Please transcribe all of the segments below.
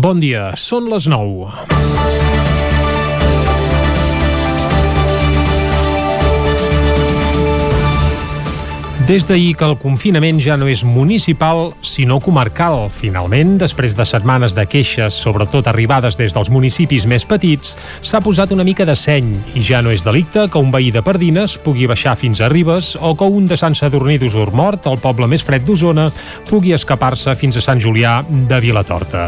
Bon dia, són les 9. Des d'ahir que el confinament ja no és municipal, sinó comarcal. Finalment, després de setmanes de queixes, sobretot arribades des dels municipis més petits, s'ha posat una mica de seny i ja no és delicte que un veí de Pardines pugui baixar fins a Ribes o que un de Sant Sadurní d'Usormort, el poble més fred d'Osona, pugui escapar-se fins a Sant Julià de Vilatorta.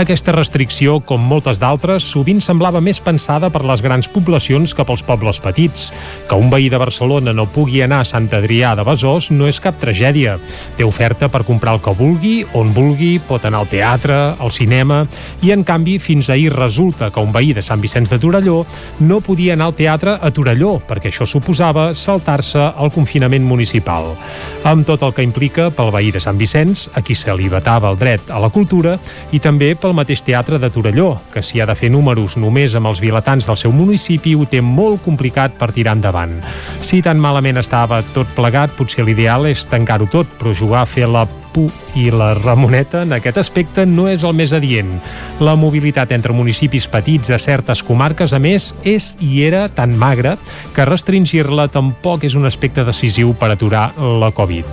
Aquesta restricció, com moltes d'altres, sovint semblava més pensada per les grans poblacions que pels pobles petits. Que un veí de Barcelona no pugui anar a Sant Adrià de Besòs Besòs no és cap tragèdia. Té oferta per comprar el que vulgui, on vulgui, pot anar al teatre, al cinema, i en canvi fins ahir resulta que un veí de Sant Vicenç de Torelló no podia anar al teatre a Torelló, perquè això suposava saltar-se el confinament municipal. Amb tot el que implica pel veí de Sant Vicenç, a qui se li vetava el dret a la cultura, i també pel mateix teatre de Torelló, que si ha de fer números només amb els vilatans del seu municipi ho té molt complicat per tirar endavant. Si tan malament estava tot plegat, potser l'ideal és tancar-ho tot, però jugar a fer la pu i la Ramoneta en aquest aspecte no és el més adient. La mobilitat entre municipis petits a certes comarques, a més, és i era tan magra que restringir-la tampoc és un aspecte decisiu per aturar la Covid.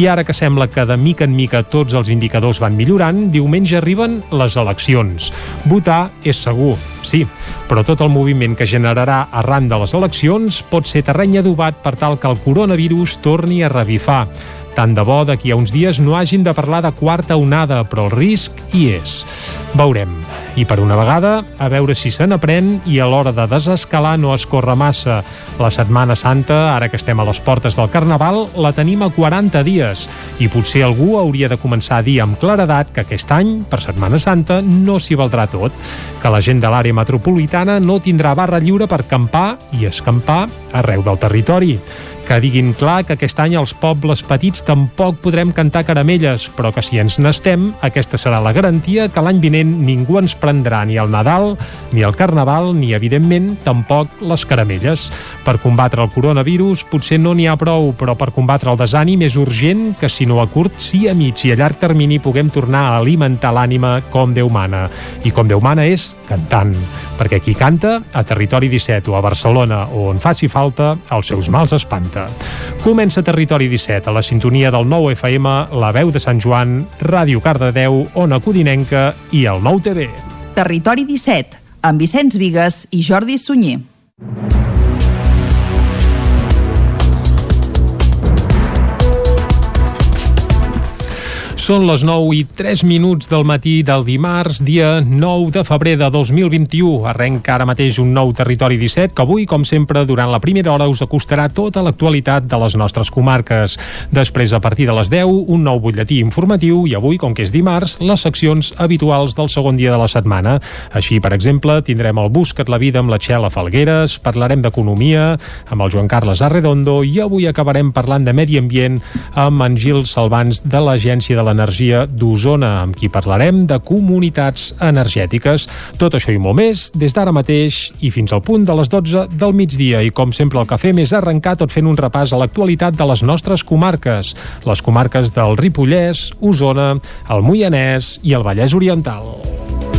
I ara que sembla que de mica en mica tots els indicadors van millorant, diumenge arriben les eleccions. Votar és segur, sí, però tot el moviment que generarà arran de les eleccions pot ser terreny adobat per tal que el coronavirus torni a revifar. Tant de bo d'aquí a uns dies no hagin de parlar de quarta onada, però el risc hi és. Veurem. I per una vegada, a veure si se n'aprèn i a l'hora de desescalar no es corre massa. La Setmana Santa, ara que estem a les portes del Carnaval, la tenim a 40 dies i potser algú hauria de començar a dir amb claredat que aquest any, per Setmana Santa, no s'hi valdrà tot, que la gent de l'àrea metropolitana no tindrà barra lliure per campar i escampar arreu del territori que diguin clar que aquest any els pobles petits tampoc podrem cantar caramelles, però que si ens n'estem, aquesta serà la garantia que l'any vinent ningú ens prendrà ni el Nadal, ni el Carnaval, ni, evidentment, tampoc les caramelles. Per combatre el coronavirus potser no n'hi ha prou, però per combatre el desànim és urgent que, si no a curt, sí a mig i a llarg termini puguem tornar a alimentar l'ànima com Déu mana. I com Déu mana és cantant, perquè qui canta, a Territori 17 o a Barcelona o on faci falta, els seus mals espanta. Comença Territori 17 a la sintonia del nou FM, la veu de Sant Joan, Ràdio Cardedeu, Ona Codinenca i el nou TV. Territori 17, amb Vicenç Vigues i Jordi Sunyer. Són les 9 i 3 minuts del matí del dimarts, dia 9 de febrer de 2021. Arrenca ara mateix un nou Territori 17 que avui, com sempre, durant la primera hora us acostarà tota l'actualitat de les nostres comarques. Després, a partir de les 10, un nou butlletí informatiu i avui, com que és dimarts, les seccions habituals del segon dia de la setmana. Així, per exemple, tindrem el Buscat la vida amb la Txela Falgueres, parlarem d'economia amb el Joan Carles Arredondo i avui acabarem parlant de medi ambient amb en Gil Salvans de l'Agència de l'Energia d'Osona, amb qui parlarem de comunitats energètiques. Tot això i molt més des d'ara mateix i fins al punt de les 12 del migdia. I com sempre el que fem és arrencar tot fent un repàs a l'actualitat de les nostres comarques, les comarques del Ripollès, Osona, el Moianès i el Vallès Oriental.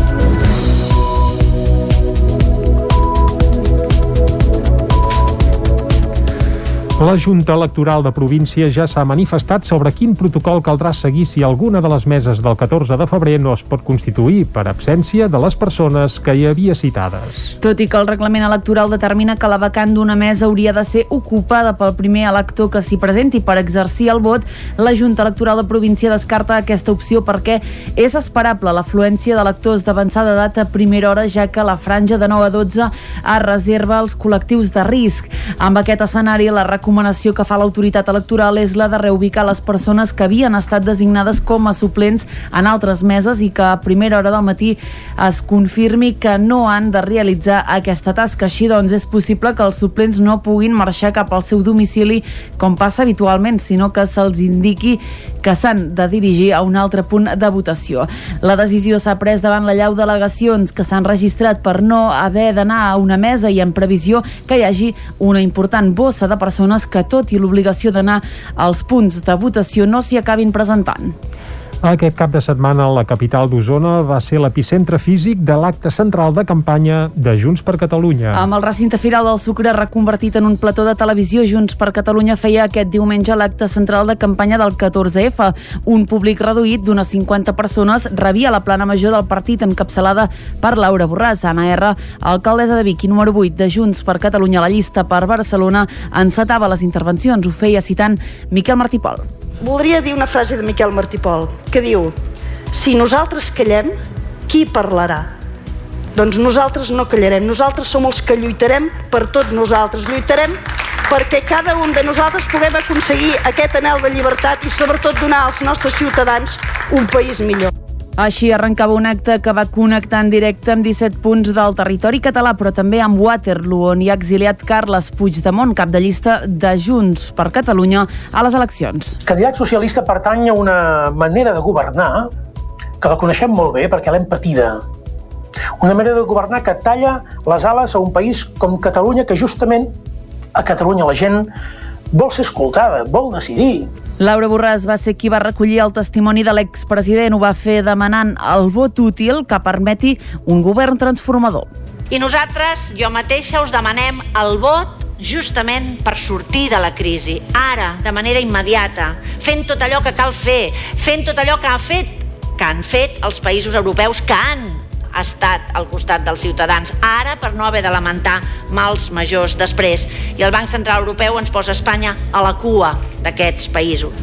La Junta Electoral de Província ja s'ha manifestat sobre quin protocol caldrà seguir si alguna de les meses del 14 de febrer no es pot constituir per absència de les persones que hi havia citades. Tot i que el reglament electoral determina que la vacant d'una mesa hauria de ser ocupada pel primer elector que s'hi presenti per exercir el vot, la Junta Electoral de Província descarta aquesta opció perquè és esperable l'afluència d'electors d'avançada data a primera hora, ja que la franja de 9 a 12 es reserva als col·lectius de risc. Amb aquest escenari, la recomanació que fa l'autoritat electoral és la de reubicar les persones que havien estat designades com a suplents en altres meses i que a primera hora del matí es confirmi que no han de realitzar aquesta tasca. Així doncs, és possible que els suplents no puguin marxar cap al seu domicili com passa habitualment, sinó que se'ls indiqui que s'han de dirigir a un altre punt de votació. La decisió s'ha pres davant la llau delegacions que s'han registrat per no haver d'anar a una mesa i en previsió que hi hagi una important bossa de persones que, tot i l'obligació d'anar als punts de votació, no s'hi acabin presentant. Aquest cap de setmana la capital d'Osona va ser l'epicentre físic de l'acte central de campanya de Junts per Catalunya. Amb el recinte firal del Sucre reconvertit en un plató de televisió, Junts per Catalunya feia aquest diumenge l'acte central de campanya del 14F. Un públic reduït d'unes 50 persones rebia la plana major del partit encapçalada per Laura Borràs, Anna R, alcaldessa de Vic i número 8 de Junts per Catalunya a la llista per Barcelona, encetava les intervencions. Ho feia citant Miquel Martí Pol voldria dir una frase de Miquel Martipol que diu si nosaltres callem, qui parlarà? Doncs nosaltres no callarem, nosaltres som els que lluitarem per tots nosaltres, lluitarem perquè cada un de nosaltres puguem aconseguir aquest anel de llibertat i sobretot donar als nostres ciutadans un país millor. Així arrencava un acte que va connectar en directe amb 17 punts del territori català, però també amb Waterloo, on hi ha exiliat Carles Puigdemont, cap de llista de Junts per Catalunya a les eleccions. El candidat socialista pertany a una manera de governar que la coneixem molt bé perquè l'hem patida. Una manera de governar que talla les ales a un país com Catalunya, que justament a Catalunya la gent vol ser escoltada, vol decidir, Laura Borràs va ser qui va recollir el testimoni de l'expresident. Ho va fer demanant el vot útil que permeti un govern transformador. I nosaltres, jo mateixa, us demanem el vot justament per sortir de la crisi, ara, de manera immediata, fent tot allò que cal fer, fent tot allò que ha fet, que han fet els països europeus que han ha estat al costat dels ciutadans, ara per no haver de lamentar mals majors després. I el Banc Central Europeu ens posa Espanya a la cua d'aquests països.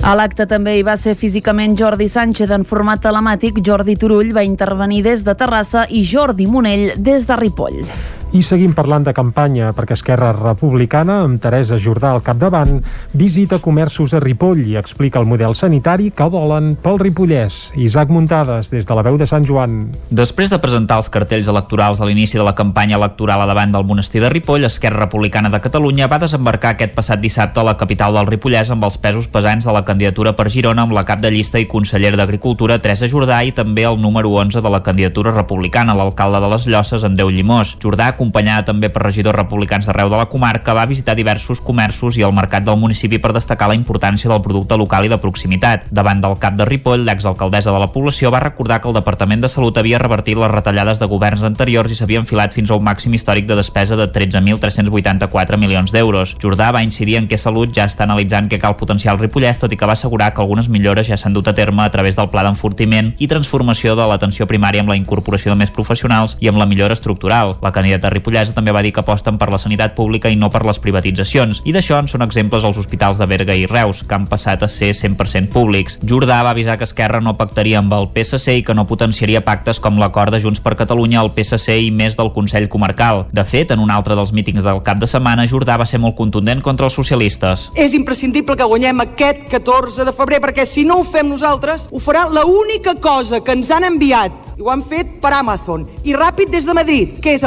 A l'acte també hi va ser físicament Jordi Sánchez en format telemàtic, Jordi Turull va intervenir des de Terrassa i Jordi Monell des de Ripoll. I seguim parlant de campanya perquè Esquerra Republicana, amb Teresa Jordà al capdavant, visita comerços a Ripoll i explica el model sanitari que volen pel Ripollès. Isaac Muntades, des de la veu de Sant Joan. Després de presentar els cartells electorals a l'inici de la campanya electoral a davant del monestir de Ripoll, Esquerra Republicana de Catalunya va desembarcar aquest passat dissabte a la capital del Ripollès amb els pesos pesants de la candidatura per Girona amb la cap de llista i conseller d'Agricultura Teresa Jordà i també el número 11 de la candidatura republicana, l'alcalde de les Llosses, Andeu Llimós. Jordà acompanyada també per regidors republicans d'arreu de la comarca, va visitar diversos comerços i el mercat del municipi per destacar la importància del producte local i de proximitat. Davant del cap de Ripoll, l'exalcaldessa de la població va recordar que el Departament de Salut havia revertit les retallades de governs anteriors i s'havia enfilat fins a un màxim històric de despesa de 13.384 milions d'euros. Jordà va incidir en què Salut ja està analitzant què cal potenciar el Ripollès, tot i que va assegurar que algunes millores ja s'han dut a terme a través del pla d'enfortiment i transformació de l'atenció primària amb la incorporació de més professionals i amb la millora estructural. La candidata Ripollesa també va dir que aposten per la sanitat pública i no per les privatitzacions, i d'això en són exemples els hospitals de Berga i Reus, que han passat a ser 100% públics. Jordà va avisar que Esquerra no pactaria amb el PSC i que no potenciaria pactes com l'acord de Junts per Catalunya, el PSC i més del Consell Comarcal. De fet, en un altre dels mítings del cap de setmana, Jordà va ser molt contundent contra els socialistes. És imprescindible que guanyem aquest 14 de febrer, perquè si no ho fem nosaltres, ho farà l'única cosa que ens han enviat i ho han fet per Amazon i ràpid des de Madrid, que és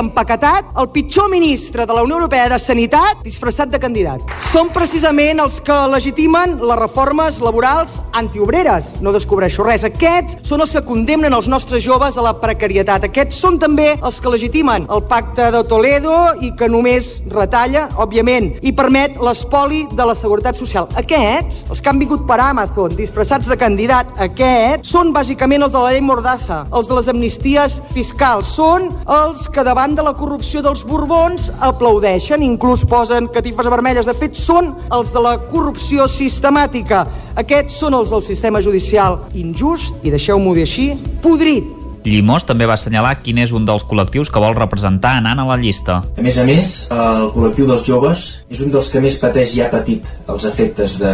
empaquetat el pitjor ministre de la Unió Europea de Sanitat disfressat de candidat. Són precisament els que legitimen les reformes laborals antiobreres. No descobreixo res. Aquests són els que condemnen els nostres joves a la precarietat. Aquests són també els que legitimen el pacte de Toledo i que només retalla, òbviament, i permet l'espoli de la seguretat social. Aquests, els que han vingut per Amazon disfressats de candidat, aquests són bàsicament els de la llei Mordassa, els de les amnisties fiscals. Són els que davant de la corrupció dels Borbons aplaudeixen, inclús posen catifes vermelles. De fet, són els de la corrupció sistemàtica. Aquests són els del sistema judicial injust, i deixeu-m'ho dir així, podrit. Llimós també va assenyalar quin és un dels col·lectius que vol representar anant a la llista. A més a més, el col·lectiu dels joves és un dels que més pateix i ha patit els efectes de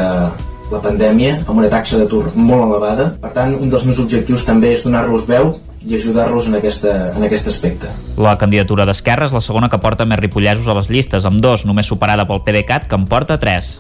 la pandèmia, amb una taxa d'atur molt elevada. Per tant, un dels meus objectius també és donar-los veu i ajudar-los en, aquesta, en aquest aspecte. La candidatura d'Esquerra és la segona que porta més ripollesos a les llistes, amb dos, només superada pel PDeCAT, que en porta tres.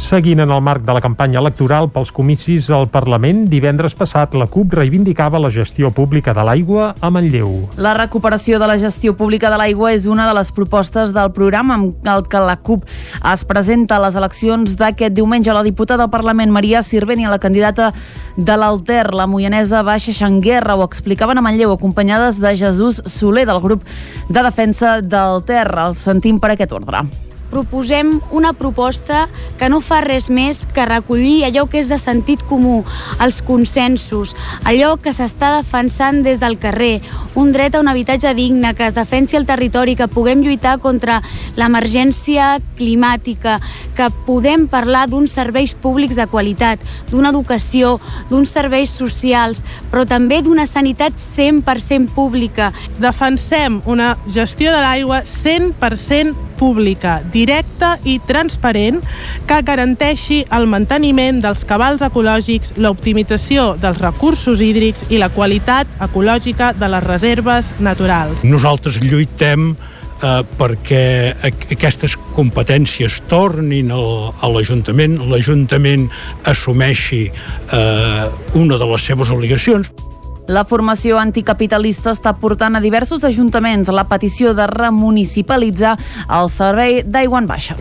Seguint en el marc de la campanya electoral pels comicis al Parlament, divendres passat la CUP reivindicava la gestió pública de l'aigua a Manlleu. La recuperació de la gestió pública de l'aigua és una de les propostes del programa amb el que la CUP es presenta a les eleccions d'aquest diumenge. La diputada del Parlament, Maria Sirvent, i la candidata de l'Alter, la moianesa Baixa Xanguerra, ho explicaven a Manlleu, acompanyades de Jesús Soler, del grup de defensa del Ter. El sentim per aquest ordre proposem una proposta que no fa res més que recollir allò que és de sentit comú, els consensos, allò que s'està defensant des del carrer, un dret a un habitatge digne, que es defensi el territori, que puguem lluitar contra l'emergència climàtica, que podem parlar d'uns serveis públics de qualitat, d'una educació, d'uns serveis socials, però també d'una sanitat 100% pública. Defensem una gestió de l'aigua 100% pública, directa i transparent que garanteixi el manteniment dels cabals ecològics, l'optimització dels recursos hídrics i la qualitat ecològica de les reserves naturals. Nosaltres lluitem eh, perquè aquestes competències tornin al, a l'Ajuntament, l'Ajuntament assumeixi eh, una de les seves obligacions. La formació anticapitalista està portant a diversos ajuntaments la petició de remunicipalitzar el servei d'aigua en baixa.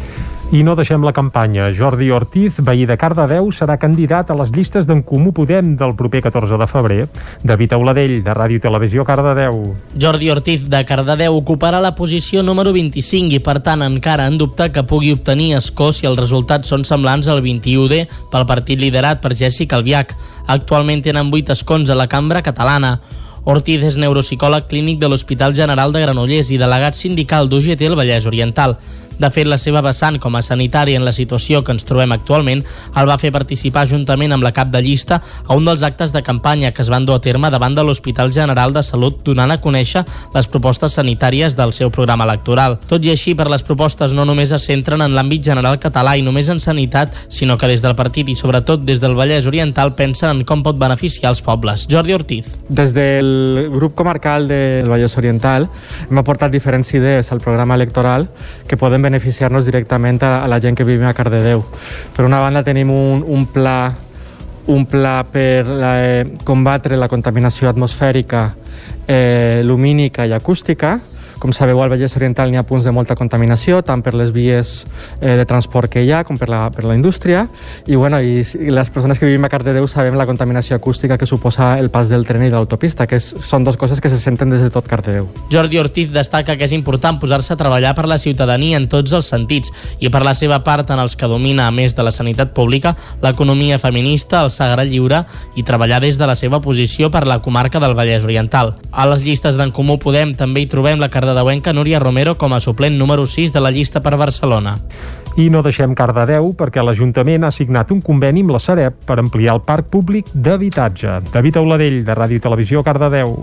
I no deixem la campanya. Jordi Ortiz, veí de Cardedeu, serà candidat a les llistes d'en Comú Podem del proper 14 de febrer. David Auladell, de Ràdio Televisió, Cardedeu. Jordi Ortiz, de Cardedeu, ocuparà la posició número 25 i, per tant, encara en dubte que pugui obtenir escó si els resultats són semblants al 21D pel partit liderat per Jessica Albiach. Actualment tenen 8 escons a la cambra catalana. Ortiz és neuropsicòleg clínic de l'Hospital General de Granollers i delegat sindical d'UGT al Vallès Oriental. De fet, la seva vessant com a sanitari en la situació que ens trobem actualment el va fer participar juntament amb la cap de llista a un dels actes de campanya que es van dur a terme davant de l'Hospital General de Salut donant a conèixer les propostes sanitàries del seu programa electoral. Tot i així, per les propostes no només es centren en l'àmbit general català i només en sanitat, sinó que des del partit i sobretot des del Vallès Oriental pensen en com pot beneficiar els pobles. Jordi Ortiz. Des del grup comarcal del Vallès Oriental hem aportat diferents idees al programa electoral que poden beneficiar-nos directament a, a la gent que vivim a Cardedeu. Per una banda tenim un, un pla un pla per la, eh, combatre la contaminació atmosfèrica, eh, lumínica i acústica, com sabeu, al Vallès Oriental n'hi ha punts de molta contaminació, tant per les vies eh, de transport que hi ha com per la, per la indústria, i, bueno, i, i les persones que vivim a Cardedeu sabem la contaminació acústica que suposa el pas del tren i de l'autopista, que és, són dues coses que se senten des de tot Cardedeu. Jordi Ortiz destaca que és important posar-se a treballar per la ciutadania en tots els sentits i per la seva part en els que domina, a més de la sanitat pública, l'economia feminista, el sagrat lliure i treballar des de la seva posició per la comarca del Vallès Oriental. A les llistes d'en Comú Podem també hi trobem la cardedeuenca Núria Romero com a suplent número 6 de la llista per Barcelona. I no deixem Cardedeu perquè l'Ajuntament ha signat un conveni amb la Sareb per ampliar el parc públic d'habitatge. David Auladell, de Ràdio i Televisió, Cardedeu.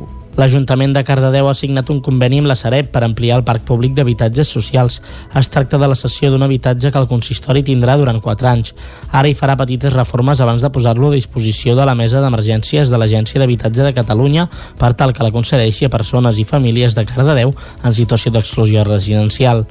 L'Ajuntament de Cardedeu ha signat un conveni amb la Sareb per ampliar el parc públic d'habitatges socials. Es tracta de la cessió d'un habitatge que el consistori tindrà durant 4 anys. Ara hi farà petites reformes abans de posar-lo a disposició de la Mesa d'Emergències de l'Agència d'Habitatge de Catalunya per tal que la concedeixi a persones i famílies de Cardedeu en situació d'exclusió residencial.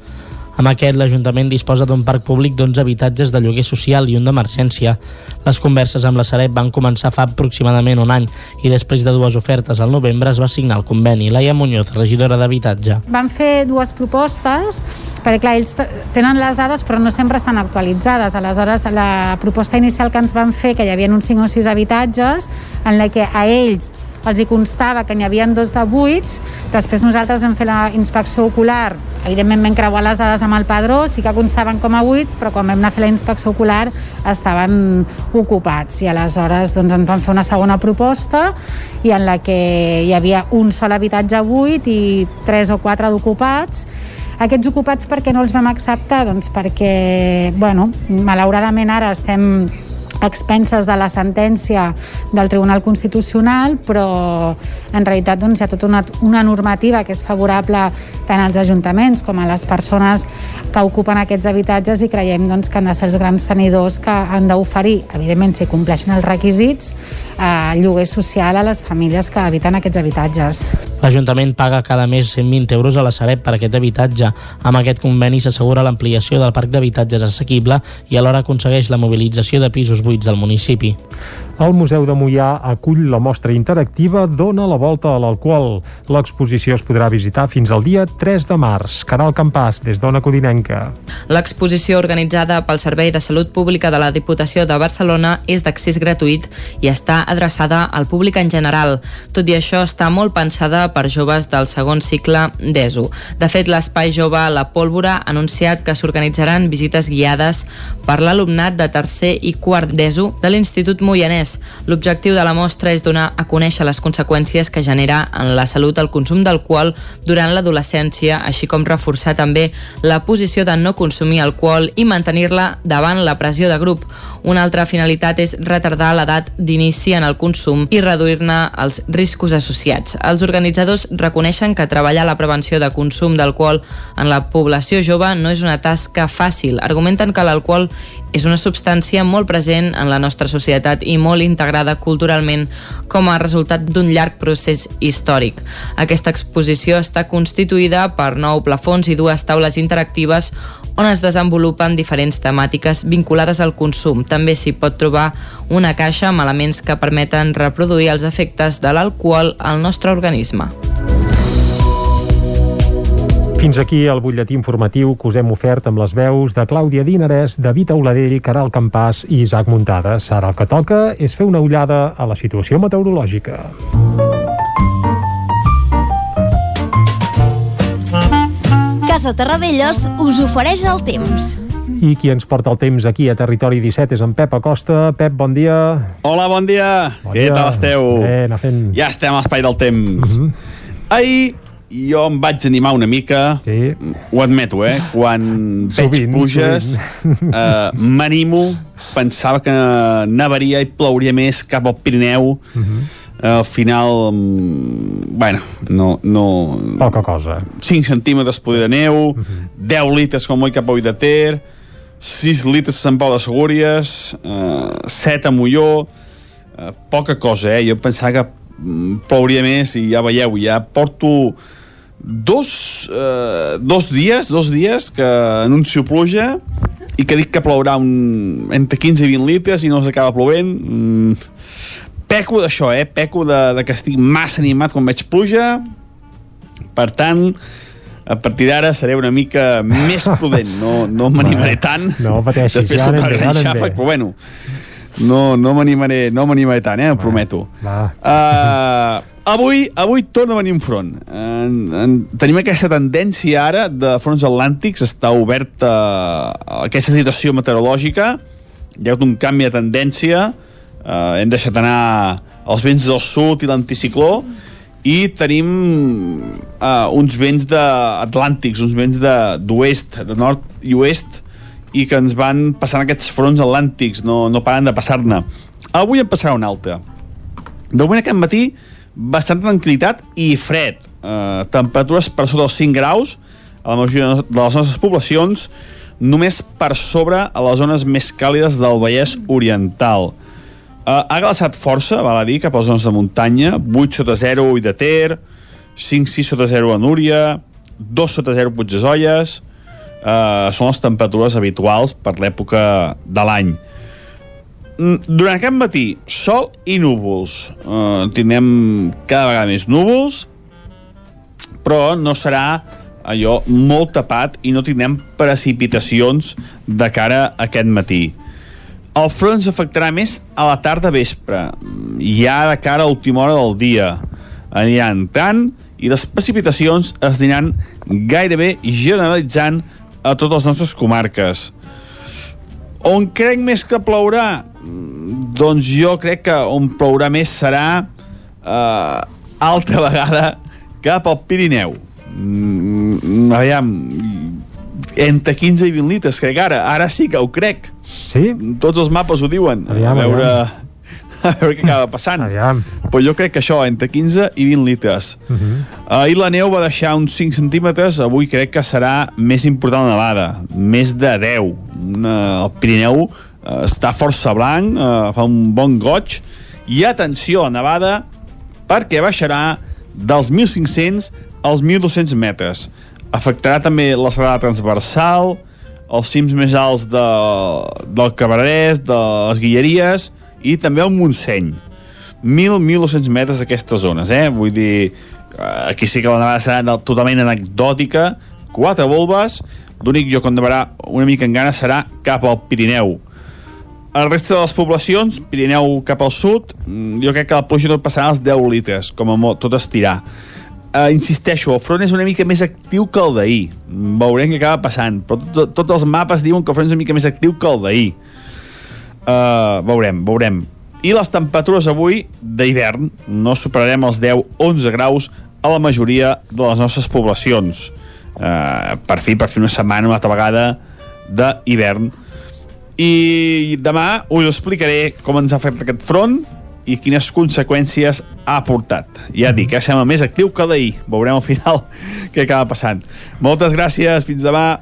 Amb aquest, l'Ajuntament disposa d'un parc públic d'11 habitatges de lloguer social i un d'emergència. Les converses amb la Sareb van començar fa aproximadament un any i després de dues ofertes al novembre es va signar el conveni. Laia Muñoz, regidora d'Habitatge. Van fer dues propostes perquè clar, ells tenen les dades però no sempre estan actualitzades. Aleshores, la proposta inicial que ens van fer, que hi havia uns 5 o 6 habitatges, en la que a ells els hi constava que n'hi havia dos de buits, després nosaltres hem fet la inspecció ocular, evidentment vam creuar les dades amb el padró, sí que constaven com a buits, però quan vam anar a fer la inspecció ocular estaven ocupats. I aleshores doncs, ens van fer una segona proposta i en la que hi havia un sol habitatge buit i tres o quatre d'ocupats. Aquests ocupats perquè no els vam acceptar? Doncs perquè, bueno, malauradament ara estem expenses de la sentència del Tribunal Constitucional, però en realitat doncs, hi ha tota una, una normativa que és favorable tant als ajuntaments com a les persones que ocupen aquests habitatges i creiem doncs, que han de ser els grans tenidors que han d'oferir, evidentment si compleixen els requisits, eh, lloguer social a les famílies que habiten aquests habitatges. L'Ajuntament paga cada mes 120 euros a la Sareb per aquest habitatge. Amb aquest conveni s'assegura l'ampliació del parc d'habitatges assequible i alhora aconsegueix la mobilització de pisos buits del municipi. El Museu de Mollà acull la mostra interactiva Dona la volta a l'alcohol. L'exposició es podrà visitar fins al dia 3 de març. Caral Campàs, des d'Ona Codinenca. L'exposició organitzada pel Servei de Salut Pública de la Diputació de Barcelona és d'accés gratuït i està adreçada al públic en general. Tot i això, està molt pensada per joves del segon cicle d'ESO. De fet, l'Espai Jove La Pólvora ha anunciat que s'organitzaran visites guiades per l'alumnat de tercer i quart d'ESO de l'Institut Moianès. L'objectiu de la mostra és donar a conèixer les conseqüències que genera en la salut el consum d'alcohol durant l'adolescència, així com reforçar també la posició de no consumir alcohol i mantenir-la davant la pressió de grup. Una altra finalitat és retardar l'edat d'inici en el consum i reduir-ne els riscos associats. Els organitzadors reconeixen que treballar la prevenció de consum d'alcohol en la població jove no és una tasca fàcil. Argumenten que l'alcohol és una substància molt present en la nostra societat i molt integrada culturalment com a resultat d'un llarg procés històric. Aquesta exposició està constituïda per nou plafons i dues taules interactives on es desenvolupen diferents temàtiques vinculades al consum. També s'hi pot trobar una caixa amb elements que permeten reproduir els efectes de l'alcohol al nostre organisme. Fins aquí el butlletí informatiu que us hem ofert amb les veus de Clàudia Dinarès, David Auladell, Caral Campàs i Isaac Muntades. Ara el que toca és fer una ullada a la situació meteorològica. Casa Terradellos us ofereix el temps. I qui ens porta el temps aquí a Territori 17 és en Pep Acosta. Pep, bon dia. Hola, bon dia. Bon Què dia. tal esteu? Bé, anar fent... Ja estem a l'espai del temps. Mhm. Ahir jo em vaig animar una mica, sí. ho admeto, eh? Quan veig Sovint, pluges, sovint. eh, m'animo, pensava que nevaria i plouria més cap al Pirineu, Mhm. eh, al final, mm, bueno, no... no Poca cosa. 5 centímetres poder de neu, 10 litres com oi cap a de Ter, 6 litres a Sant Pau de Segúries, eh, 7 a Molló, eh, poca cosa, eh? Jo pensava que mm, plouria més i ja veieu, ja porto dos, eh, dos dies, dos dies que anuncio pluja i que dic que plourà un, entre 15 i 20 litres i no s'acaba plovent. Mm, peco d'això, eh? Peco de, de que estic massa animat quan veig pluja. Per tant, a partir d'ara seré una mica més prudent. No, no m'animaré tant. No pateixis, Després ja anem bé, ja anem xàfec, bé. però bueno, no, no m'animaré no m'animaré tant, eh? Ho prometo. Va. Uh, avui, avui torna a venir un front. En, en, tenim aquesta tendència ara de fronts atlàntics, està oberta uh, aquesta situació meteorològica, hi ha hagut un canvi de tendència, uh, hem deixat anar els vents del sud i l'anticicló, i tenim uh, uns vents de, atlàntics, uns vents d'oest, de, de nord i oest, i que ens van passant aquests fronts atlàntics, no, no paren de passar-ne. Avui en passarà un altre. De moment aquest matí, bastanta tranquil·litat i fred. Eh, temperatures per sota dels 5 graus a la majoria de les nostres poblacions, només per sobre a les zones més càlides del Vallès Oriental. Eh, ha glaçat força, val a dir, cap a les zones de muntanya, 8 sota 0 Ull de Ter, 5-6 sota 0 a Núria, 2 sota 0 Puigdesolles, eh, són les temperatures habituals per l'època de l'any. Durant aquest matí, sol i núvols. Uh, tindrem cada vegada més núvols, però no serà allò molt tapat i no tindrem precipitacions de cara a aquest matí. El front ens afectarà més a la tarda vespre, ja de cara a última hora del dia. Anirà entrant i les precipitacions es aniran gairebé generalitzant a totes les nostres comarques. On crec més que plourà? Doncs jo crec que on plourà més serà eh, altra vegada cap al Pirineu. Mm, aviam, entre 15 i 20 litres, crec ara. Ara sí que ho crec. Sí? Tots els mapes ho diuen. Aviam, a veure... aviam. A veure què acaba passant. Aviam. Però jo crec que això, entre 15 i 20 litres. Uh -huh. Ahir la neu va deixar uns 5 centímetres, avui crec que serà més important la nevada, més de 10. Una, el Pirineu està força blanc, eh, fa un bon goig, i atenció a nevada, perquè baixarà dels 1.500 als 1.200 metres. Afectarà també la serrada transversal, els cims més alts de, del Cabarès, de les Guilleries i també al Montseny. 1.000-1.200 metres d'aquestes zones, eh? Vull dir, eh, aquí sí que la nevada serà totalment anecdòtica, quatre volves, l'únic lloc on nevarà una mica en gana serà cap al Pirineu. El resta de les poblacions, Pirineu cap al sud, mm, jo crec que la pluja no passarà els 10 litres, com a molt, tot estirar. Uh, insisteixo, el front és una mica més actiu que el d'ahir. Veurem què acaba passant, però tots tot els mapes diuen que el front és una mica més actiu que el d'ahir. Uh, veurem, veurem. I les temperatures avui d'hivern no superarem els 10-11 graus a la majoria de les nostres poblacions. Uh, per fi, per fi una setmana, una altra vegada d'hivern. I demà us explicaré com ens ha fet aquest front i quines conseqüències ha portat. Ja dic, eh, sembla més actiu que d'ahir. Veurem al final què acaba passant. Moltes gràcies, fins demà.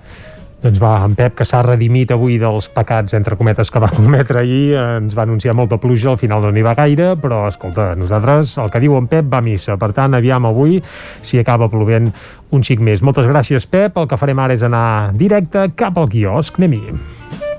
Doncs va, en Pep, que s'ha redimit avui dels pecats, entre cometes, que va cometre ahir, ens va anunciar molta pluja, al final no n'hi va gaire, però, escolta, nosaltres, el que diu en Pep va a missa. Per tant, aviam avui si acaba plovent un xic més. Moltes gràcies, Pep. El que farem ara és anar directe cap al quiosc. Anem-hi.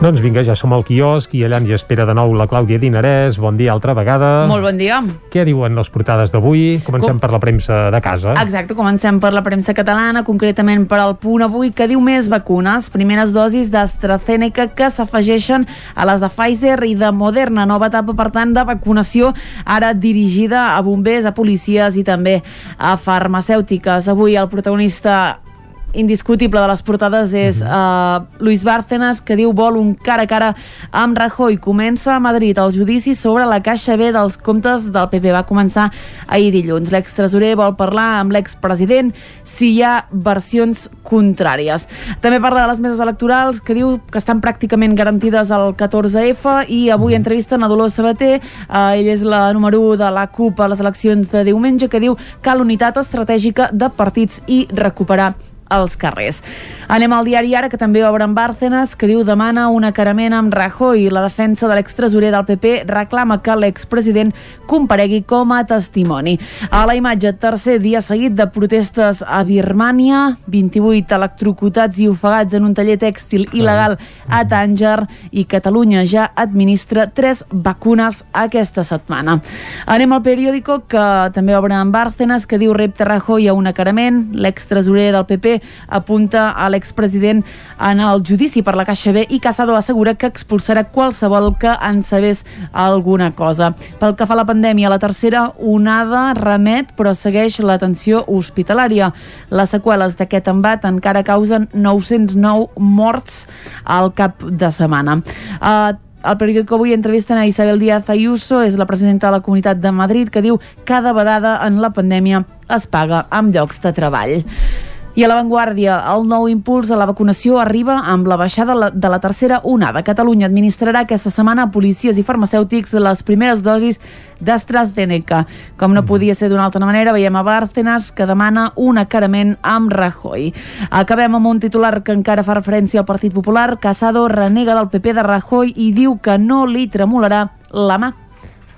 Doncs vinga, ja som al quiosc i allà ens hi espera de nou la Clàudia Dinarès. Bon dia altra vegada. Molt bon dia. Què diuen les portades d'avui? Comencem Com- per la premsa de casa. Exacte, comencem per la premsa catalana, concretament per al punt avui, que diu més vacunes, primeres dosis d'AstraZeneca que s'afegeixen a les de Pfizer i de Moderna, nova etapa, per tant, de vacunació, ara dirigida a bombers, a policies i també a farmacèutiques. Avui el protagonista indiscutible de les portades és uh, Luis Bárcenas, que diu vol un cara a cara amb Rajoy. Comença a Madrid el judici sobre la caixa B dels comptes del PP. Va començar ahir dilluns. L'extresorer vol parlar amb l'expresident si hi ha versions contràries. També parla de les meses electorals, que diu que estan pràcticament garantides al 14F i avui entrevisten a Dolors Sabater, uh, ell és la número 1 de la CUP a les eleccions de diumenge, que diu cal unitat estratègica de partits i recuperar als carrers. Anem al diari Ara, que també obre en Bárcenas, que diu demana un acarament amb Rajoy. La defensa de l'extresorer del PP reclama que l'expresident comparegui com a testimoni. A la imatge, tercer dia seguit de protestes a Birmània, 28 electrocutats i ofegats en un taller tèxtil il·legal a Tànger i Catalunya ja administra tres vacunes aquesta setmana. Anem al periòdico, que també obre en Bárcenas, que diu repte Rajoy a un acarament. L'extresorer del PP apunta a l'expresident en el judici per la Caixa B i Casado assegura que expulsarà qualsevol que en sabés alguna cosa. Pel que fa a la pandèmia, la tercera onada remet però segueix l'atenció hospitalària. Les seqüeles d'aquest embat encara causen 909 morts al cap de setmana. Uh, el periòdic avui entrevisten a Isabel Díaz Ayuso, és la presidenta de la Comunitat de Madrid, que diu cada vegada en la pandèmia es paga amb llocs de treball. I a l'avantguàrdia, el nou impuls a la vacunació arriba amb la baixada de la tercera onada. Catalunya administrarà aquesta setmana a policies i farmacèutics les primeres dosis d'AstraZeneca. Com no podia ser d'una altra manera, veiem a Bárcenas que demana un acarament amb Rajoy. Acabem amb un titular que encara fa referència al Partit Popular. Casado renega del PP de Rajoy i diu que no li tremolarà la mà.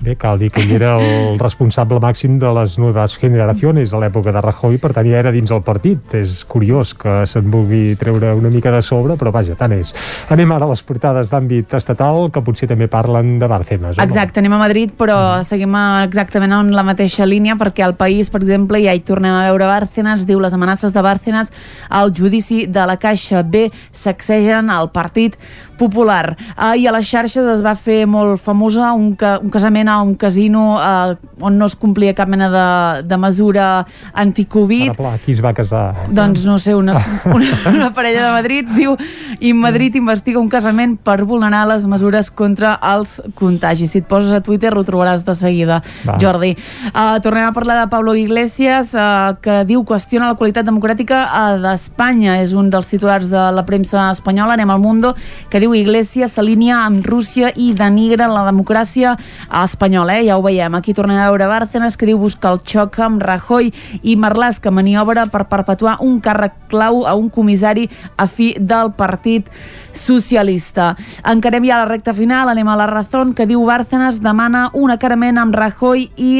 Bé, cal dir que ell era el responsable màxim de les noves generacions a l'època de Rajoy, per tant ja era dins el partit. És curiós que se'n vulgui treure una mica de sobre, però vaja, tant és. Anem ara a les portades d'àmbit estatal, que potser també parlen de Bárcenas. home. Exacte, anem a Madrid, però seguim a- exactament en la mateixa línia, perquè al país, per exemple, ja hi tornem a veure Bárcenas, diu les amenaces de Bárcenas al judici de la Caixa B sacsegen al Partit Popular. Ah, I a les xarxes es va fer molt famosa un, ca un casament qüestionar un casino eh, on no es complia cap mena de, de mesura anticovid. Ara, pla, qui es va casar? Doncs no sé, una, una, una parella de Madrid diu i Madrid investiga un casament per vulnerar les mesures contra els contagis. Si et poses a Twitter ho trobaràs de seguida, Va. Jordi. Uh, tornem a parlar de Pablo Iglesias, uh, que diu qüestiona la qualitat democràtica uh, d'Espanya. És un dels titulars de la premsa espanyola, anem al Mundo, que diu Iglesias s'alinea amb Rússia i denigra la democràcia espanyola. Eh? Ja ho veiem. Aquí tornem a veure Bárcenas, que diu buscar el xoc amb Rajoy i Marlàs, que maniobra per perpetuar un càrrec clau a un comissari afí del Partit Socialista. Encarem ja la recta final, anem a la Razón, que diu Bárcenas demana un acarament amb Rajoy i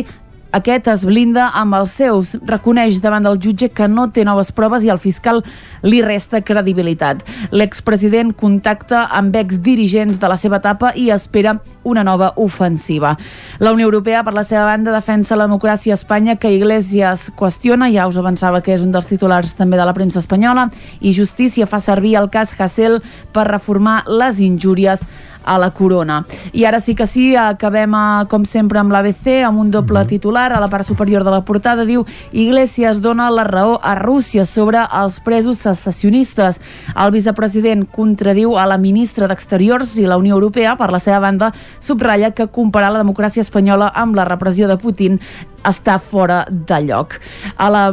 aquest es blinda amb els seus. Reconeix davant del jutge que no té noves proves i el fiscal li resta credibilitat. L'expresident contacta amb exdirigents de la seva etapa i espera una nova ofensiva. La Unió Europea, per la seva banda, defensa la democràcia a Espanya que Iglesias qüestiona, ja us avançava que és un dels titulars també de la premsa espanyola, i Justícia fa servir el cas Hassel per reformar les injúries a la corona. I ara sí que sí, acabem a, com sempre amb l'ABC, amb un doble titular. A la part superior de la portada diu Iglesias dona la raó a Rússia sobre els presos secessionistes. El vicepresident contradiu a la ministra d'Exteriors i la Unió Europea, per la seva banda, subratlla que comparar la democràcia espanyola amb la repressió de Putin està fora de lloc. A la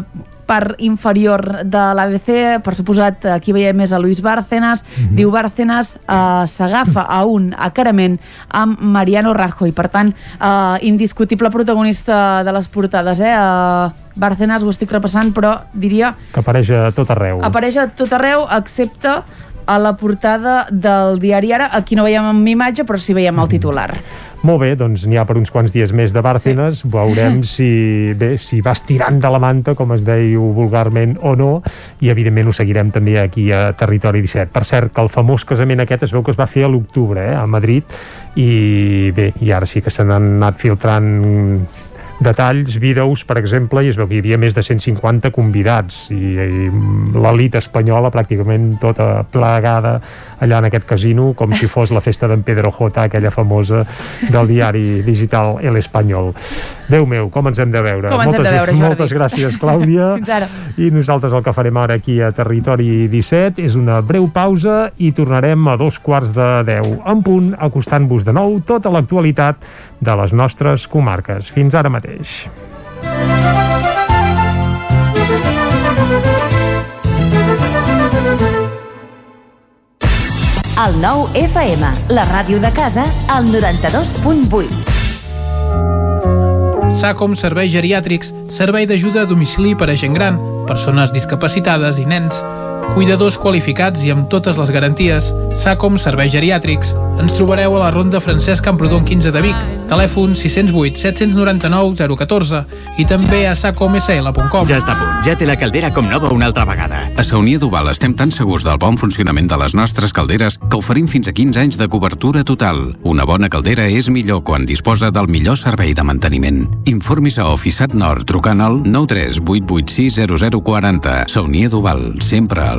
part inferior de l'ABC, per suposat, aquí veiem més a Luis Bárcenas, mm -hmm. diu Bárcenas eh, s'agafa a un acarament amb Mariano Rajoy, per tant, eh, indiscutible protagonista de les portades, eh? eh Bárcenas ho estic repassant, però diria Que apareix a tot arreu. apareix a tot arreu, excepte a la portada del diari Ara. Aquí no veiem amb imatge, però sí veiem el titular. Molt bé, doncs n'hi ha per uns quants dies més de Bárcenas. Sí. Veurem si, bé, si va estirant de la manta, com es deia vulgarment, o no, i evidentment ho seguirem també aquí a Territori 17. Per cert, que el famós casament aquest es veu que es va fer a l'octubre, eh, a Madrid, i bé, i ara sí que se n'han anat filtrant detalls, vídeos, per exemple, i es veu que hi havia més de 150 convidats i, i l'elit espanyola pràcticament tota plegada allà en aquest casino, com si fos la festa d'en Pedro J, aquella famosa del diari digital El Espanyol. Déu meu, com ens hem de veure. Com ens moltes, hem de veure, Jordi. Moltes gràcies, Clàudia. Ara. I nosaltres el que farem ara aquí a Territori 17 és una breu pausa i tornarem a dos quarts de 10 en punt, acostant-vos de nou tota l'actualitat de les nostres comarques. Fins ara mateix. El nou FM, la ràdio de casa, al 92.8. SACOM Serveis Geriàtrics, servei d'ajuda a domicili per a gent gran, persones discapacitades i nens. Cuidadors qualificats i amb totes les garanties. SACOM Serveis Geriàtrics. Ens trobareu a la Ronda Francesc Camprodon 15 de Vic. Telèfon 608 799 014 i també a sacomsl.com. Ja està a punt, ja té la caldera com nova una altra vegada. A Saunier Duval estem tan segurs del bon funcionament de les nostres calderes que oferim fins a 15 anys de cobertura total. Una bona caldera és millor quan disposa del millor servei de manteniment. Informis a Oficiat Nord trucant al 938860040. Saunier Duval, sempre al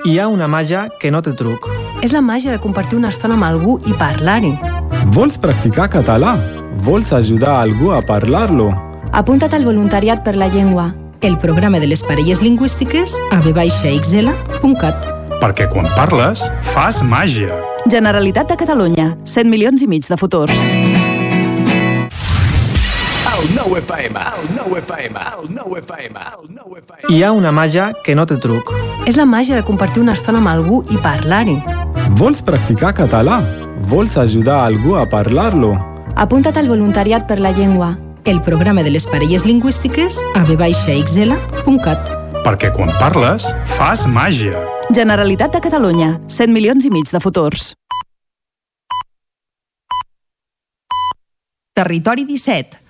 Hi ha una màgia que no té truc. És la màgia de compartir una estona amb algú i parlar-hi. Vols practicar català? Vols ajudar algú a parlar-lo? Apunta't al voluntariat per la llengua. El programa de les parelles lingüístiques a vxl.cat. Perquè quan parles, fas màgia. Generalitat de Catalunya. 100 milions i mig de futurs. Hi ha una màgia que no té truc. És la màgia de compartir una estona amb algú i parlar-hi. Vols practicar català? Vols ajudar algú a parlar-lo? Apunta't al voluntariat per la llengua. El programa de les parelles lingüístiques a vxl.cat. Perquè quan parles, fas màgia. Generalitat de Catalunya. 100 milions i mig de futurs. Territori 17,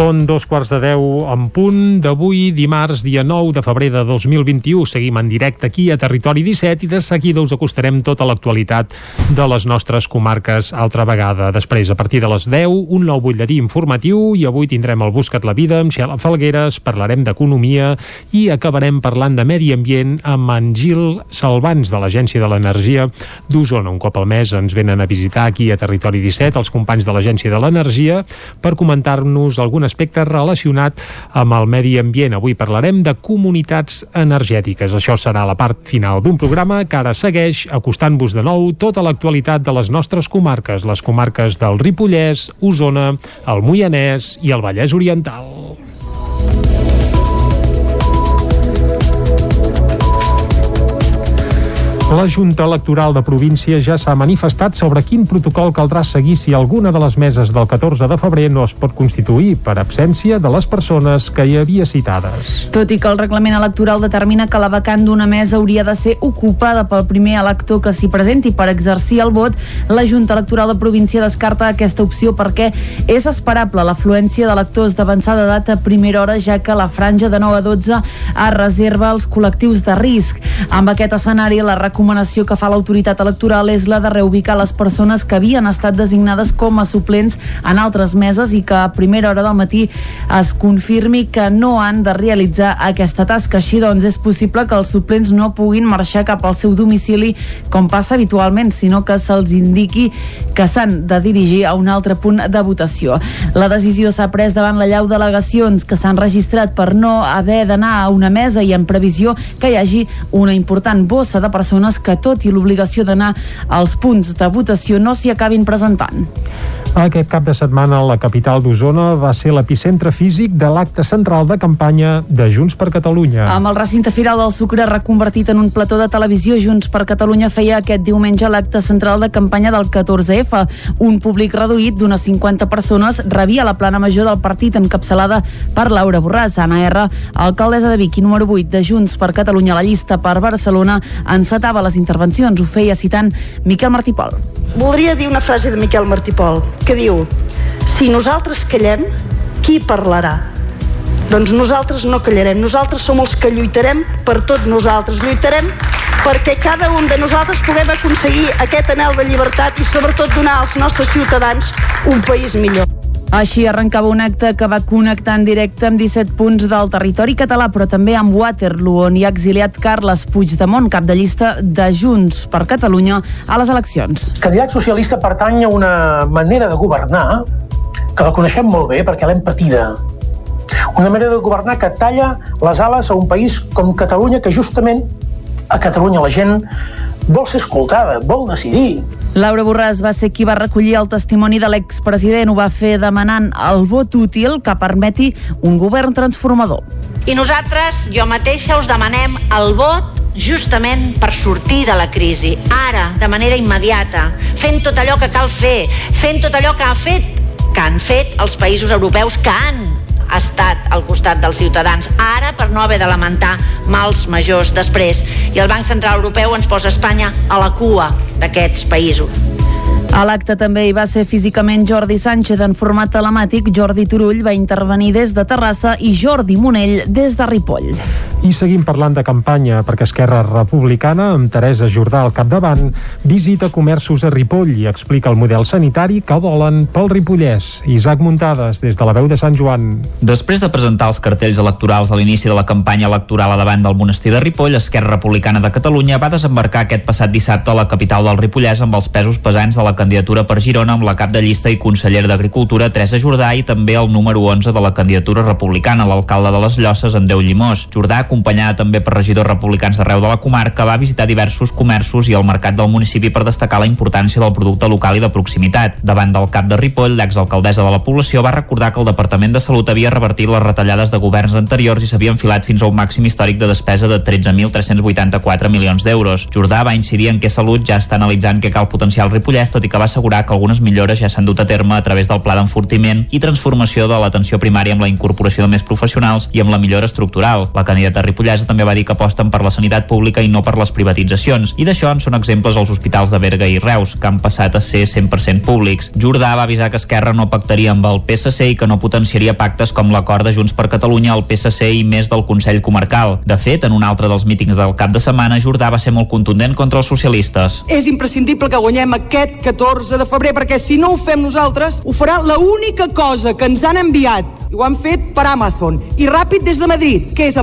Són dos quarts de deu en punt d'avui, dimarts, dia 9 de febrer de 2021. Seguim en directe aquí a Territori 17 i de seguida us acostarem tota l'actualitat de les nostres comarques altra vegada. Després, a partir de les 10, un nou butlletí informatiu i avui tindrem el Buscat la Vida amb Xela Falgueres, parlarem d'economia i acabarem parlant de medi ambient amb en Gil Salvans de l'Agència de l'Energia d'Osona. Un cop al mes ens venen a visitar aquí a Territori 17 els companys de l'Agència de l'Energia per comentar-nos algun aspecte relacionat amb el medi ambient. Avui parlarem de comunitats energètiques. Això serà la part final d'un programa que ara segueix acostant-vos de nou tota l'actualitat de les nostres comarques, les comarques del Ripollès, Osona, el Moianès i el Vallès Oriental. La Junta Electoral de Província ja s'ha manifestat sobre quin protocol caldrà seguir si alguna de les meses del 14 de febrer no es pot constituir per absència de les persones que hi havia citades. Tot i que el reglament electoral determina que la vacant d'una mesa hauria de ser ocupada pel primer elector que s'hi presenti per exercir el vot, la Junta Electoral de Província descarta aquesta opció perquè és esperable l'afluència d'electors d'avançada data a primera hora, ja que la franja de 9 a 12 es reserva als col·lectius de risc. Amb aquest escenari, la recomanació que fa l'autoritat electoral és la de reubicar les persones que havien estat designades com a suplents en altres meses i que a primera hora del matí es confirmi que no han de realitzar aquesta tasca. Així doncs, és possible que els suplents no puguin marxar cap al seu domicili com passa habitualment, sinó que se'ls indiqui que s'han de dirigir a un altre punt de votació. La decisió s'ha pres davant la llau delegacions que s'han registrat per no haver d'anar a una mesa i en previsió que hi hagi una important bossa de persones que, tot i l'obligació d'anar als punts de votació, no s'hi acabin presentant. Aquest cap de setmana la capital d'Osona va ser l'epicentre físic de l'acte central de campanya de Junts per Catalunya. Amb el recinte firal del Sucre reconvertit en un plató de televisió, Junts per Catalunya feia aquest diumenge l'acte central de campanya del 14F. Un públic reduït d'unes 50 persones rebia la plana major del partit encapçalada per Laura Borràs. Anna R, alcaldessa de Vic i número 8 de Junts per Catalunya a la llista per Barcelona, encetava les intervencions. Ho feia citant Miquel Martí Pol. Voldria dir una frase de Miquel Martí Pol, que diu si nosaltres callem, qui parlarà? Doncs nosaltres no callarem, nosaltres som els que lluitarem per tots nosaltres, lluitarem perquè cada un de nosaltres puguem aconseguir aquest anel de llibertat i sobretot donar als nostres ciutadans un país millor. Així arrencava un acte que va connectar en directe amb 17 punts del territori català, però també amb Waterloo, on hi ha exiliat Carles Puigdemont, cap de llista de Junts per Catalunya a les eleccions. El candidat socialista pertany a una manera de governar que la coneixem molt bé perquè l'hem patida. Una manera de governar que talla les ales a un país com Catalunya, que justament a Catalunya la gent vol ser escoltada, vol decidir. Laura Borràs va ser qui va recollir el testimoni de l'expresident. Ho va fer demanant el vot útil que permeti un govern transformador. I nosaltres, jo mateixa, us demanem el vot justament per sortir de la crisi, ara, de manera immediata, fent tot allò que cal fer, fent tot allò que ha fet, que han fet els països europeus que han estat al costat dels ciutadans, ara per no haver de lamentar mals majors després. I el Banc Central Europeu ens posa Espanya a la cua d'aquests països. A l'acte també hi va ser físicament Jordi Sánchez en format telemàtic, Jordi Turull va intervenir des de Terrassa i Jordi Monell des de Ripoll. I seguim parlant de campanya perquè Esquerra Republicana, amb Teresa Jordà al capdavant, visita comerços a Ripoll i explica el model sanitari que volen pel Ripollès. Isaac Muntades, des de la veu de Sant Joan. Després de presentar els cartells electorals a l'inici de la campanya electoral a davant del monestir de Ripoll, Esquerra Republicana de Catalunya va desembarcar aquest passat dissabte a la capital del Ripollès amb els pesos pesants de la candidatura per Girona amb la cap de llista i conseller d'Agricultura Teresa Jordà i també el número 11 de la candidatura republicana, l'alcalde de les Llosses, Andeu Llimós. Jordà acompanyada també per regidors republicans d'arreu de la comarca, va visitar diversos comerços i el mercat del municipi per destacar la importància del producte local i de proximitat. Davant del cap de Ripoll, l'exalcaldessa de la població va recordar que el Departament de Salut havia revertit les retallades de governs anteriors i s'havia enfilat fins a un màxim històric de despesa de 13.384 milions d'euros. Jordà va incidir en què Salut ja està analitzant què cal potenciar el Ripollès, tot i que va assegurar que algunes millores ja s'han dut a terme a través del pla d'enfortiment i transformació de l'atenció primària amb la incorporació de més professionals i amb la millora estructural. La candidata Ripollès Manresa també va dir que aposten per la sanitat pública i no per les privatitzacions. I d'això en són exemples els hospitals de Berga i Reus, que han passat a ser 100% públics. Jordà va avisar que Esquerra no pactaria amb el PSC i que no potenciaria pactes com l'acord de Junts per Catalunya, el PSC i més del Consell Comarcal. De fet, en un altre dels mítings del cap de setmana, Jordà va ser molt contundent contra els socialistes. És imprescindible que guanyem aquest 14 de febrer, perquè si no ho fem nosaltres, ho farà la única cosa que ens han enviat i ho han fet per Amazon i ràpid des de Madrid, que és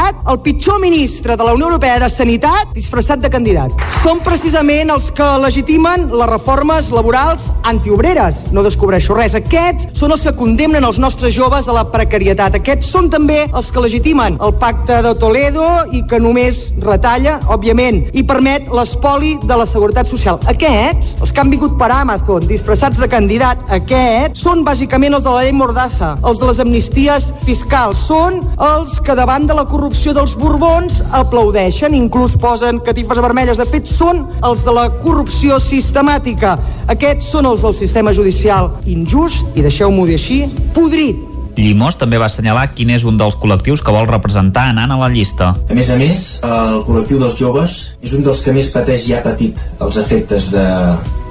empaquetat el pitjor ministre de la Unió Europea de Sanitat disfressat de candidat. Són precisament els que legitimen les reformes laborals antiobreres. No descobreixo res. Aquests són els que condemnen els nostres joves a la precarietat. Aquests són també els que legitimen el pacte de Toledo i que només retalla, òbviament, i permet l'espoli de la seguretat social. Aquests, els que han vingut per Amazon disfressats de candidat, aquests són bàsicament els de la llei Mordassa, els de les amnisties fiscals. Són els que davant de la corrupció dels Borbons aplaudeixen, inclús posen catifes vermelles. De fet, són els de la corrupció sistemàtica. Aquests són els del sistema judicial injust, i deixeu-m'ho dir així, podrit. Llimós també va assenyalar quin és un dels col·lectius que vol representar anant a la llista. A més a més, el col·lectiu dels joves és un dels que més pateix i ha patit els efectes de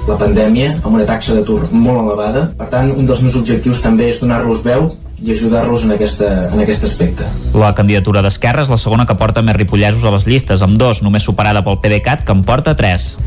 la pandèmia amb una taxa d'atur molt elevada. Per tant, un dels meus objectius també és donar-los veu i ajudar-los en, aquesta, en aquest aspecte. La candidatura d'Esquerra és la segona que porta més ripollesos a les llistes, amb dos, només superada pel PDeCAT, que en porta tres.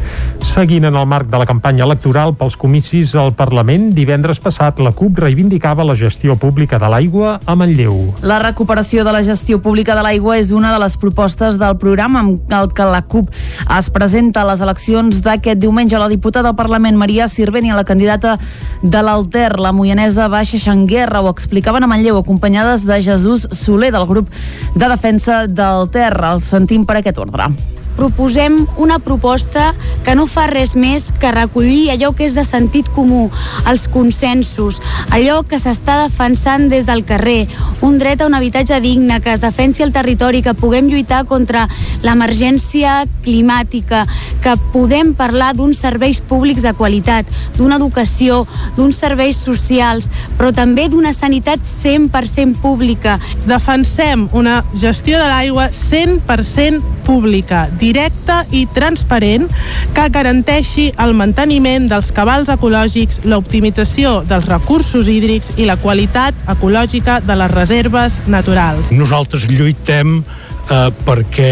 Seguint en el marc de la campanya electoral pels comicis al Parlament, divendres passat la CUP reivindicava la gestió pública de l'aigua a Manlleu. La recuperació de la gestió pública de l'aigua és una de les propostes del programa amb el que la CUP es presenta a les eleccions d'aquest diumenge. La diputada del Parlament, Maria Sirvent, i la candidata de l'Alter, la moianesa Baixa Xanguerra, ho explicaven a Manlleu, acompanyades de Jesús Soler, del grup de defensa del Terra. El sentim per aquest ordre proposem una proposta que no fa res més que recollir allò que és de sentit comú, els consensos, allò que s'està defensant des del carrer, un dret a un habitatge digne, que es defensi el territori, que puguem lluitar contra l'emergència climàtica, que podem parlar d'uns serveis públics de qualitat, d'una educació, d'uns serveis socials, però també d'una sanitat 100% pública. Defensem una gestió de l'aigua 100% pública, directa i transparent que garanteixi el manteniment dels cabals ecològics, l'optimització dels recursos hídrics i la qualitat ecològica de les reserves naturals. Nosaltres lluitem eh, perquè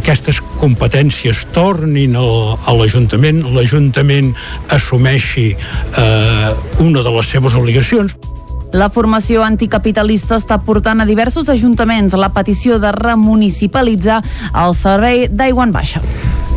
aquestes competències tornin al, a l'Ajuntament, l'Ajuntament assumeixi eh, una de les seves obligacions. La formació anticapitalista està portant a diversos ajuntaments la petició de remunicipalitzar el servei d'aigua en baixa.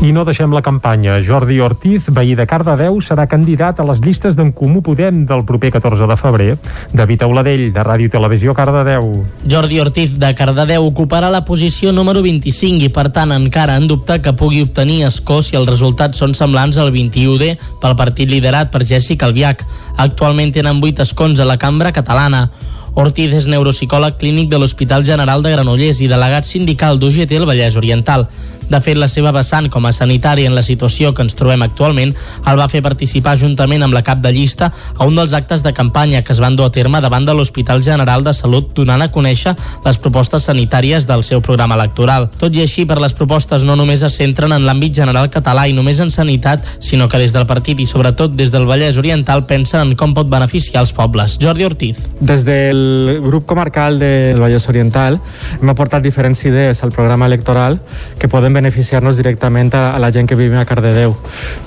I no deixem la campanya. Jordi Ortiz, veí de Cardedeu, serà candidat a les llistes d'en Comú Podem del proper 14 de febrer. David Auladell, de Ràdio Televisió Cardedeu. Jordi Ortiz, de Cardedeu, ocuparà la posició número 25 i, per tant, encara en dubte que pugui obtenir escó si els resultats són semblants al 21D pel partit liderat per Jessica Albiach. Actualment tenen 8 escons a la cambra catalana. Ortiz és neuropsicòleg clínic de l'Hospital General de Granollers i delegat sindical d'UGT al Vallès Oriental. De fet, la seva vessant com a sanitari en la situació que ens trobem actualment el va fer participar juntament amb la cap de llista a un dels actes de campanya que es van dur a terme davant de l'Hospital General de Salut donant a conèixer les propostes sanitàries del seu programa electoral. Tot i així, per les propostes no només es centren en l'àmbit general català i només en sanitat, sinó que des del partit i sobretot des del Vallès Oriental pensen en com pot beneficiar els pobles. Jordi Ortiz. Des del el grup comarcal del Vallès Oriental hem aportat diferents idees al programa electoral que poden beneficiar-nos directament a, a la gent que vivim a Cardedeu.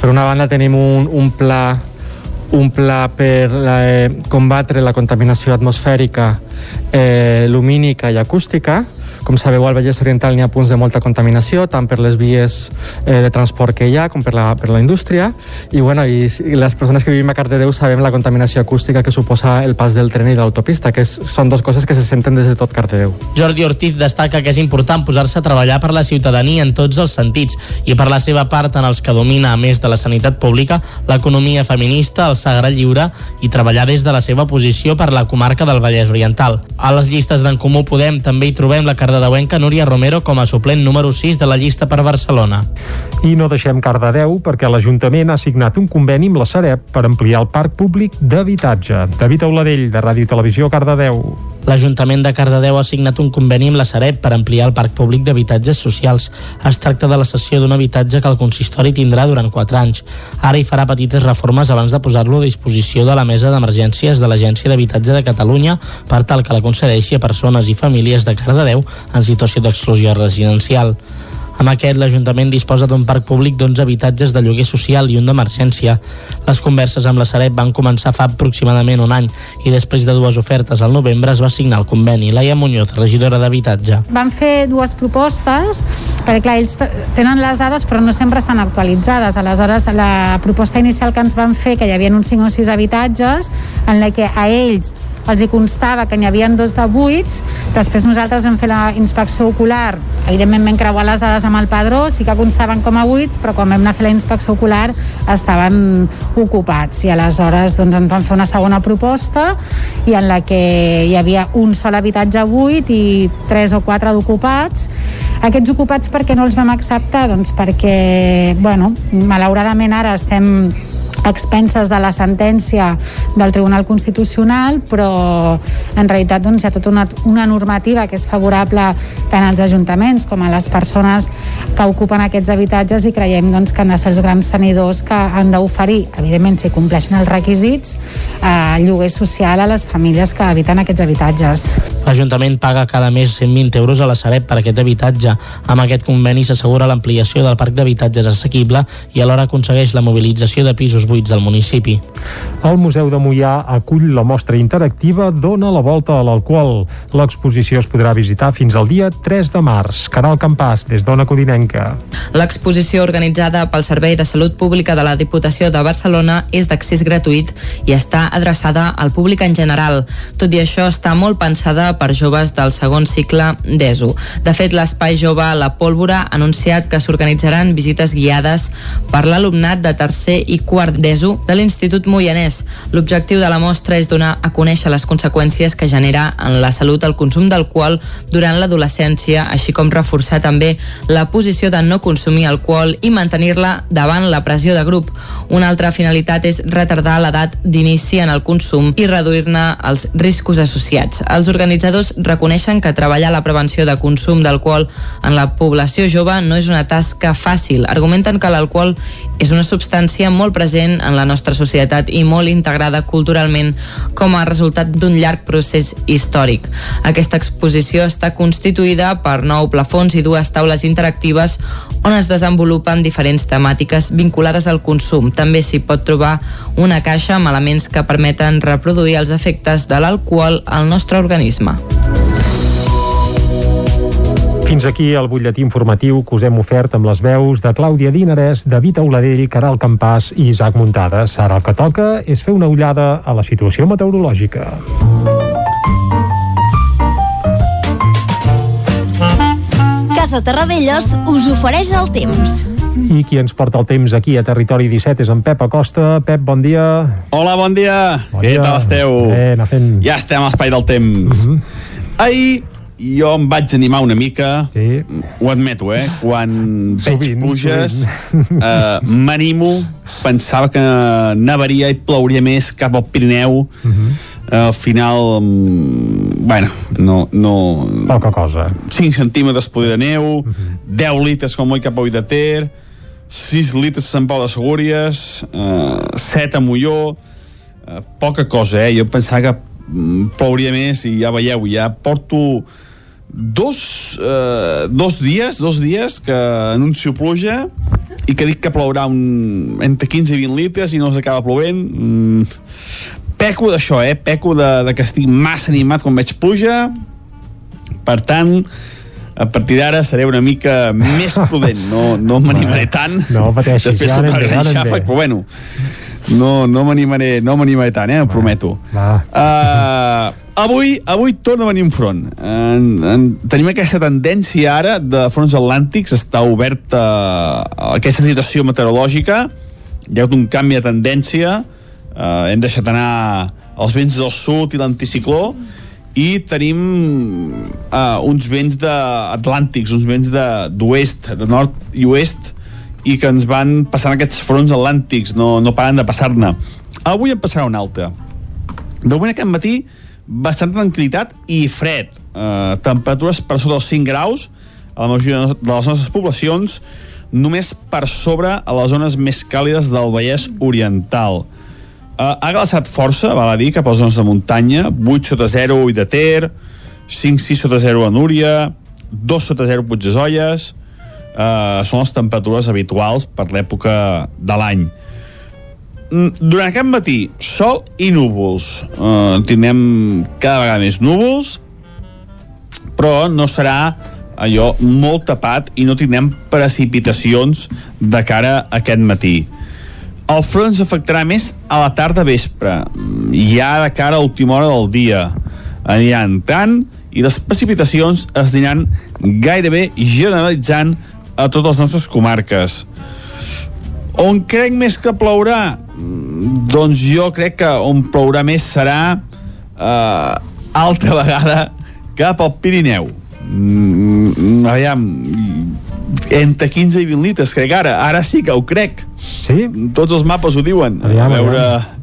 Per una banda tenim un, un pla un pla per la, eh, combatre la contaminació atmosfèrica, eh, lumínica i acústica, com sabeu, al Vallès Oriental n'hi ha punts de molta contaminació, tant per les vies eh, de transport que hi ha com per la, per la indústria, i, bueno, i, i les persones que vivim a Cardedeu sabem la contaminació acústica que suposa el pas del tren i de l'autopista, que és, són dues coses que se senten des de tot Cardedeu. Jordi Ortiz destaca que és important posar-se a treballar per la ciutadania en tots els sentits i per la seva part en els que domina, a més de la sanitat pública, l'economia feminista, el sagre lliure i treballar des de la seva posició per la comarca del Vallès Oriental. A les llistes d'en Comú Podem també hi trobem la cardedeuenca Núria Romero com a suplent número 6 de la llista per Barcelona. I no deixem Cardedeu perquè l'Ajuntament ha signat un conveni amb la Sareb per ampliar el parc públic d'habitatge. David Auladell, de Ràdio Televisió, Cardedeu. L'Ajuntament de Cardedeu ha signat un conveni amb la Sareb per ampliar el parc públic d'habitatges socials. Es tracta de la cessió d'un habitatge que el consistori tindrà durant 4 anys. Ara hi farà petites reformes abans de posar-lo a disposició de la mesa d'emergències de l'Agència d'Habitatge de Catalunya per tal que la concedeixi a persones i famílies de Cardedeu en situació d'exclusió residencial. Amb aquest, l'Ajuntament disposa d'un parc públic d'11 habitatges de lloguer social i un d'emergència. Les converses amb la Sareb van començar fa aproximadament un any i després de dues ofertes al novembre es va signar el conveni. Laia Muñoz, regidora d'Habitatge. Van fer dues propostes, perquè clar, ells tenen les dades però no sempre estan actualitzades. Aleshores, la proposta inicial que ens van fer, que hi havia uns 5 o 6 habitatges, en la que a ells els hi constava que n'hi havia dos de buits, després nosaltres hem fet la inspecció ocular, evidentment vam creuar les dades amb el padró, sí que constaven com a buits, però quan vam anar a fer la inspecció ocular estaven ocupats. I aleshores doncs, ens van fer una segona proposta i en la que hi havia un sol habitatge buit i tres o quatre d'ocupats. Aquests ocupats perquè no els vam acceptar? Doncs perquè, bueno, malauradament ara estem expenses de la sentència del Tribunal Constitucional, però en realitat doncs, hi ha tota una, una normativa que és favorable tant als ajuntaments com a les persones que ocupen aquests habitatges i creiem doncs, que han de ser els grans tenidors que han d'oferir, evidentment si compleixen els requisits, eh, lloguer social a les famílies que habiten aquests habitatges. L'Ajuntament paga cada mes 120 euros a la Sareb per aquest habitatge. Amb aquest conveni s'assegura l'ampliació del parc d'habitatges assequible i alhora aconsegueix la mobilització de pisos buits del municipi. El Museu de Mollà acull la mostra interactiva Dona la volta a l'alcohol. L'exposició es podrà visitar fins al dia 3 de març. Caral Campàs, des d'Ona Codinenca. L'exposició organitzada pel Servei de Salut Pública de la Diputació de Barcelona és d'accés gratuït i està adreçada al públic en general. Tot i això, està molt pensada per joves del segon cicle d'ESO. De fet, l'Espai Jove La Pólvora ha anunciat que s'organitzaran visites guiades per l'alumnat de tercer i quart d'ESO de l'Institut Moianès. L'objectiu de la mostra és donar a conèixer les conseqüències que genera en la salut el consum d'alcohol durant l'adolescència, així com reforçar també la posició de no consumir alcohol i mantenir-la davant la pressió de grup. Una altra finalitat és retardar l'edat d'inici en el consum i reduir-ne els riscos associats. Els organitzadors reconeixen que treballar la prevenció de consum d'alcohol en la població jove no és una tasca fàcil. Argumenten que l'alcohol és una substància molt present en la nostra societat i molt integrada culturalment com a resultat d'un llarg procés històric. Aquesta exposició està constituïda per nou plafons i dues taules interactives on es desenvolupen diferents temàtiques vinculades al consum. També s'hi pot trobar una caixa amb elements que permeten reproduir els efectes de l'alcohol al nostre organisme. Fins aquí el butlletí informatiu que us hem ofert amb les veus de Clàudia Dinarès, David Auladell, Caral Campàs i Isaac Muntades. Ara el que toca és fer una ullada a la situació meteorològica. Casa Terradellos us ofereix el temps. I qui ens porta el temps aquí a Territori 17 és en Pep Acosta. Pep, bon dia. Hola, bon dia. Bon Què dia. tal esteu? Bé, anar fent... Ja estem a l'espai del temps. Mhm. Ahir jo em vaig animar una mica, sí. ho admeto, eh? Quan Sovint, veig pluges, eh, m'animo, pensava que nevaria i plouria més cap al Pirineu, Mhm. eh, al final, mm, bueno, no... no Poca cosa. 5 centímetres poder de neu, Mhm. 10 litres com oi cap a de Ter, 6 litres a Sant Pau de Segúries, eh, 7 a Molló, eh, poca cosa, eh? Jo pensava que mm, plouria més i ja veieu, ja porto dos, eh, dos dies, dos dies que anuncio pluja i que dic que plourà un, entre 15 i 20 litres i no s'acaba plovent. Mm, peco d'això, eh? Peco de, de que estic massa animat quan veig pluja. Per tant, a partir d'ara seré una mica més prudent, no, no m'animaré tant. No pateixis, Després ja sota el gran xàfec, però bueno, no, no m'animaré no m'animaré tant, eh? Ho prometo. Uh, avui, avui torna a venir un front. En, en, tenim aquesta tendència ara de fronts atlàntics, està oberta uh, aquesta situació meteorològica, hi ha hagut un canvi de tendència, uh, hem deixat anar els vents del sud i l'anticicló, i tenim uh, uns vents de atlàntics, uns vents d'oest, de, de nord i oest, i que ens van passant aquests fronts atlàntics, no, no paren de passar-ne. Avui en passarà un altre. De moment aquest matí, bastant tranquil·litat i fred. Eh, temperatures per sota dels 5 graus a la majoria de les nostres poblacions, només per sobre a les zones més càlides del Vallès Oriental. Uh, ha glaçat força, val a dir, cap a les zones de muntanya, 8 sota 0 i de Ter, 5-6 sota 0 a Núria, 2 sota 0 Puigdesolles, uh, són les temperatures habituals per l'època de l'any. Mm, Durant aquest matí, sol i núvols. Uh, tindrem cada vegada més núvols, però no serà allò molt tapat i no tindrem precipitacions de cara a aquest matí. El front ens afectarà més a la tarda vespre, ja de cara a última hora del dia. Aniran tant i les precipitacions es aniran gairebé generalitzant a totes les nostres comarques. On crec més que plourà? Mm, Doncs jo crec que on plourà més serà eh, altra vegada cap al Pirineu. Mm, aviam, entre 15 i 20 litres, crec ara. Ara sí que ho crec. Sí? Tots els mapes ho diuen. Aviam, a veure... aviam.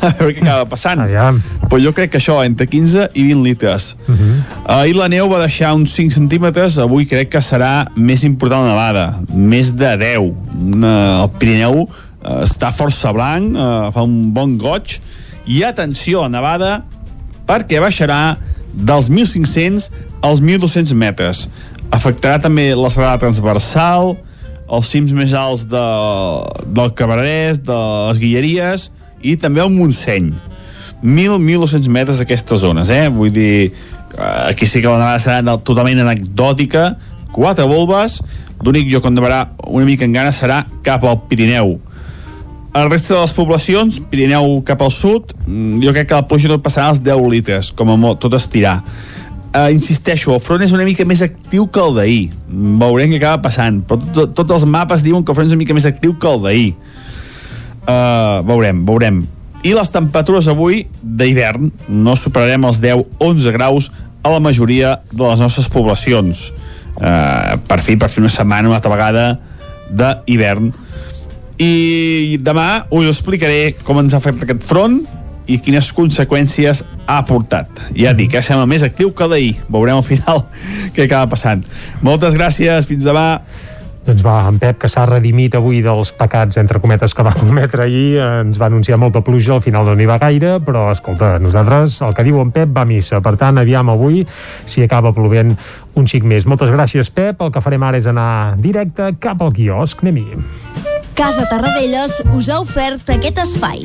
A veure què acaba passant. Aviam. Però jo crec que això, entre 15 i 20 litres. Uh -huh. Ahir la neu va deixar uns 5 centímetres, avui crec que serà més important la nevada, més de 10. Una, el Pirineu eh, està força blanc, eh, fa un bon goig, i atenció a nevada, perquè baixarà dels 1.500 als 1.200 metres. Afectarà també la serrada transversal, els cims més alts de, del Cabrerès, de les Guilleries, i també el Montseny. 1.000-1.200 metres aquestes zones, eh? Vull dir, eh, aquí sí que la nevada serà totalment anecdòtica, quatre volves, l'únic lloc on nevarà una mica en gana serà cap al Pirineu. El resta de les poblacions, Pirineu cap al sud, mm, jo crec que la pluja no passarà als 10 litres, com a molt, tot estirar. Uh, insisteixo, el front és una mica més actiu que el d'ahir. Veurem què acaba passant, però tot, tots els mapes diuen que el front és una mica més actiu que el d'ahir. Uh, veurem, veurem. I les temperatures avui d'hivern no superarem els 10-11 graus a la majoria de les nostres poblacions. Uh, per fi, per fi una setmana, una altra vegada d'hivern. I demà us explicaré com ens ha fet aquest front i quines conseqüències ha portat. Ja dic, eh, sembla més actiu que d'ahir. Veurem al final què acaba passant. Moltes gràcies, fins demà. Doncs va, en Pep, que s'ha redimit avui dels pecats, entre cometes, que va cometre ahir, ens va anunciar molta pluja, al final no n'hi va gaire, però, escolta, nosaltres, el que diu en Pep va a missa. Per tant, aviam avui si acaba plovent un xic més. Moltes gràcies, Pep. El que farem ara és anar directe cap al quiosc. Anem-hi. Casa Tarradellas us ha ofert aquest espai.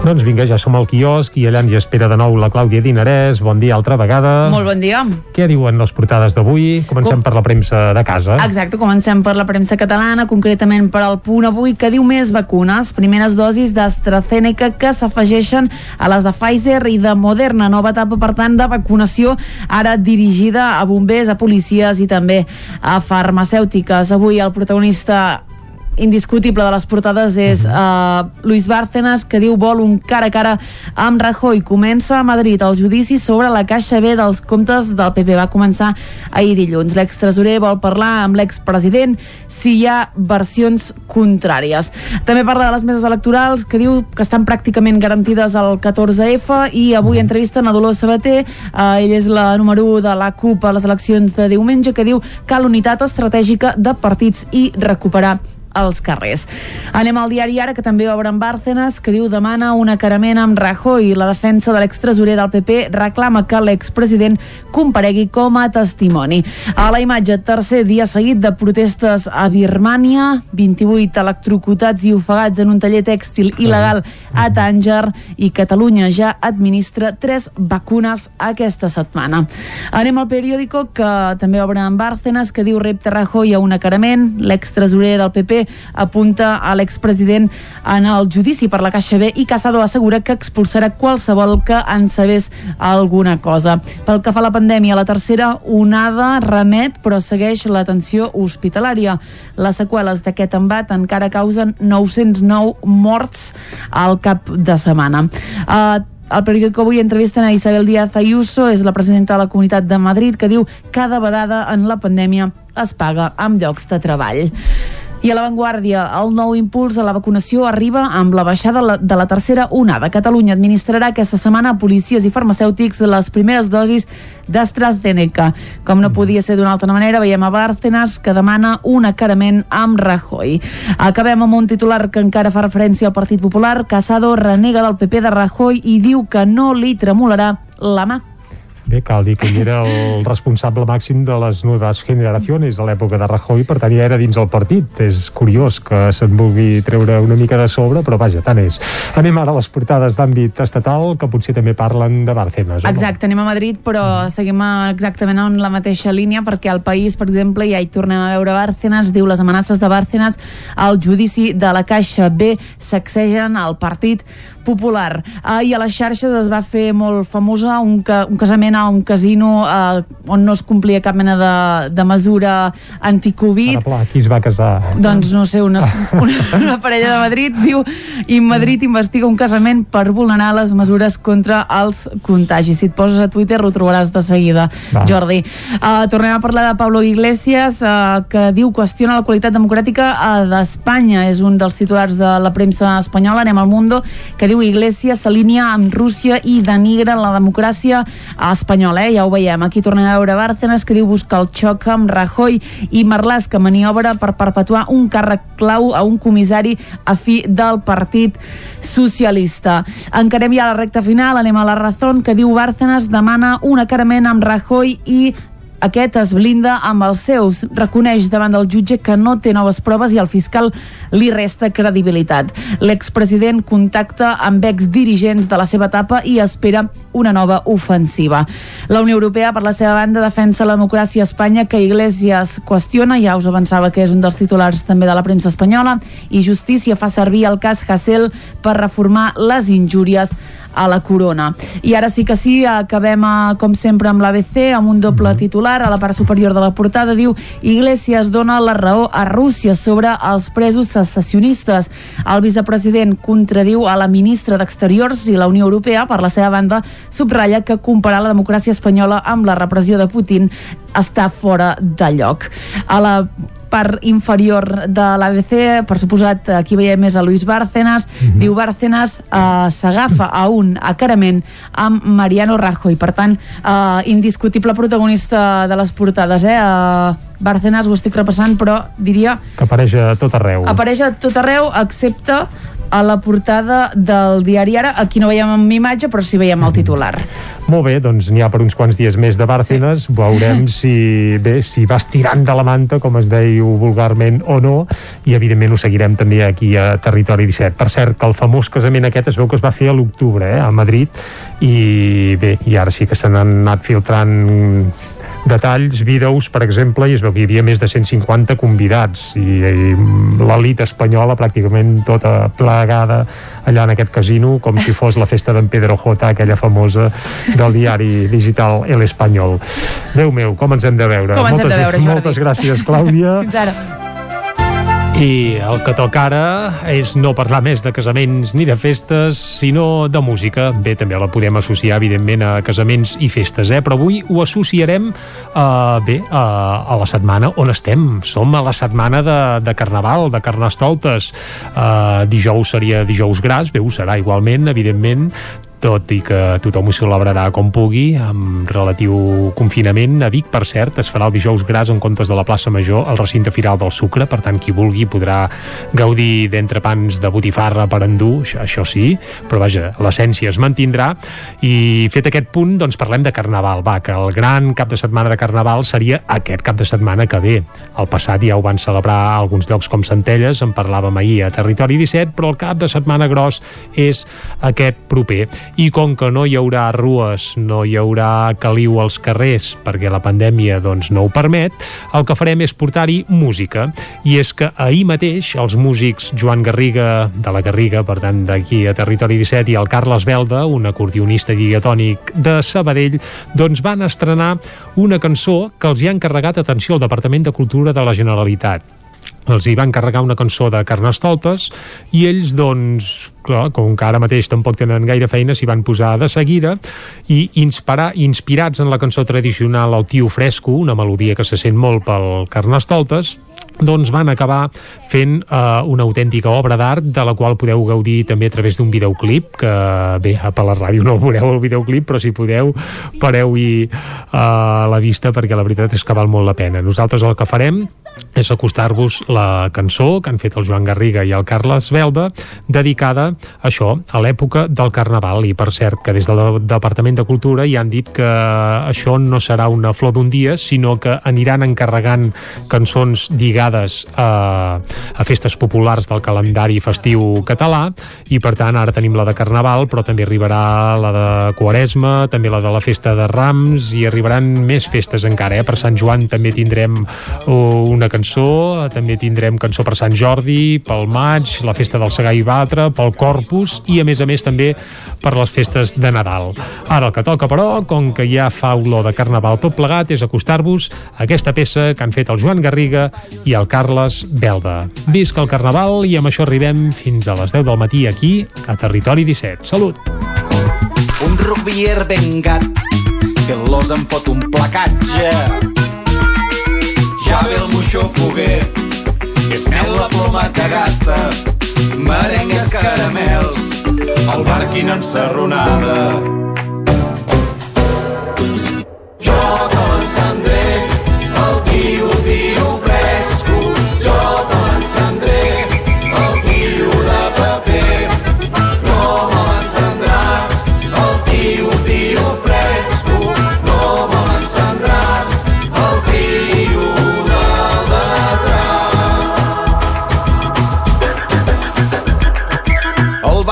Doncs vinga, ja som al quiosc i allà ens hi espera de nou la Clàudia Dinarès. Bon dia altra vegada. Molt bon dia. Què diuen les portades d'avui? Comencem per la premsa de casa. Exacte, comencem per la premsa catalana, concretament per al punt avui, que diu més vacunes, primeres dosis d'AstraZeneca que s'afegeixen a les de Pfizer i de Moderna, nova etapa, per tant, de vacunació, ara dirigida a bombers, a policies i també a farmacèutiques. Avui el protagonista indiscutible de les portades és uh, Luis Bárcenas, que diu vol un cara a cara amb Rajoy. Comença a Madrid el judici sobre la caixa B dels comptes del PP. Va començar ahir dilluns. L'extresorer vol parlar amb l'expresident si hi ha versions contràries. També parla de les meses electorals, que diu que estan pràcticament garantides al 14F i avui entrevisten a Dolors Sabater, uh, ell és la número 1 de la CUP a les eleccions de diumenge, que diu cal unitat estratègica de partits i recuperar als carrers. Anem al diari Ara, que també obre en Bárcenas, que diu demana un acarament amb Rajoy. La defensa de l'extresorer del PP reclama que l'expresident comparegui com a testimoni. A la imatge, tercer dia seguit de protestes a Birmània, 28 electrocutats i ofegats en un taller tèxtil il·legal a Tànger i Catalunya ja administra tres vacunes aquesta setmana. Anem al periòdico, que també obre en Bárcenas, que diu repte Rajoy a un acarament. L'extresorer del PP apunta a l'expresident en el judici per la Caixa B i Casado assegura que expulsarà qualsevol que en sabés alguna cosa. Pel que fa a la pandèmia, la tercera onada remet però segueix l'atenció hospitalària. Les seqüeles d'aquest embat encara causen 909 morts al cap de setmana. Uh, el periòdico avui entrevisten a Isabel Díaz Ayuso, és la presidenta de la Comunitat de Madrid, que diu cada vegada en la pandèmia es paga amb llocs de treball. I a l'avantguàrdia, el nou impuls a la vacunació arriba amb la baixada de la tercera onada. Catalunya administrarà aquesta setmana a policies i farmacèutics les primeres dosis d'AstraZeneca. Com no podia ser d'una altra manera, veiem a Bárcenas que demana un acarament amb Rajoy. Acabem amb un titular que encara fa referència al Partit Popular. Casado renega del PP de Rajoy i diu que no li tremolarà la mà. Bé, cal dir que ell era el responsable màxim de les noves generacions a l'època de Rajoy, per tant ja era dins el partit. És curiós que se'n vulgui treure una mica de sobre, però vaja, tant és. Anem ara a les portades d'àmbit estatal, que potser també parlen de Bárcenas. Exacte, anem a Madrid, però seguim exactament en la mateixa línia, perquè al país, per exemple, ja hi tornem a veure Bárcenas, diu les amenaces de Bárcenas al judici de la Caixa B sacsegen al partit popular. Uh, I a les xarxes es va fer molt famosa un, ca un casament a un casino uh, on no es complia cap mena de, de mesura anticovid. Ara, pla, qui es va casar? Doncs no sé, una, una, una parella de Madrid diu i Madrid investiga un casament per vulnerar les mesures contra els contagis. Si et poses a Twitter ho trobaràs de seguida, va. Jordi. Uh, tornem a parlar de Pablo Iglesias, uh, que diu qüestiona la qualitat democràtica uh, d'Espanya. És un dels titulars de la premsa espanyola, anem al Mundo, que diu Iglesias s'alinea amb Rússia i denigra la democràcia espanyola, eh? ja ho veiem. Aquí tornem a veure Bárcenas, que diu buscar el xoc amb Rajoy i Marlàs, que maniobra per perpetuar un càrrec clau a un comissari a fi del Partit Socialista. Encarem ja la recta final, anem a la Razón, que diu Bárcenas demana un acarament amb Rajoy i aquest es blinda amb els seus, reconeix davant del jutge que no té noves proves i el fiscal li resta credibilitat. L'expresident contacta amb exdirigents de la seva etapa i espera una nova ofensiva. La Unió Europea, per la seva banda, defensa la democràcia a Espanya que Iglesias qüestiona, ja us avançava que és un dels titulars també de la premsa espanyola, i Justícia fa servir el cas Hassel per reformar les injúries a la corona. I ara sí que sí, acabem a, com sempre amb l'ABC, amb un doble titular. A la part superior de la portada diu Iglesias dona la raó a Rússia sobre els presos secessionistes. El vicepresident contradiu a la ministra d'Exteriors i la Unió Europea, per la seva banda, subratlla que comparar la democràcia espanyola amb la repressió de Putin està fora de lloc. A la part inferior de l'ABC, per suposat, aquí veiem més a Luis Bárcenas, mm -hmm. diu Bárcenas eh, s'agafa a un acarament amb Mariano Rajoy, per tant, eh, indiscutible protagonista de les portades, eh? eh Bárcenas ho estic repassant, però diria... Que apareix a tot arreu. Apareix a tot arreu, excepte a la portada del diari Ara. Aquí no veiem amb imatge, però sí veiem el titular. Molt bé, doncs n'hi ha per uns quants dies més de Bárcenas. Sí. Veurem si, bé, si vas tirant de la manta, com es deia vulgarment, o no, i evidentment ho seguirem també aquí a Territori 17. Per cert, que el famós casament aquest es veu que es va fer a l'octubre, eh, a Madrid, i bé, i ara sí que se n'han anat filtrant detalls, vídeos, per exemple, i es veu que hi havia més de 150 convidats i, i l'elit espanyola pràcticament tota plegada allà en aquest casino, com si fos la festa d'en Pedro J, aquella famosa del diari digital El Espanyol. Déu meu, com ens hem de veure? Com ens moltes, hem de veure, Jordi? Moltes gràcies, Clàudia. Fins ara. I el que toca ara és no parlar més de casaments ni de festes, sinó de música. Bé, també la podem associar, evidentment, a casaments i festes, eh? però avui ho associarem uh, bé, uh, a la setmana on estem. Som a la setmana de, de Carnaval, de Carnestoltes. Uh, dijous seria dijous gras, bé, ho serà igualment, evidentment, tot i que tothom ho celebrarà com pugui, amb relatiu confinament. A Vic, per cert, es farà el dijous gras en comptes de la plaça Major al recinte firal del Sucre, per tant, qui vulgui podrà gaudir d'entrepans de botifarra per endur, això, això sí, però vaja, l'essència es mantindrà. I fet aquest punt, doncs parlem de Carnaval. Va, que el gran cap de setmana de Carnaval seria aquest cap de setmana que ve. El passat ja ho van celebrar alguns llocs com Centelles, en parlàvem ahir a Territori 17, però el cap de setmana gros és aquest proper i com que no hi haurà rues, no hi haurà caliu als carrers perquè la pandèmia doncs, no ho permet, el que farem és portar-hi música. I és que ahir mateix els músics Joan Garriga, de la Garriga, per tant d'aquí a Territori 17, i el Carles Belda, un acordionista diatònic de Sabadell, doncs van estrenar una cançó que els hi ha encarregat atenció al Departament de Cultura de la Generalitat els hi van carregar una cançó de Carnestoltes i ells, doncs, clar, com que ara mateix tampoc tenen gaire feina, s'hi van posar de seguida i inspirar, inspirats en la cançó tradicional El tio fresco, una melodia que se sent molt pel Carnestoltes, doncs van acabar fent uh, una autèntica obra d'art de la qual podeu gaudir també a través d'un videoclip que bé, per la ràdio no el veureu el videoclip però si podeu pareu-hi uh, la vista perquè la veritat és que val molt la pena. Nosaltres el que farem és acostar-vos la cançó que han fet el Joan Garriga i el Carles Belda dedicada a això, a l'època del Carnaval i per cert que des del Departament de Cultura ja han dit que això no serà una flor d'un dia sinó que aniran encarregant cançons lligades a, a festes populars del calendari festiu català i per tant ara tenim la de Carnaval però també arribarà la de Quaresma també la de la festa de Rams i arribaran més festes encara, eh? per Sant Joan també tindrem una cançó també tindrem cançó per Sant Jordi pel maig, la festa del Segar i Batre pel Corpus i a més a més també per les festes de Nadal ara el que toca però, com que ja fa olor de Carnaval tot plegat, és acostar-vos a aquesta peça que han fet el Joan Garriga i el Carles Belda. Visca el Carnaval i amb això arribem fins a les 10 del matí aquí a Territori 17. Salut! Un rubier ben gat que l'os em fot un placatge ja ve el moixó foguer és mel la ploma que gasta. Merengues caramels el barquin ensarronada jo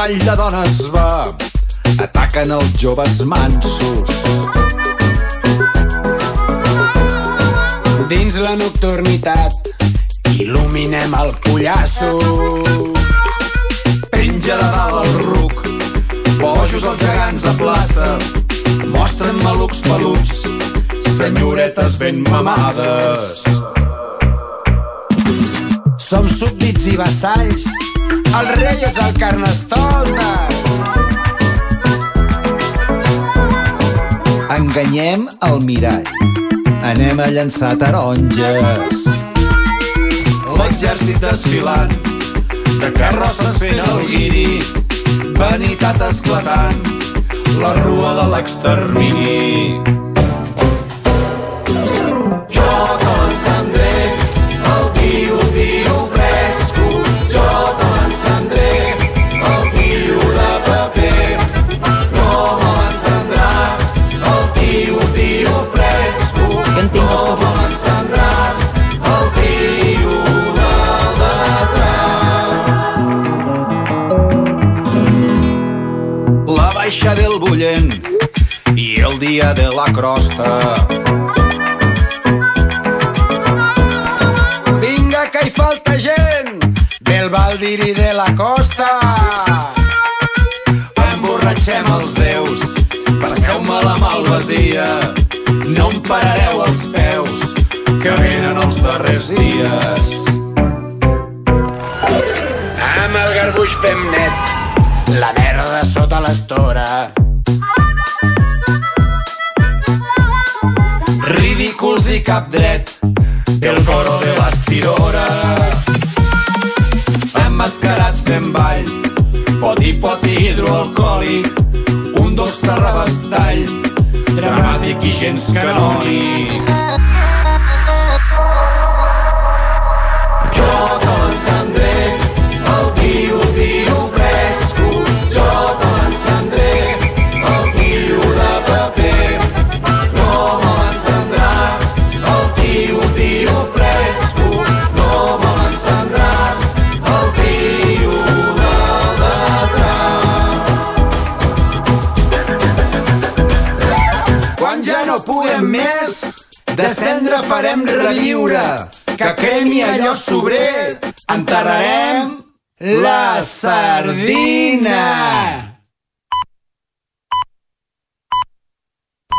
ball de dones va. Ataquen els joves mansos. Dins la nocturnitat il·luminem el pollasso. Penja de dalt el ruc bojos els gegants a plaça. Mostren malucs peluts senyoretes ben mamades. Som súbdits i vassalls el rei és el carnestoltes enganyem el mirall anem a llançar taronges. L'exèrcit desfilant, de carrosses fent el guiri, vanitat esclatant, la rua de l'extermini. Dia de la crosta. Vinga, que hi falta gent del Valdir i de la costa. Emborratxem els déus, passeu-me la malvasia, no em parareu els peus, que venen els darrers dies. fem net la merda sota l'estora. Cap dret, el coro de l'estidora. Emmascarats fem ball, poti poti hidroalcohòlic, un dos terrabastall, dramàtic i gens canònic. De cendra farem relliure, que cremi allò sobrer, enterrarem la sardina.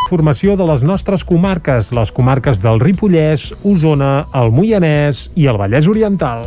Formació de les nostres comarques, les comarques del Ripollès, Osona, el Moianès i el Vallès Oriental.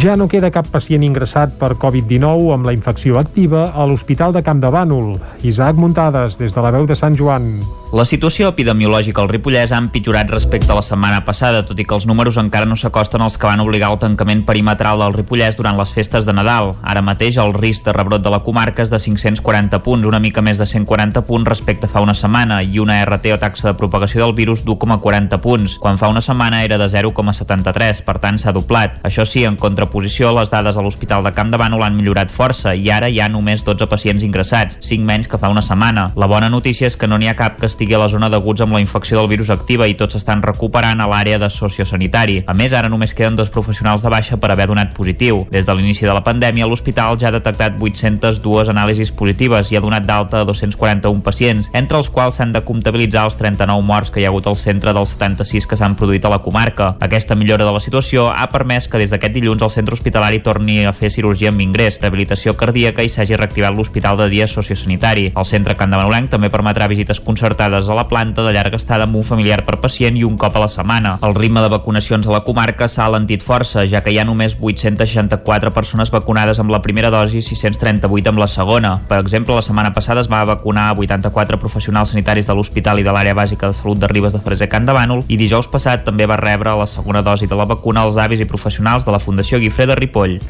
Ja no queda cap pacient ingressat per Covid-19 amb la infecció activa a l'Hospital de Camp de Bànol. Isaac Muntades, des de la veu de Sant Joan. La situació epidemiològica al Ripollès ha empitjorat respecte a la setmana passada, tot i que els números encara no s'acosten als que van obligar al tancament perimetral del Ripollès durant les festes de Nadal. Ara mateix el risc de rebrot de la comarca és de 540 punts, una mica més de 140 punts respecte a fa una setmana, i una RT o taxa de propagació del virus d'1,40 punts, quan fa una setmana era de 0,73, per tant s'ha doblat. Això sí, en contraposició, les dades a l'Hospital de Camp de Bànol han millorat força i ara hi ha només 12 pacients ingressats, 5 menys que fa una setmana. La bona notícia és que no n'hi ha cap que estigui a la zona d'aguts amb la infecció del virus activa i tots s'estan recuperant a l'àrea de sociosanitari. A més, ara només queden dos professionals de baixa per haver donat positiu. Des de l'inici de la pandèmia, l'hospital ja ha detectat 802 anàlisis positives i ha donat d'alta a 241 pacients, entre els quals s'han de comptabilitzar els 39 morts que hi ha hagut al centre dels 76 que s'han produït a la comarca. Aquesta millora de la situació ha permès que des d'aquest dilluns el centre hospitalari torni a fer cirurgia amb ingrés, rehabilitació cardíaca i s'hagi reactivat l'hospital de dia sociosanitari. El centre Can de Manolenc també permetrà visites concertades a la planta de llarga estada amb un familiar per pacient i un cop a la setmana. El ritme de vacunacions a la comarca s'ha alentit força, ja que hi ha només 864 persones vacunades amb la primera dosi i 638 amb la segona. Per exemple, la setmana passada es va vacunar 84 professionals sanitaris de l'Hospital i de l'Àrea Bàsica de Salut de Ribes de Freser Can de Bànol i dijous passat també va rebre la segona dosi de la vacuna als avis i professionals de la Fundació Guifré de Ripoll.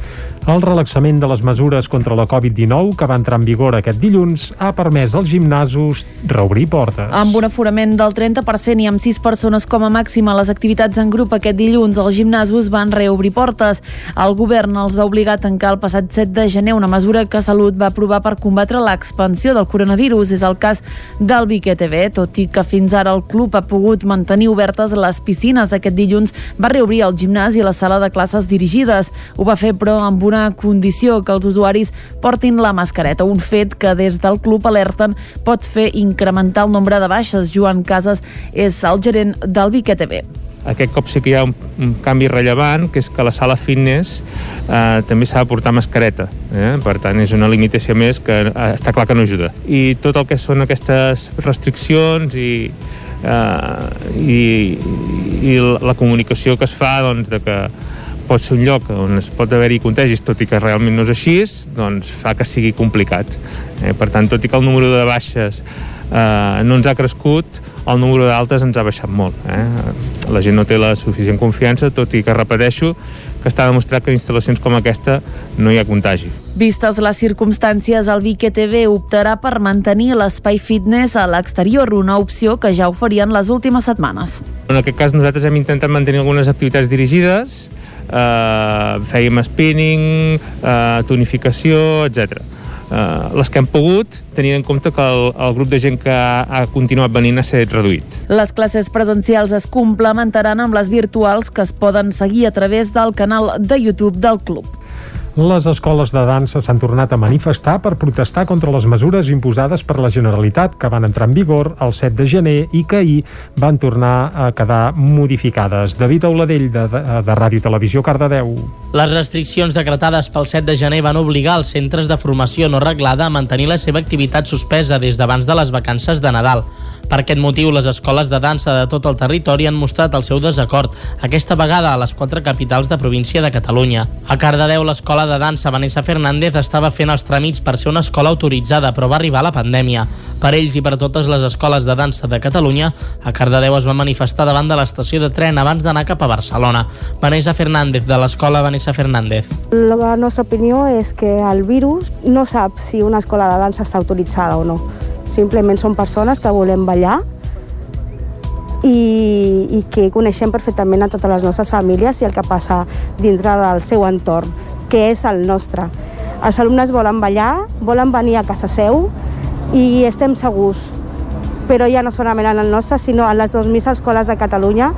El relaxament de les mesures contra la Covid-19 que va entrar en vigor aquest dilluns ha permès als gimnasos reobrir portes. Amb un aforament del 30% i amb 6 persones com a màxim a les activitats en grup aquest dilluns, els gimnasos van reobrir portes. El govern els va obligar a tancar el passat 7 de gener una mesura que Salut va aprovar per combatre l'expansió del coronavirus. És el cas del Vic TV, tot i que fins ara el club ha pogut mantenir obertes les piscines. Aquest dilluns va reobrir el gimnàs i la sala de classes dirigides. Ho va fer, però, amb una condició que els usuaris portin la mascareta, un fet que des del club alerten pot fer incrementar el nombre de baixes. Joan Casas és el gerent del Vic TV. Aquest cop sí que hi ha un, un canvi rellevant, que és que la sala fitness eh, també s'ha de portar mascareta. Eh? Per tant, és una limitació més que eh, està clar que no ajuda. I tot el que són aquestes restriccions i, eh, i, i la comunicació que es fa doncs, de que pot ser un lloc on es pot haver-hi contagis, tot i que realment no és així, doncs fa que sigui complicat. Eh? Per tant, tot i que el número de baixes eh, no ens ha crescut, el número d'altes ens ha baixat molt. Eh? La gent no té la suficient confiança, tot i que, repeteixo, que està demostrat que en instal·lacions com aquesta no hi ha contagi. Vistes les circumstàncies, el Vic TV optarà per mantenir l'espai fitness a l'exterior, una opció que ja oferien les últimes setmanes. En aquest cas nosaltres hem intentat mantenir algunes activitats dirigides, eh, fèiem spinning, eh, tonificació, etc. Uh, les que hem pogut, tenint en compte que el, el grup de gent que ha, ha continuat venint ha estat reduït. Les classes presencials es complementaran amb les virtuals que es poden seguir a través del canal de YouTube del club. Les escoles de dansa s'han tornat a manifestar per protestar contra les mesures imposades per la Generalitat que van entrar en vigor el 7 de gener i que ahir van tornar a quedar modificades. David Auladell, de, de, de Ràdio Televisió, Cardedeu. Les restriccions decretades pel 7 de gener van obligar els centres de formació no reglada a mantenir la seva activitat suspesa des d'abans de les vacances de Nadal. Per aquest motiu, les escoles de dansa de tot el territori han mostrat el seu desacord, aquesta vegada a les quatre capitals de província de Catalunya. A Cardedeu, l'escola de dansa Vanessa Fernández estava fent els tràmits per ser una escola autoritzada, però va arribar la pandèmia. Per ells i per totes les escoles de dansa de Catalunya, a Cardedeu es va manifestar davant de l'estació de tren abans d'anar cap a Barcelona. Vanessa Fernández, de l'escola Vanessa Fernández. La nostra opinió és que el virus no sap si una escola de dansa està autoritzada o no Simplement són persones que volem ballar i, i que coneixem perfectament a totes les nostres famílies i el que passa dintre del seu entorn, que és el nostre. Els alumnes volen ballar, volen venir a casa seu i estem segurs, però ja no solament en el nostre, sinó en les 2.000 escoles de Catalunya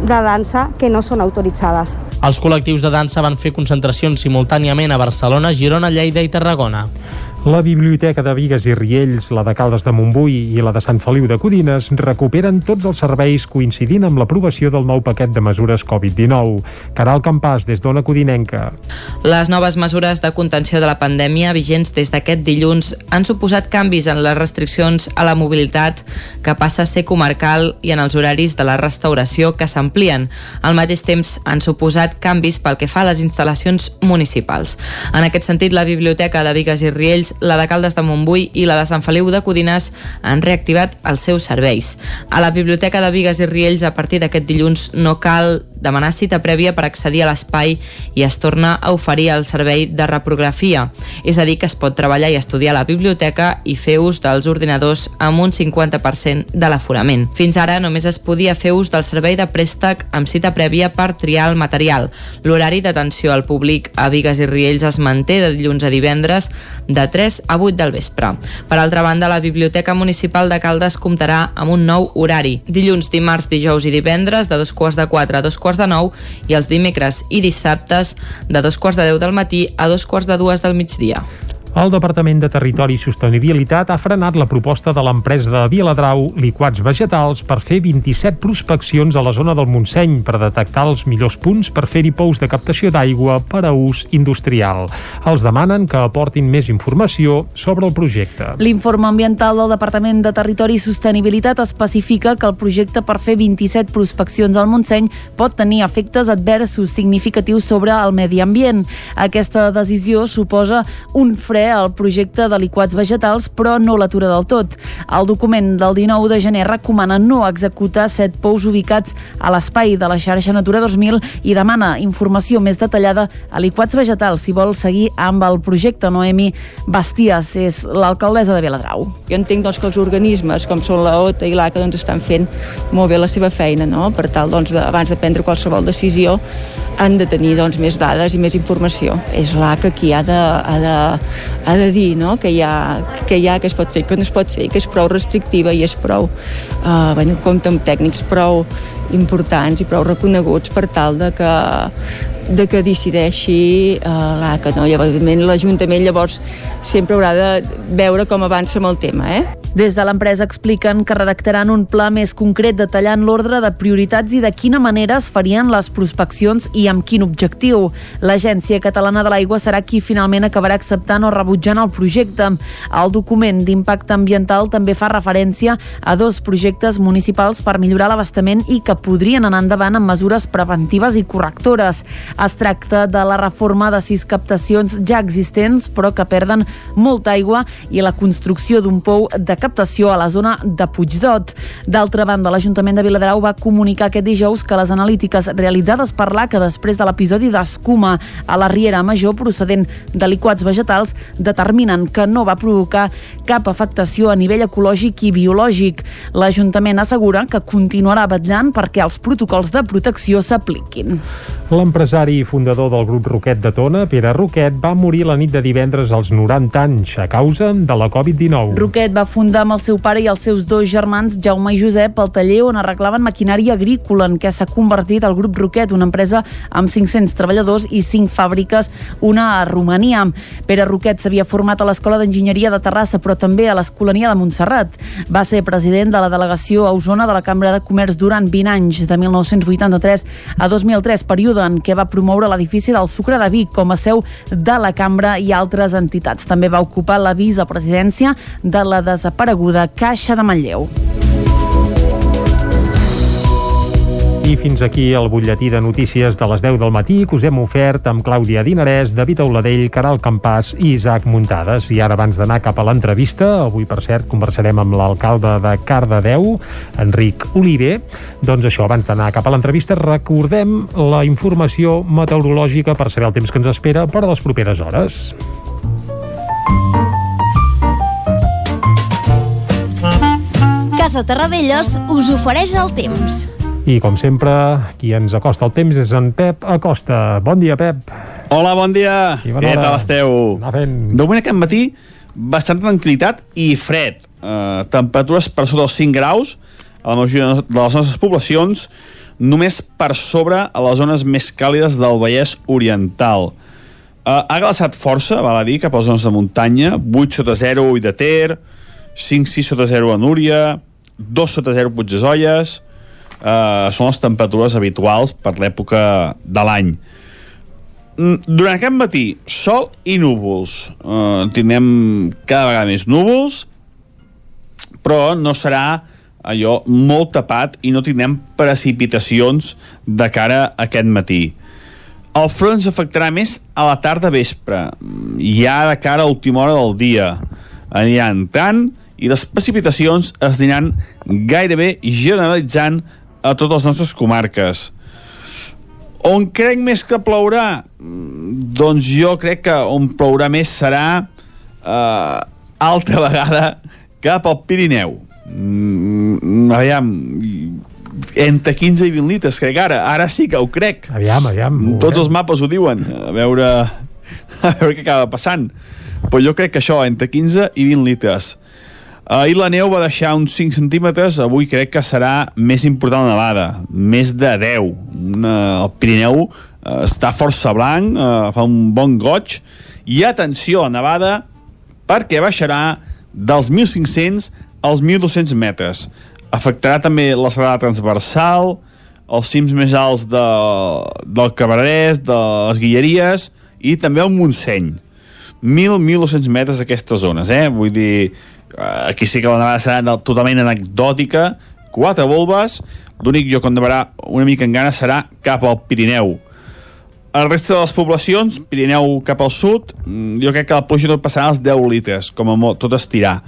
de dansa que no són autoritzades. Els col·lectius de dansa van fer concentracions simultàniament a Barcelona, Girona, Lleida i Tarragona. La Biblioteca de Vigues i Riells, la de Caldes de Montbui i la de Sant Feliu de Codines recuperen tots els serveis coincidint amb l'aprovació del nou paquet de mesures Covid-19. Caral Campàs, des d'Ona Codinenca. Les noves mesures de contenció de la pandèmia vigents des d'aquest dilluns han suposat canvis en les restriccions a la mobilitat que passa a ser comarcal i en els horaris de la restauració que s'amplien. Al mateix temps han suposat canvis pel que fa a les instal·lacions municipals. En aquest sentit, la Biblioteca de Vigues i Riells la de Caldes de Montbui i la de Sant Feliu de Codines han reactivat els seus serveis. A la Biblioteca de Vigues i Riells, a partir d'aquest dilluns, no cal demanar cita prèvia per accedir a l'espai i es torna a oferir el servei de reprografia, és a dir, que es pot treballar i estudiar a la biblioteca i fer ús dels ordinadors amb un 50% de l'aforament. Fins ara només es podia fer ús del servei de préstec amb cita prèvia per triar el material. L'horari d'atenció al públic a Vigues i Riells es manté de dilluns a divendres de 3 3 a 8 del vespre. Per altra banda, la Biblioteca Municipal de Caldes comptarà amb un nou horari. Dilluns, dimarts, dijous i divendres de dos quarts de 4 a dos quarts de 9 i els dimecres i dissabtes de dos quarts de 10 del matí a dos quarts de dues del migdia. El Departament de Territori i Sostenibilitat ha frenat la proposta de l'empresa de Viladrau Liquats Vegetals per fer 27 prospeccions a la zona del Montseny per detectar els millors punts per fer-hi pous de captació d'aigua per a ús industrial. Els demanen que aportin més informació sobre el projecte. L'informe ambiental del Departament de Territori i Sostenibilitat especifica que el projecte per fer 27 prospeccions al Montseny pot tenir efectes adversos significatius sobre el medi ambient. Aquesta decisió suposa un fre ple el projecte de liquats vegetals, però no l'atura del tot. El document del 19 de gener recomana no executar set pous ubicats a l'espai de la xarxa Natura 2000 i demana informació més detallada a liquats vegetals si vol seguir amb el projecte. Noemi Basties és l'alcaldessa de Viladrau. Jo entenc doncs, que els organismes com són la OTA i l'ACA doncs, estan fent molt bé la seva feina no? per tal, doncs, de, abans de prendre qualsevol decisió han de tenir doncs, més dades i més informació. És l'ACA qui ha de, ha de ha de dir no? que, hi ha, que hi ha, que es pot fer, que no es pot fer, que és prou restrictiva i és prou, eh, bueno, compta amb tècnics prou importants i prou reconeguts per tal de que, de que decideixi eh, l'ACA. No? Llavors, l'Ajuntament llavors sempre haurà de veure com avança amb el tema. Eh? Des de l'empresa expliquen que redactaran un pla més concret detallant l'ordre de prioritats i de quina manera es farien les prospeccions i amb quin objectiu. L'Agència Catalana de l'Aigua serà qui finalment acabarà acceptant o rebutjant el projecte. El document d'impacte ambiental també fa referència a dos projectes municipals per millorar l'abastament i que podrien anar endavant amb mesures preventives i correctores. Es tracta de la reforma de sis captacions ja existents però que perden molta aigua i la construcció d'un pou de captació a la zona de Puigdot. D'altra banda, l'Ajuntament de Viladrau va comunicar aquest dijous que les analítiques realitzades per l'ACA després de l'episodi d'escuma a la Riera Major procedent de liquats vegetals determinen que no va provocar cap afectació a nivell ecològic i biològic. L'Ajuntament assegura que continuarà vetllant per perquè els protocols de protecció s'apliquin. L'empresari i fundador del grup Roquet de Tona, Pere Roquet, va morir la nit de divendres als 90 anys a causa de la Covid-19. Roquet va fundar amb el seu pare i els seus dos germans, Jaume i Josep, el taller on arreglaven maquinària agrícola en què s'ha convertit el grup Roquet, una empresa amb 500 treballadors i 5 fàbriques, una a Romania. Pere Roquet s'havia format a l'Escola d'Enginyeria de Terrassa, però també a l'Escolania de Montserrat. Va ser president de la delegació a Osona de la Cambra de Comerç durant 20 anys, de 1983 a 2003, període en què va promoure l'edifici del Sucre de Vic com a seu de la cambra i altres entitats. També va ocupar la vicepresidència de la desapareguda Caixa de Manlleu. I fins aquí el butlletí de notícies de les 10 del matí que us hem ofert amb Clàudia Dinarès, David Auladell, Caral Campàs i Isaac Muntades. I ara, abans d'anar cap a l'entrevista, avui, per cert, conversarem amb l'alcalde de Cardedeu, Enric Oliver. Doncs això, abans d'anar cap a l'entrevista, recordem la informació meteorològica per saber el temps que ens espera per a les properes hores. Casa Terradellos us ofereix el temps. I, com sempre, qui ens acosta el temps és en Pep Acosta. Bon dia, Pep. Hola, bon dia. Què tal esteu? Anar fent. De moment aquest matí, bastanta tranquil·litat i fred. Uh, temperatures per sota dels 5 graus a la majoria de les nostres poblacions, només per sobre a les zones més càlides del Vallès Oriental. Uh, ha glaçat força, val a dir, cap a les zones de muntanya, 8 sota 0 i de Ter, 5-6 sota 0 a Núria, 2 sota 0 Puigdesolles, uh, són les temperatures habituals per l'època de l'any. Mm, Durant aquest matí, sol i núvols. Uh, tindrem cada vegada més núvols, però no serà allò molt tapat i no tindrem precipitacions de cara a aquest matí. El front ens afectarà més a la tarda vespre, ja de cara a última hora del dia. Anirà entrant i les precipitacions es aniran gairebé generalitzant a totes les nostres comarques. On crec més que plourà? Mm, Doncs jo crec que on plourà més serà eh, altra vegada cap al Pirineu. Mm, aviam, entre 15 i 20 litres, crec ara. Ara sí que ho crec. Aviam, aviam. Tots els mapes ho diuen. A veure, a veure què acaba passant. Però jo crec que això, entre 15 i 20 litres. Ahir la neu va deixar uns 5 centímetres, avui crec que serà més important la nevada, més de 10. Una, el Pirineu eh, està força blanc, eh, fa un bon goig, i atenció a nevada perquè baixarà dels 1.500 als 1.200 metres. Afectarà també la serrada transversal, els cims més alts de, del Cabrerès, de les Guilleries i també el Montseny. 1.000-1.200 metres aquestes zones, eh? Vull dir, eh, aquí sí que la nevada serà totalment anecdòtica, quatre volves, l'únic lloc on nevarà una mica en gana serà cap al Pirineu. El resta de les poblacions, Pirineu cap al sud, mm, jo crec que la pluja no passarà els 10 litres, com a molt, tot estirar.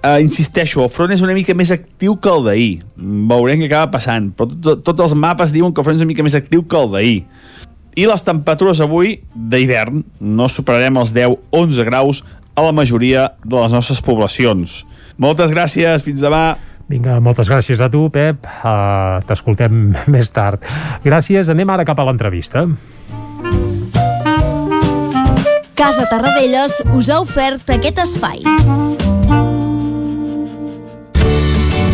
Uh, insisteixo, el front és una mica més actiu que el d'ahir. Mm, Veurem què acaba passant, però tot, tots els mapes diuen que el front és una mica més actiu que el d'ahir. I les temperatures avui d'hivern no superarem els 10-11 graus a la majoria de les nostres poblacions. Moltes gràcies, fins demà. Vinga, moltes gràcies a tu, Pep. Uh, T'escoltem més tard. Gràcies. Anem ara cap a l'entrevista. Casa Tarradellas us ha ofert aquest espai.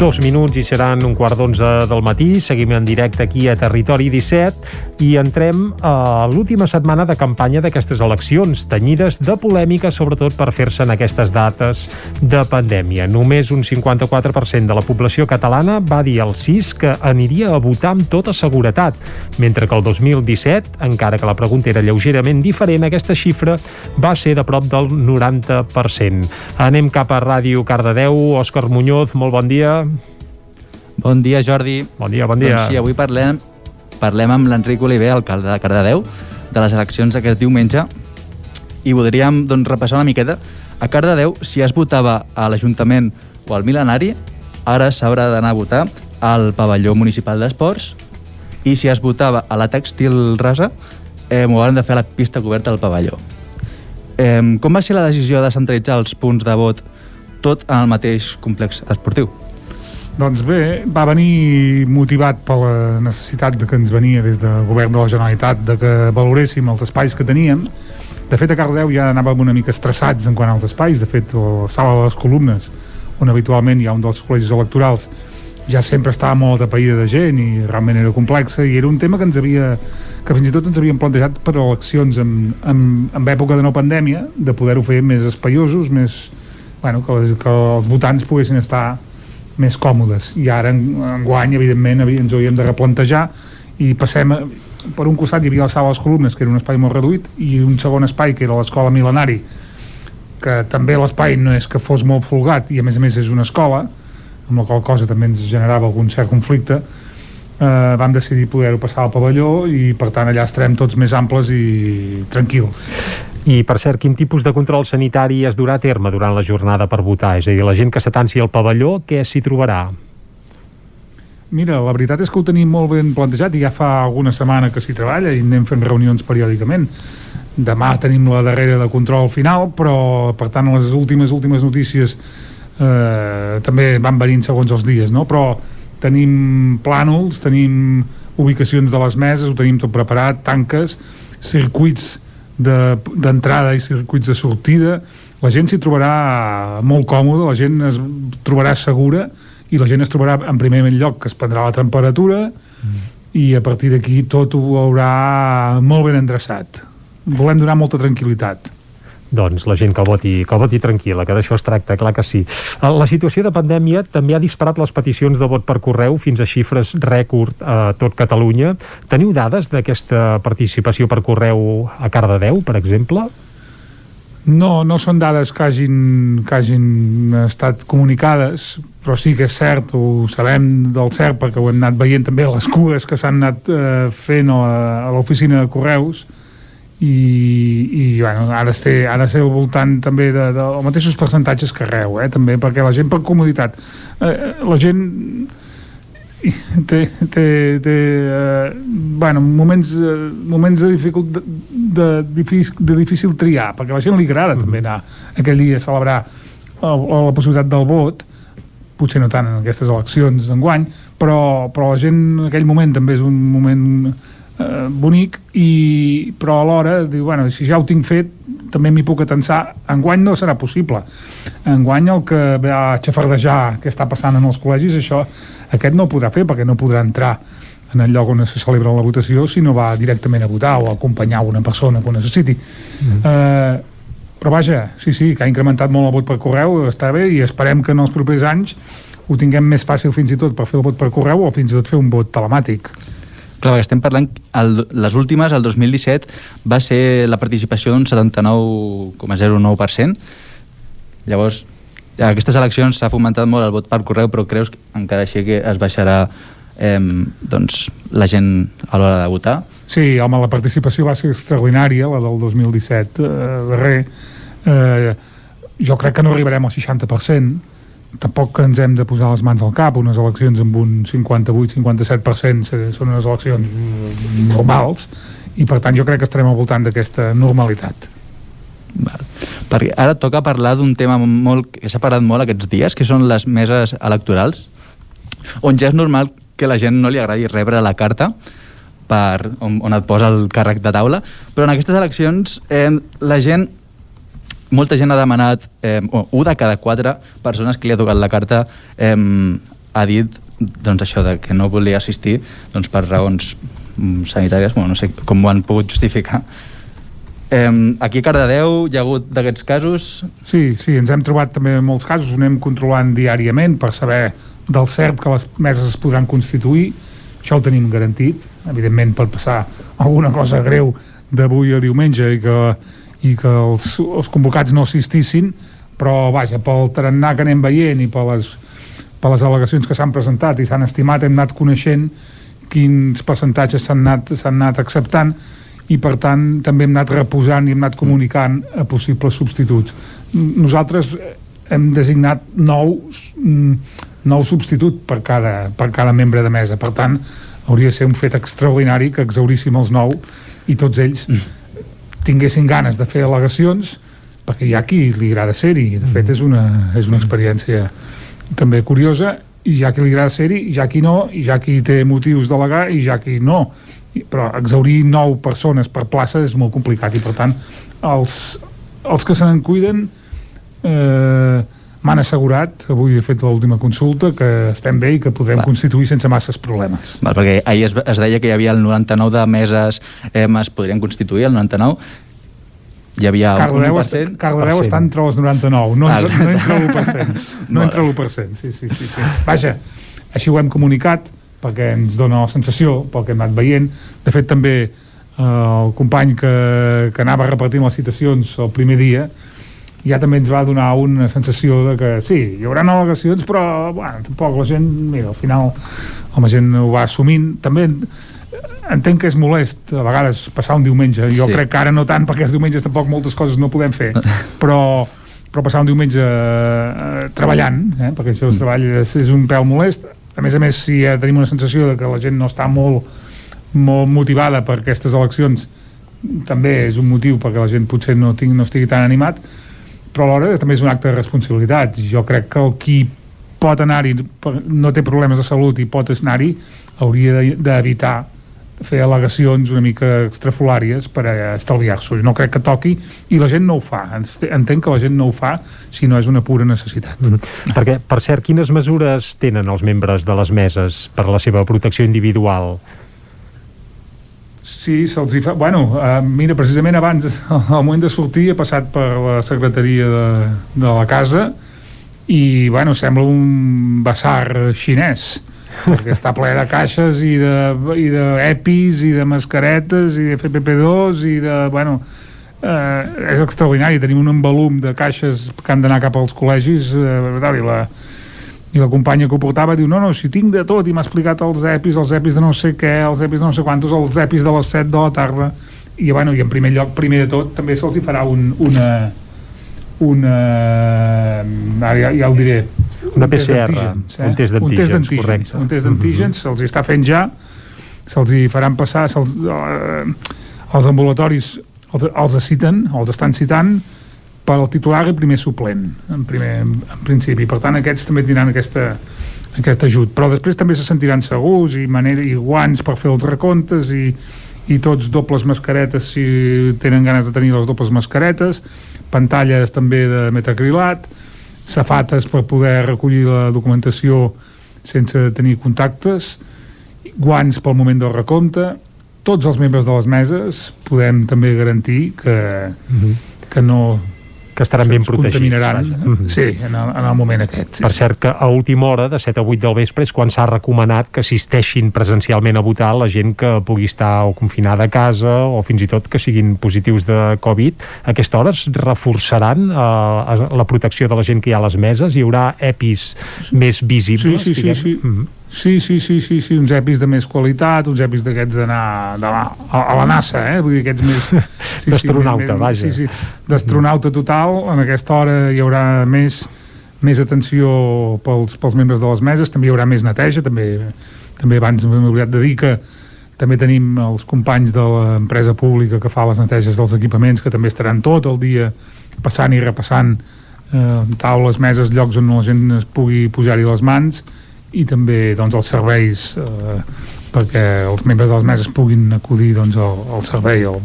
Dos minuts i seran un quart d'onze del matí. Seguim en directe aquí a Territori 17. i entrem a l'última setmana de campanya d'aquestes eleccions, tenyides de polèmica, sobretot per fer-se en aquestes dates de pandèmia. Només un 54% de la població catalana va dir al CIS que aniria a votar amb tota seguretat, mentre que el 2017, encara que la pregunta era lleugerament diferent, aquesta xifra va ser de prop del 90%. Anem cap a Ràdio Cardedeu. Òscar Muñoz, molt bon dia. Bon dia, Jordi. Bon dia, bon dia. Doncs sí, avui parlem, parlem amb l'Enric Oliver, alcalde de Cardedeu, de les eleccions d'aquest diumenge, i voldríem doncs, repassar una miqueta. A Cardedeu, si es votava a l'Ajuntament o al Milenari, ara s'haurà d'anar a votar al pavelló municipal d'esports i si es votava a la Textil Rasa, eh, m'ho hauran de fer a la pista coberta del pavelló. Eh, com va ser la decisió de centralitzar els punts de vot tot en el mateix complex esportiu? Doncs bé, va venir motivat per la necessitat de que ens venia des del govern de la Generalitat de que valoréssim els espais que teníem. De fet, a Cardeu ja anàvem una mica estressats en quant als espais. De fet, la sala de les columnes, on habitualment hi ha un dels col·legis electorals, ja sempre estava molt atapeïda de gent i realment era complexa i era un tema que ens havia que fins i tot ens havíem plantejat per eleccions en, en, en època de no pandèmia de poder-ho fer més espaiosos més, bueno, que, les, que els votants poguessin estar més còmodes. I ara en, en guany evidentment ens ho havíem de replantejar i passem a, per un costat hi havia la sala de les columnes que era un espai molt reduït i un segon espai que era l'escola mil·lenari que també l'espai no és que fos molt folgat i a més a més és una escola amb la qual cosa també ens generava algun cert conflicte eh, vam decidir poder-ho passar al pavelló i per tant allà estarem tots més amples i tranquils i, per cert, quin tipus de control sanitari es durà a terme durant la jornada per votar? És a dir, la gent que s'atansi al pavelló, què s'hi trobarà? Mira, la veritat és que ho tenim molt ben plantejat i ja fa alguna setmana que s'hi treballa i anem fent reunions periòdicament. Demà tenim la darrera de control final, però, per tant, les últimes últimes notícies eh, també van venint segons els dies, no? Però tenim plànols, tenim ubicacions de les meses, ho tenim tot preparat, tanques, circuits d'entrada de, i circuits de sortida la gent s'hi trobarà molt còmoda la gent es trobarà segura i la gent es trobarà en primer lloc que es prendrà la temperatura mm. i a partir d'aquí tot ho haurà molt ben endreçat volem donar molta tranquil·litat doncs la gent que voti, que voti tranquil·la, que d'això es tracta, clar que sí. La situació de pandèmia també ha disparat les peticions de vot per correu fins a xifres rècord a tot Catalunya. Teniu dades d'aquesta participació per correu a Cardedeu, per exemple? No, no són dades que hagin, que hagin estat comunicades, però sí que és cert, ho sabem del cert perquè ho hem anat veient també les cues que s'han anat eh, fent a l'oficina de correus, i, i bueno, de ser, de ser al voltant també de, de, de mateixos percentatges que arreu, eh, també, perquè la gent per comoditat eh, la gent té, té, té eh, bueno, moments, eh, moments de, dificult, de, de, difícil, de difícil triar, perquè a la gent li agrada mm. també anar aquell dia a celebrar el, la possibilitat del vot potser no tant en aquestes eleccions d'enguany, però, però la gent en aquell moment també és un moment eh, bonic i, però alhora diu, bueno, si ja ho tinc fet també m'hi puc atensar. Enguany no serà possible. Enguany el que ve a xafardejar què està passant en els col·legis això, aquest no ho podrà fer perquè no podrà entrar en el lloc on se celebra la votació si no va directament a votar o a acompanyar una persona que ho necessiti. Mm. eh, però vaja, sí, sí, que ha incrementat molt el vot per correu, està bé i esperem que en els propers anys ho tinguem més fàcil fins i tot per fer el vot per correu o fins i tot fer un vot telemàtic Clar, perquè estem parlant, el, les últimes, el 2017, va ser la participació d'un 79,09%. Llavors, a aquestes eleccions s'ha fomentat molt el vot per correu, però creus que encara així que es baixarà eh, doncs, la gent a l'hora de votar? Sí, home, la participació va ser extraordinària, la del 2017, eh, darrer. Eh, jo crec que no arribarem al 60%, tampoc ens hem de posar les mans al cap unes eleccions amb un 58-57% són unes eleccions normals i per tant jo crec que estarem al voltant d'aquesta normalitat Val. Perquè ara toca parlar d'un tema molt, que s'ha parlat molt aquests dies, que són les meses electorals, on ja és normal que la gent no li agradi rebre la carta per, on, on et posa el càrrec de taula, però en aquestes eleccions eh, la gent molta gent ha demanat, eh, un de cada quatre persones que li ha tocat la carta eh, ha dit doncs, això de que no volia assistir doncs, per raons mm, sanitàries, bueno, no sé com ho han pogut justificar. Eh, aquí a Cardedeu hi ha hagut d'aquests casos? Sí, sí, ens hem trobat també molts casos, anem controlant diàriament per saber del cert que les meses es podran constituir, això ho tenim garantit, evidentment pot passar alguna cosa greu d'avui a diumenge i que, i que els, els convocats no assistissin, però vaja, pel tarannà que anem veient i per les, per les al·legacions que s'han presentat i s'han estimat, hem anat coneixent quins percentatges s'han anat, anat acceptant i per tant també hem anat reposant i hem anat comunicant a possibles substituts. Nosaltres hem designat nou, nou substitut per cada, per cada membre de mesa. Per tant, hauria de ser un fet extraordinari que exauríssim els nou i tots ells tinguessin ganes de fer al·legacions perquè hi ha qui li agrada ser-hi. De fet és una, és una experiència també curiosa i ja qui li agrada ser-hi, ja qui no i ja qui té motius d'al·legar i ja qui no. Però exaurir nou persones per plaça és molt complicat i per tant els, els que se n'en cuiden eh, m'han assegurat, avui he fet l'última consulta, que estem bé i que podem Va. constituir sense masses problemes. Val, perquè ahir es, es deia que hi havia el 99 de meses eh, es podrien constituir, el 99 hi havia Cardedeu, un 1%. Cardedeu està entre els 99, no, entre, no entre l'1%. No entre l'1%, sí, sí, sí, sí. Vaja, així ho hem comunicat, perquè ens dona la sensació, pel que hem anat veient. De fet, també eh, el company que, que anava repartint les citacions el primer dia ja també ens va donar una sensació de que sí, hi haurà al·legacions però bueno, tampoc la gent mira, al final la gent ho va assumint. També entenc que és molest a vegades passar un diumenge. Jo sí. crec que ara no tant perquè els diumenges tampoc moltes coses no podem fer. Però, però passar un diumenge eh, treballant eh, perquè això mm. treball és, és un peu molest. A més a més si ja tenim una sensació de que la gent no està molt, molt motivada per aquestes eleccions també és un motiu perquè la gent potser no, tinc, no estigui tan animat però alhora també és un acte de responsabilitat jo crec que el qui pot anar-hi no té problemes de salut i pot anar-hi hauria d'evitar de, fer al·legacions una mica extrafolàries per estalviar-s'ho. No crec que toqui i la gent no ho fa. Entenc que la gent no ho fa si no és una pura necessitat. Mm -hmm. Perquè, per cert, quines mesures tenen els membres de les meses per la seva protecció individual? Sí, se'ls fa... Bueno, uh, mira, precisament abans, al moment de sortir, he passat per la secretaria de, de la casa i, bueno, sembla un basar xinès perquè està ple de caixes i de, i de EPIs i de mascaretes i de FPP2 i de, bueno eh, és extraordinari, tenim un envolum de caixes que han d'anar cap als col·legis eh, i la, i la companya que ho portava diu, no, no, si tinc de tot i m'ha explicat els EPIs, els EPIs de no sé què els EPIs de no sé quantos, els EPIs de les 7 de la tarda i, bueno, i en primer lloc, primer de tot també se'ls hi farà un, una una ara ja, ja ho diré una un PCR, eh? un test d'antígens, correcte. Un test d'antígens, uh -huh. se'ls està fent ja, se'ls hi faran passar, se eh, els ambulatoris els, els citen, els estan citant, per al titular i primer suplent, en, primer, en principi. Per tant, aquests també tindran aquesta, aquest ajut. Però després també se sentiran segurs i, manera, i guants per fer els recontes i, i tots dobles mascaretes si tenen ganes de tenir les dobles mascaretes, pantalles també de metacrilat, safates per poder recollir la documentació sense tenir contactes, guants pel moment del recompte, tots els membres de les meses podem també garantir que, uh mhm. -huh. que no que estaran ben protegits. Mm -hmm. Sí, en el, en el moment aquest. Sí, per cert, que a última hora, de 7 a 8 del vespre, és quan s'ha recomanat que assisteixin presencialment a votar la gent que pugui estar o confinada a casa o fins i tot que siguin positius de Covid. A aquesta hora es reforçaran eh, la protecció de la gent que hi ha a les meses? Hi haurà EPIs més visibles? Sí, sí, sí. sí. Mm -hmm. Sí, sí, sí, sí, sí, uns EPIs de més qualitat, uns EPIs d'aquests d'anar a, a la NASA, eh? Vull dir, aquests més... Sí, D'astronauta, sí, vaja. Sí, sí, d'astronauta total. En aquesta hora hi haurà més, més atenció pels, pels membres de les meses, també hi haurà més neteja, també, també abans m'he oblidat de dir que també tenim els companys de l'empresa pública que fa les neteges dels equipaments, que també estaran tot el dia passant i repassant eh, taules, meses, llocs on la gent es pugui posar-hi les mans, i també doncs, els serveis eh, perquè els membres de les meses puguin acudir doncs, al, al servei, al,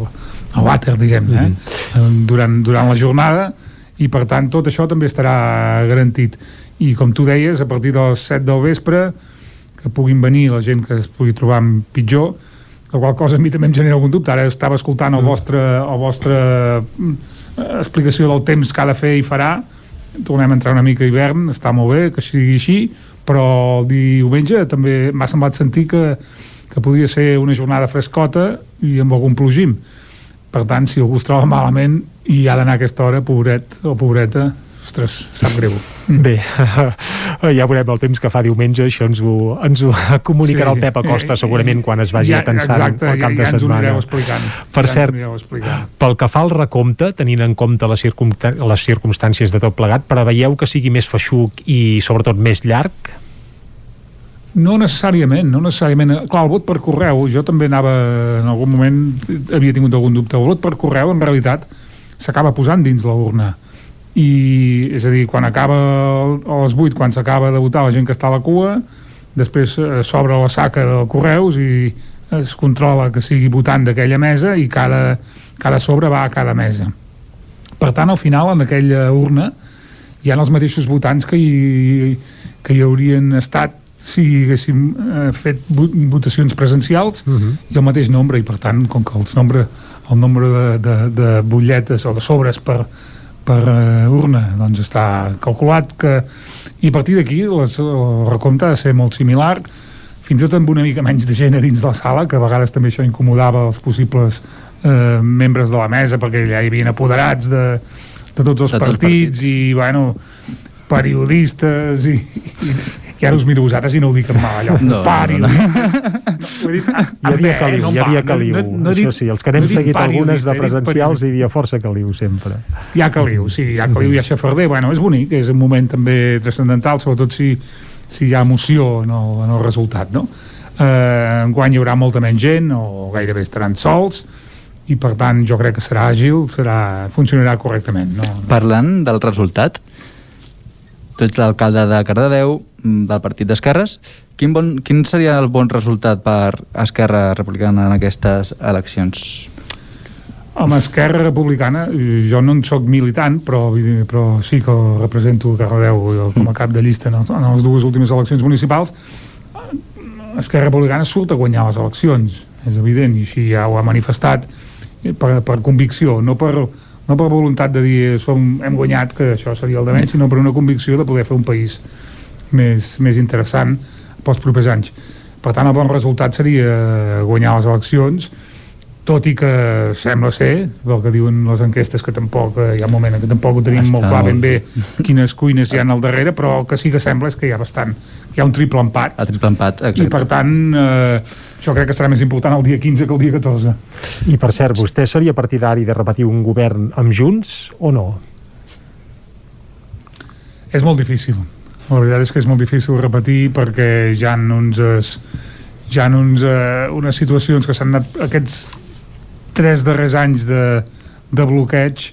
al vàter, diguem, eh? Mm -hmm. durant, durant la jornada i per tant tot això també estarà garantit i com tu deies, a partir de les 7 del vespre que puguin venir la gent que es pugui trobar pitjor la qual cosa a mi també em genera algun dubte. Ara estava escoltant el Mm. vostre, el vostre mm, explicació del temps que ha de fer i farà. Tornem a entrar una mica a hivern, està molt bé que sigui així, però el diumenge també m'ha semblat sentir que, que podia ser una jornada frescota i amb algun plogim. Per tant, si algú es troba malament i ha d'anar a aquesta hora, pobret o pobreta, ostres, sap greu. Bé, ja veurem el temps que fa diumenge, això ens ho, ens ho comunicarà Sí. el Pep Acosta segurament quan es vagi Ja, atensant exacte, el cap ja- de ja setmana. explicant. Per Ja cert, explicant. pel que fa al recompte, tenint en compte les, circumta les circumstàncies de tot plegat, preveieu que sigui més feixuc i sobretot més llarg? No necessàriament, no necessàriament. Clar, el vot per correu, jo també anava, en algun moment havia tingut algun dubte. El vot per correu, en realitat, s'acaba posant dins la urna. I, és a dir, quan acaba a les 8, quan s'acaba de votar la gent que està a la cua, després eh, s'obre la saca del correus i es controla que sigui votant d'aquella mesa i cada, cada sobre va a cada mesa. Per tant, al final, en aquella urna, hi ha els mateixos votants que hi, que hi haurien estat si haguéssim eh, fet vo- votacions presencials uh -huh. i el mateix nombre, i per tant, com que els nombre, el nombre de, de, de butlletes o de sobres per, per uh, urna. Doncs està calculat que i a partir d'aquí el recompte ha de ser molt similar fins i tot amb una mica menys de gent a dins de la sala que a vegades també això incomodava els possibles eh, membres de la mesa perquè ja hi havia apoderats de, de tots els De tots els partits, i bueno periodistes i, i, i ara us miro vosaltres i no ho dic en mal allò No, no, periodistes no, ho he dit, ah, Hi havia bé, caliu, no hi havia caliu. no, no, no Això sí, els que no n'hem he dit seguit algunes periodista, de presencials hi havia força caliu sempre. hi ha caliu, sí, hi ha caliu, hi ha xafarder bueno, és bonic, és un moment també transcendental sobretot si, si hi ha emoció en el, en el resultat no? eh, enguany hi haurà molta menys gent o gairebé estaran sols i per tant jo crec que serà àgil serà, funcionarà correctament no? Parlant del resultat, tu ets l'alcalde de Cardedeu, mm, del Partit d'Esquerres, quin, bon, quin seria el bon resultat per Esquerra Republicana en aquestes eleccions? Amb Esquerra Republicana, jo no en sóc militant, però, però sí que represento Cardedeu com a cap de llista en, els, en les dues últimes eleccions municipals. Esquerra Republicana surt a guanyar les eleccions, és evident, i així ja ho ha manifestat per, per convicció, no per, no per voluntat de dir som, hem guanyat, que això seria el de menys, sinó per una convicció de poder fer un país més, més interessant pels propers anys. Per tant, el bon resultat seria guanyar les eleccions, tot i que sembla ser, del que diuen les enquestes, que tampoc eh, hi ha un moment en què tampoc ho tenim Està molt clar ben bé quines cuines hi ha al darrere, però el que sí que sembla és que hi ha bastant, hi ha un triple empat. El triple empat, I per tant, eh, jo crec que serà més important el dia 15 que el dia 14. I per cert, vostè seria partidari de repetir un govern amb Junts o no? És molt difícil. La veritat és que és molt difícil repetir perquè hi ha uns, es, hi ha uns, eh, unes situacions que s'han anat aquests tres darrers anys de, de bloqueig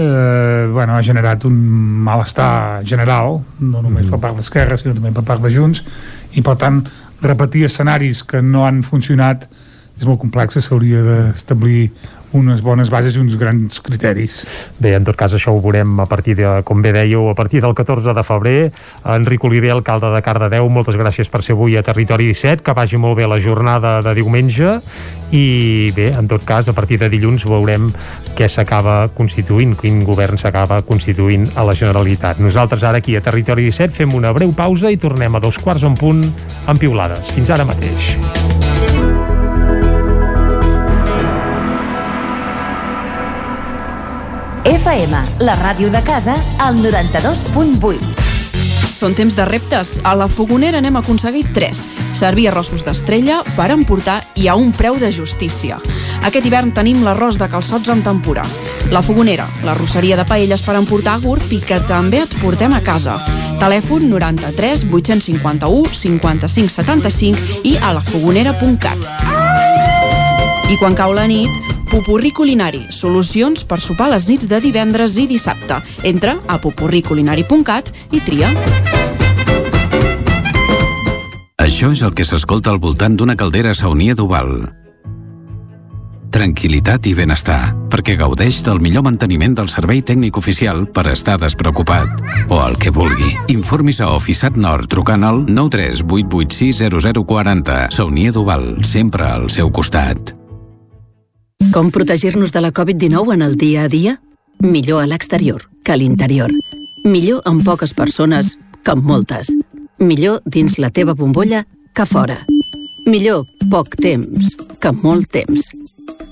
eh, bueno, ha generat un malestar general, no només per part d'Esquerra, sinó també per part de Junts, i per tant repetir escenaris que no han funcionat és molt complex, s'hauria d'establir unes bones bases i uns grans criteris. Bé, en tot cas això ho veurem a partir de, com bé dèieu, a partir del 14 de febrer. Enric Oliver, alcalde de Cardedeu, moltes gràcies per ser avui a Territori 17, que vagi molt bé la jornada de diumenge i bé, en tot cas, a partir de dilluns veurem què s'acaba constituint, quin govern s'acaba constituint a la Generalitat. Nosaltres ara aquí a Territori 17 fem una breu pausa i tornem a dos quarts en punt amb piulades. Fins ara mateix. FM, la ràdio de casa, al 92.8. Són temps de reptes. A la Fogonera n'hem aconseguit tres. Servir arrossos d'estrella per emportar i a un preu de justícia. Aquest hivern tenim l'arròs de calçots en tempura. La Fogonera, la rosseria de paelles per emportar a GURB i que també et portem a casa. Telèfon 93 851 55 75 i a lafogonera.cat. I quan cau la nit, Pupurri Culinari, solucions per sopar les nits de divendres i dissabte. Entra a pupurriculinari.cat i tria. Això és el que s'escolta al voltant d'una caldera saunia d'Oval. tranquil·litat i benestar, perquè gaudeix del millor manteniment del servei tècnic oficial per estar despreocupat. O el que vulgui. Informis a Oficiat Nord trucant al 938860040. Saunier Duval, sempre al seu costat. Com protegir-nos de la Covid-19 en el dia a dia? Millor a l'exterior que a l'interior. Millor amb poques persones que amb moltes. Millor dins la teva bombolla que fora. Millor poc temps que molt temps.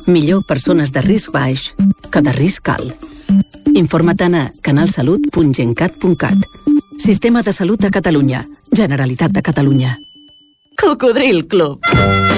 Millor persones de risc baix que de risc alt. Informa't a canalsalut.gencat.cat. Sistema de Salut de Catalunya. Generalitat de Catalunya. Cocodril Club.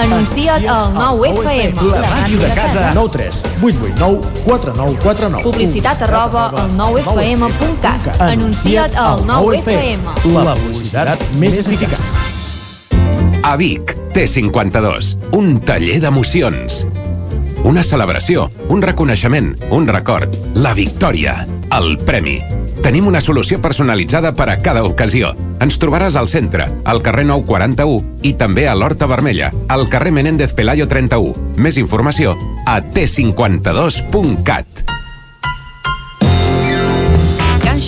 Anuncia't al 9FM. La màquina de casa. 9 3 8 8 9 4 9 4 9. Publicitat arroba al 9FM.cat. Anuncia't al 9FM. La publicitat més eficaç. A Vic, T52, un taller d'emocions. Una celebració, un reconeixement, un record, la victòria, el premi. Tenim una solució personalitzada per a cada ocasió. Ens trobaràs al centre, al carrer 941 i també a l'Horta Vermella, al carrer Menéndez Pelayo 31. Més informació a t52.cat.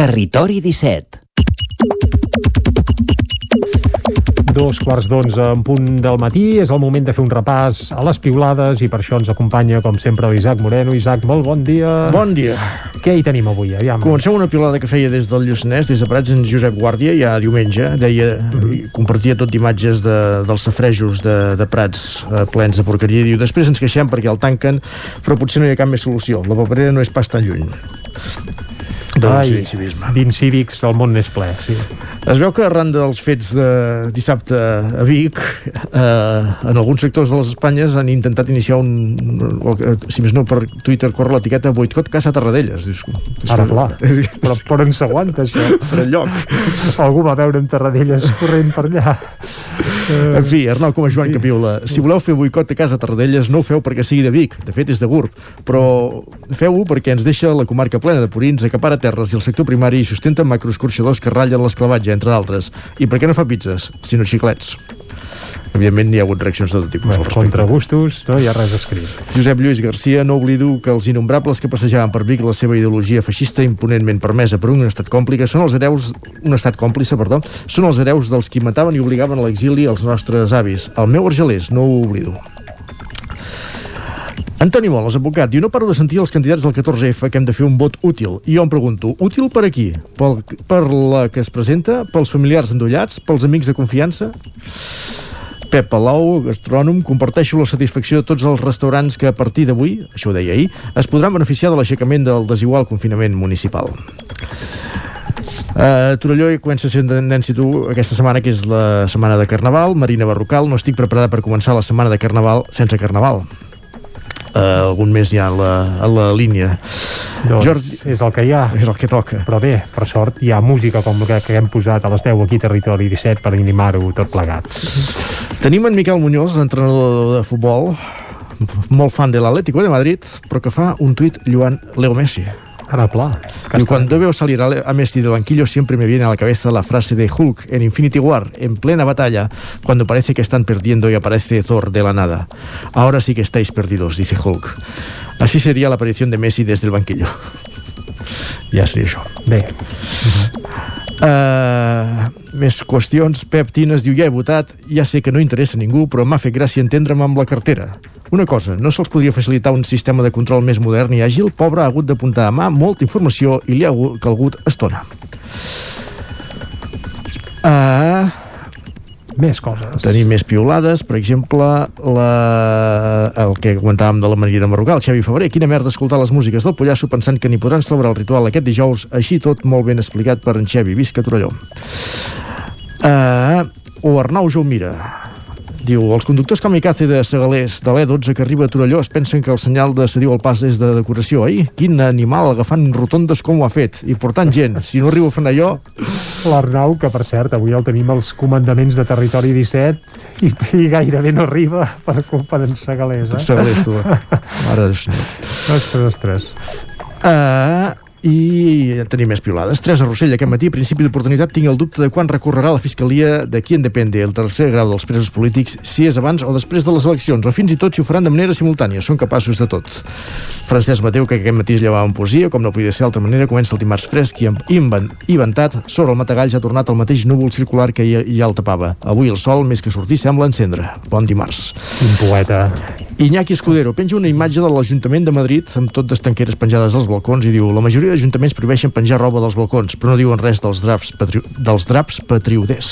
Territori 17. Dos quarts d'onze en punt del matí. És el moment de fer un repàs a les piulades i per això ens acompanya, com sempre, l'Isaac Moreno. Isaac, molt bon dia. Bon dia. Què hi tenim avui? Aviam. Comencem una piulada que feia des del Lluçanès, des de Prats, en Josep Guàrdia, ja diumenge, deia, mm -hmm. compartia tot d'imatges de, dels safrejos de, de Prats eh, plens de porqueria, diu, després ens queixem perquè el tanquen, però potser no hi ha cap més solució, la paperera no és pas tan lluny. Doncs d'incivisme. D'incívics el món n'és ple, sí. Es veu que arran dels fets de dissabte a Vic, eh, en alguns sectors de les Espanyes han intentat iniciar un, un si més no per Twitter corre l'etiqueta boicot Casa Tarradellas. Dius, Ara, clar. Però per on s'aguanta, això? Per enlloc. Algú va veure en Tarradellas corrent per allà. En fi, Arnau, com a Joan Capiula, si voleu fer boicot a Casa Tarradellas, no ho feu perquè sigui de Vic, de fet és de Gurb, però feu-ho perquè ens deixa la comarca plena de purins, acapara terres i el sector primari i sustenta macroescorxadors que ratllen l'esclavatge, entre d'altres. I per què no fa pizzas, sinó xiclets? Evidentment hi ha hagut reaccions de tot tipus Bueno, contra gustos no hi ha res escrit. Josep Lluís Garcia, no oblido que els innombrables que passejaven per Vic la seva ideologia feixista imponentment permesa per un estat còmplice són els hereus, un estat còmplice, perdó, són els hereus dels qui mataven i obligaven a l'exili els nostres avis. El meu argelers, no ho oblido. Antoni Moles, advocat, diu no paro de sentir els candidats del 14F que hem de fer un vot útil. I jo em pregunto, útil per a qui? Pel, per la que es presenta? Pels familiars endollats? Pels amics de confiança? Pep Palau, gastrònom, comparteixo la satisfacció de tots els restaurants que a partir d'avui, això ho deia ahir, es podran beneficiar de l'aixecament del desigual confinament municipal. Uh, Torelló comença a ser tendència tu aquesta setmana que és la setmana de Carnaval Marina Barrocal, no estic preparada per començar la setmana de Carnaval sense Carnaval uh, algun mes ja a la, a la línia Doncs Jordi... és el que hi ha. És el que toca. Però bé, per sort, hi ha música com la que hem posat a les 10 aquí Territori 17 per animar-ho tot plegat. Tenim en Miquel Muñoz, entrenador de futbol, molt fan de l'Atlético de Madrid, però que fa un tuit lluant Leo Messi. Y cuando veo salir a Messi del banquillo siempre me viene a la cabeza la frase de Hulk en Infinity War, en plena batalla, cuando parece que están perdiendo y aparece Thor de la nada. Ahora sí que estáis perdidos, dice Hulk. Así sería la aparición de Messi desde el banquillo. Ja seria això. Bé. Uh, més qüestions. Pep Tines diu, ja he votat, ja sé que no interessa a ningú, però m'ha fet gràcia entendre'm amb la cartera. Una cosa, no se'ls podria facilitar un sistema de control més modern i àgil? Pobre ha hagut d'apuntar a mà molta informació i li ha calgut estona. Uh, més coses. Tenim més piolades, per exemple, la... el que comentàvem de la Marina Marrocal, el Xavi Febrer. Quina merda escoltar les músiques del Pollasso pensant que ni podran celebrar el ritual aquest dijous, així tot molt ben explicat per en Xavi. Visca Torelló. Uh, o Arnau Jaumira. Diu, els conductors kamikaze de Segalers de l'E12 que arriba a Torelló es pensen que el senyal de cediu al pas és de decoració. Ai, quin animal agafant rotondes com ho ha fet. I portant gent. Si no arribo a frenar jo... L'Arnau, que per cert, avui el tenim als comandaments de Territori 17 i, i gairebé no arriba per culpa d'en Segalers, eh? Segalers, tu. Mare de senyor. Ostres, ostres. Uh, i tenim més piolades. Teresa Rossell, aquest matí, a principi d'oportunitat, tinc el dubte de quan recorrerà la Fiscalia de qui en depende el tercer grau dels presos polítics, si és abans o després de les eleccions, o fins i tot si ho faran de manera simultània. Són capaços de tot. Francesc Mateu, que aquest matí es llevava en poesia, com no podia ser d'altra manera, comença el dimarts fresc i inventat. Sobre el matagalls ha tornat el mateix núvol circular que ja, ja el tapava. Avui el sol, més que sortir, sembla encendre. Bon dimarts. Un poeta. Iñaki Escudero penja una imatge de l'Ajuntament de Madrid amb tot d'estanqueres penjades als balcons i diu la majoria d'ajuntaments prohibeixen penjar roba dels balcons però no diuen res dels draps, patri... dels draps patrioders.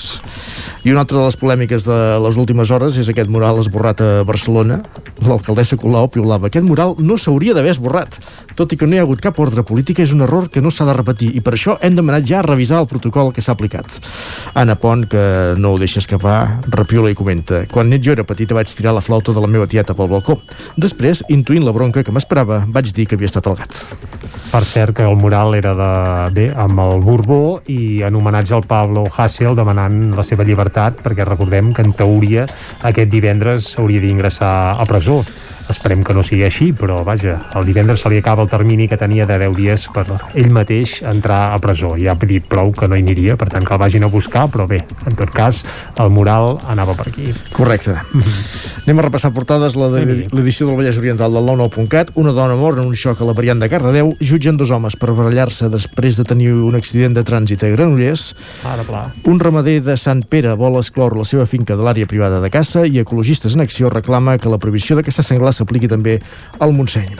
I una altra de les polèmiques de les últimes hores és aquest mural esborrat a Barcelona. L'alcaldessa Colau piulava. Aquest mural no s'hauria d'haver esborrat. Tot i que no hi ha hagut cap ordre política, és un error que no s'ha de repetir i per això hem demanat ja revisar el protocol que s'ha aplicat. Anna Pont, que no ho deixa escapar, repiula i comenta. Quan net jo era petita vaig tirar la flauta de la meva tieta pel balcó. Després, intuint la bronca que m'esperava, vaig dir que havia estat el gat. Per cert, que el mural era de, bé, amb el Borbó i en homenatge al Pablo Hasél demanant la seva llibertat, perquè recordem que en teoria aquest divendres hauria d'ingressar a presó esperem que no sigui així, però vaja, el divendres se li acaba el termini que tenia de 10 dies per ell mateix entrar a presó. Ja ha dit prou que no hi aniria, per tant que el vagin a buscar, però bé, en tot cas, el mural anava per aquí. Correcte. Mm -hmm. Anem a repassar portades l'edició del Vallès Oriental del 99.cat. Una dona mor en un xoc a la variant de Cardedeu. Jutgen dos homes per barallar-se després de tenir un accident de trànsit a Granollers. Ara, clar. Un ramader de Sant Pere vol excloure la seva finca de l'àrea privada de caça i Ecologistes en Acció reclama que la prohibició de caça senglar s'apliqui també al Montseny.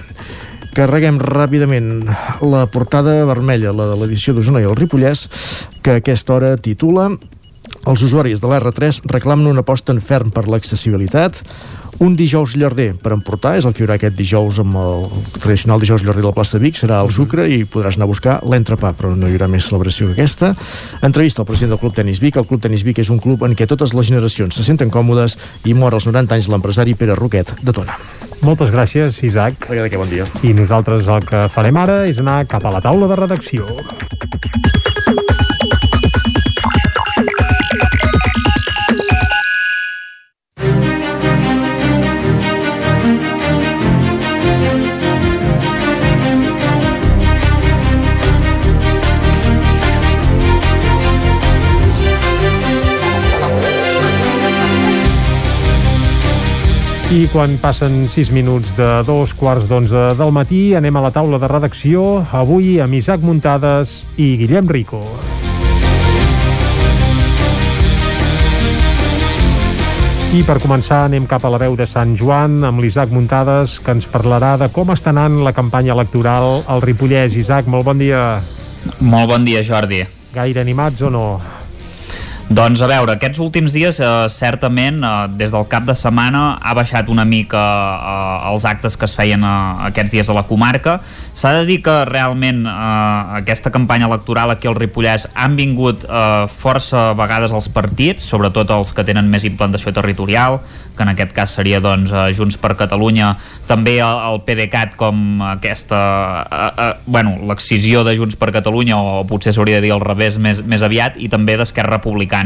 Carreguem ràpidament la portada vermella, la de l'edició d'Osona i el Ripollès, que a aquesta hora titula els usuaris de l'R3 reclamen una aposta en ferm per l'accessibilitat, un dijous llarder per emportar, és el que hi haurà aquest dijous amb el tradicional dijous llarder de la plaça de Vic, serà el sucre i podràs anar a buscar l'entrepà, però no hi haurà més celebració que aquesta. Entrevista al president del Club Tenis Vic. El Club Tenis Vic és un club en què totes les generacions se senten còmodes i mor als 90 anys l'empresari Pere Roquet de Tona. Moltes gràcies, Isaac. Perquè bon dia. I nosaltres el que farem ara és anar cap a la taula de redacció. I quan passen 6 minuts de dos quarts d'onze del matí, anem a la taula de redacció, avui amb Isaac Muntades i Guillem Rico. I per començar anem cap a la veu de Sant Joan amb l'Isaac Muntades que ens parlarà de com està anant la campanya electoral al Ripollès. Isaac, molt bon dia. Molt bon dia, Jordi. Gaire animats o no? Doncs a veure, aquests últims dies eh, certament eh, des del cap de setmana ha baixat una mica eh, els actes que es feien eh, aquests dies a la comarca. S'ha de dir que realment eh, aquesta campanya electoral aquí al Ripollès han vingut eh, força vegades els partits, sobretot els que tenen més implantació territorial, que en aquest cas seria doncs, eh, Junts per Catalunya, també el, el PDeCAT com aquesta, eh, eh, bueno, l'excisió de Junts per Catalunya o potser s'hauria de dir al revés més, més aviat i també d'Esquerra Republicana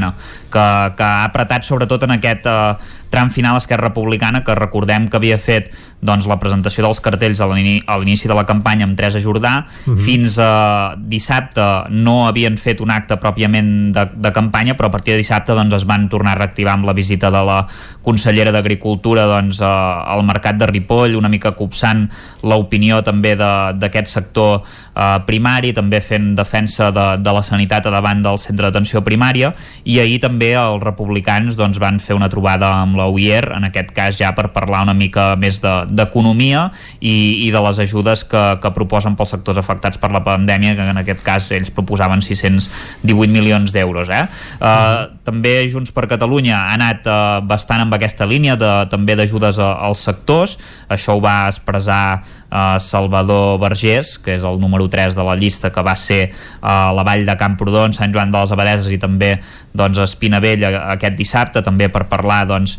que, que ha apretat sobretot en aquest eh, tram final Esquerra Republicana que recordem que havia fet doncs, la presentació dels cartells a l'inici de la campanya amb Teresa Jordà uh Mhm. -huh. fins a dissabte no havien fet un acte pròpiament de, de campanya però a partir de dissabte doncs, es van tornar a reactivar amb la visita de la consellera d'Agricultura doncs, eh, al mercat de Ripoll una mica copsant l'opinió també d'aquest sector eh, primari també fent defensa de, de la sanitat a davant del centre d'atenció primària i ahir també els republicans doncs, van fer una trobada amb la UIR, en aquest cas ja per parlar una mica més d'economia de, i, i de les ajudes que, que proposen pels sectors afectats per la pandèmia, que en aquest cas ells proposaven 618 milions d'euros. Eh? Uh, també Junts per Catalunya ha anat uh, bastant amb aquesta línia de, també d'ajudes als sectors, això ho va expressar uh, Salvador Vergés, que és el número 3 de la llista que va ser a la Vall de Camprodon, Sant Joan de les Abadeses i també doncs, a Espinavell aquest dissabte, també per parlar doncs,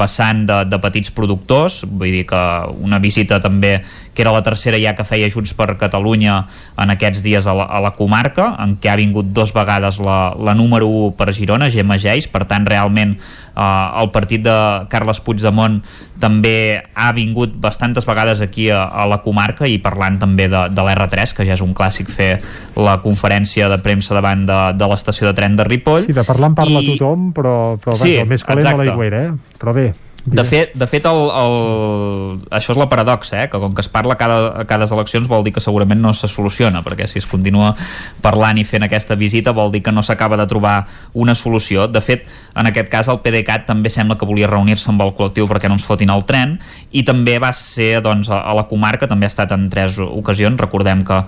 vessant de, de petits productors, vull dir que una visita també que era la tercera ja que feia Junts per Catalunya en aquests dies a la, a la comarca, en què ha vingut dos vegades la, la número 1 per Girona, Gemma Geis, per tant realment eh, el partit de Carles Puigdemont també ha vingut bastantes vegades aquí a, a la comarca i parlant també de, de l'R3, que ja és un clàssic fer la conferència de premsa davant de, de l'estació de tren de Ripoll. Sí, de parlar en parla I... tothom, però, però sí, bé, el més calent exacte. a l'aigüera, eh? Però bé, de fet, de fet el, el... això és la paradoxa, eh? que com que es parla cada, cada eleccions vol dir que segurament no se soluciona, perquè si es continua parlant i fent aquesta visita vol dir que no s'acaba de trobar una solució. De fet, en aquest cas el PDeCAT també sembla que volia reunir-se amb el col·lectiu perquè no ens fotin el tren i també va ser doncs, a la comarca, també ha estat en tres ocasions. Recordem que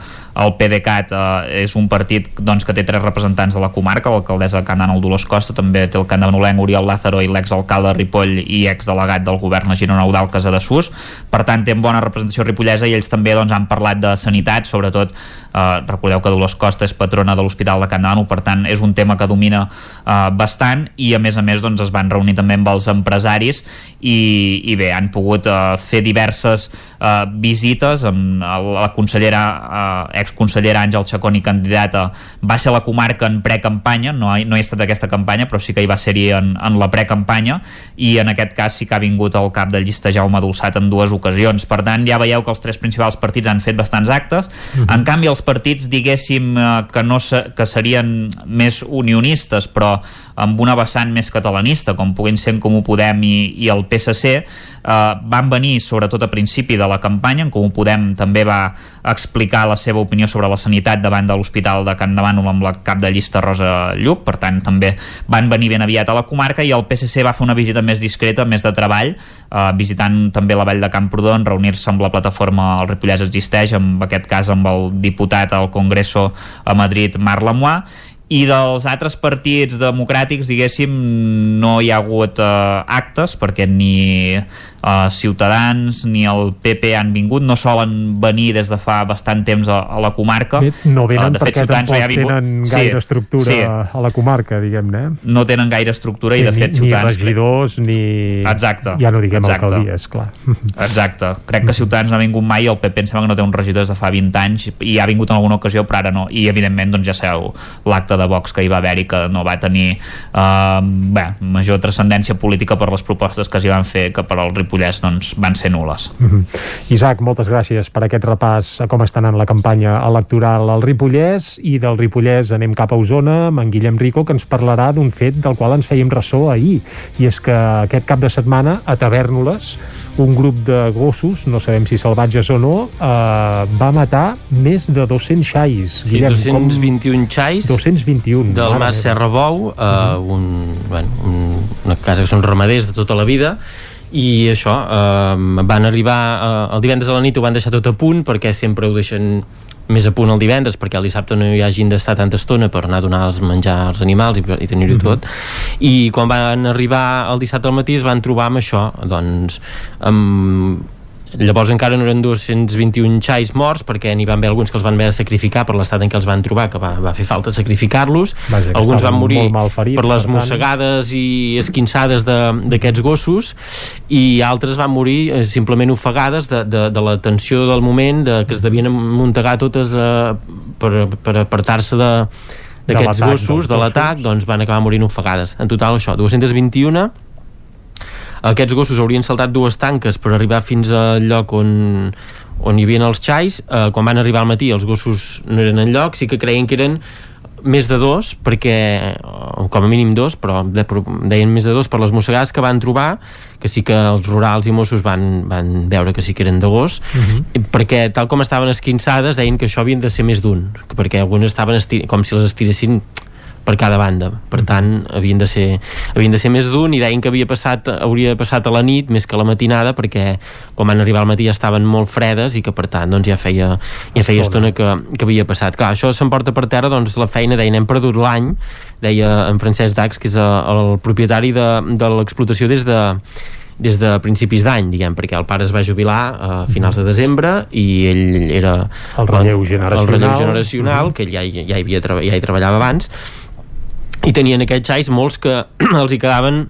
el PDeCAT eh, és un partit doncs, que té tres representants de la comarca, l'alcaldessa de Can Dolors Costa, també té el candanolenc Oriol Lázaro i l'exalcalde de Ripoll i ex delegat del govern a Girona Eudal Casadesús per tant té bona representació ripollesa i ells també doncs, han parlat de sanitat, sobretot eh, recordeu que Dolors Costa és patrona de l'Hospital de Can Dano, per tant és un tema que domina eh, bastant i a més a més doncs, es van reunir també amb els empresaris i, i bé, han pogut eh, fer diverses eh, visites amb la consellera eh, exconsellera Àngel Chacón i candidata va ser a la comarca en precampanya no, no hi ha estat aquesta campanya però sí que hi va ser-hi en, en la precampanya i en aquest cas sí que ha vingut el cap de llista Jaume Dolçat en dues ocasions. Per tant, ja veieu que els tres principals partits han fet bastants actes. Uh -huh. En canvi, els partits, diguéssim, eh, que, no se, que serien més unionistes, però amb una vessant més catalanista, com puguin ser en Comú Podem i, i el PSC, eh, van venir sobretot a principi de la campanya, en Comú Podem també va explicar la seva opinió sobre la sanitat davant de l'Hospital de Can Davant amb la cap de llista Rosa Lluc, per tant també van venir ben aviat a la comarca i el PSC va fer una visita més discreta, més de treball, eh, visitant també la vall de Camprodon, reunir-se amb la plataforma El Ripollès Existeix, en aquest cas amb el diputat al Congreso a Madrid, Marc Lamois, i dels altres partits democràtics diguéssim no hi ha hagut eh, actes perquè ni uh, Ciutadans ni el PP han vingut, no solen venir des de fa bastant temps a, a la comarca. Fet, no venen uh, de fet, perquè Ciutadans tampoc no ha vingut... tenen gaire sí, estructura sí. a la comarca, diguem-ne. No tenen gaire estructura sí, i de fet ni, Ciutadans... Ni regidors, ni... Exacte. Ja no diguem Exacte. alcaldies, clar. Exacte. Crec que Ciutadans no ha vingut mai i el PP em sembla que no té un regidor des de fa 20 anys i ha vingut en alguna ocasió però ara no. I evidentment doncs ja sabeu l'acte de Vox que hi va haver i que no va tenir uh, bé, major transcendència política per les propostes que s'hi van fer que per al Ripollès doncs, van ser nules. Mm -hmm. Isaac, moltes gràcies per aquest repàs a com està anant la campanya electoral al Ripollès i del Ripollès anem cap a Osona amb en Guillem Rico que ens parlarà d'un fet del qual ens fèiem ressò ahir i és que aquest cap de setmana a Tavernoles un grup de gossos, no sabem si salvatges o no, eh, va matar més de 200 xais. Sí, Guillem, 221 com... xais 221, del Mas Serra Bou, eh, uh -huh. un, bueno, un, una casa que són ramaders de tota la vida i això, eh, van arribar eh, el divendres a la nit ho van deixar tot a punt perquè sempre ho deixen més a punt el divendres perquè el dissabte no hi hagin d'estar tanta estona per anar a donar els menjar als animals i, i tenir-ho mm -hmm. tot i quan van arribar el dissabte al matí es van trobar amb això doncs amb llavors encara no eren 221 xais morts perquè n'hi van haver alguns que els van haver de sacrificar per l'estat en què els van trobar que va, va fer falta sacrificar-los. Alguns van morir ferits, per les per mossegades i esquinçades d'aquests gossos i altres van morir eh, simplement ofegades de, de, de la tensió del moment de, que es devien muntegar totes eh, per, per apartar-se de d'aquests gossos, de l'atac, doncs van acabar morint ofegades. En total això, 221 aquests gossos haurien saltat dues tanques per arribar fins al lloc on, on hi havia els xais. Eh, quan van arribar al matí els gossos no eren en lloc, sí que creien que eren més de dos, perquè com a mínim dos, però deien més de dos per les mossegades que van trobar, que sí que els rurals i Mossos van, van veure que sí que eren de gos, uh mhm. -huh. perquè tal com estaven esquinçades deien que això havien de ser més d'un, perquè algunes estaven com si les estiressin per cada banda. Per tant havien de ser, havien de ser més d'un i deien que havia passat, hauria passat a la nit més que a la matinada perquè quan van arribar al matí ja estaven molt fredes i que per tant doncs, ja feia, ja feia estona. que, que havia passat. Clar, això s'emporta per terra doncs, la feina deien hem perdut l'any deia en Francesc Dax que és el, propietari de, de l'explotació des de des de principis d'any, diguem, perquè el pare es va jubilar a finals de desembre i ell era el relleu generacional, el relleu generacional. que ell ja, ja, hi havia, ja hi treballava abans i tenien aquests xais molts que els hi quedaven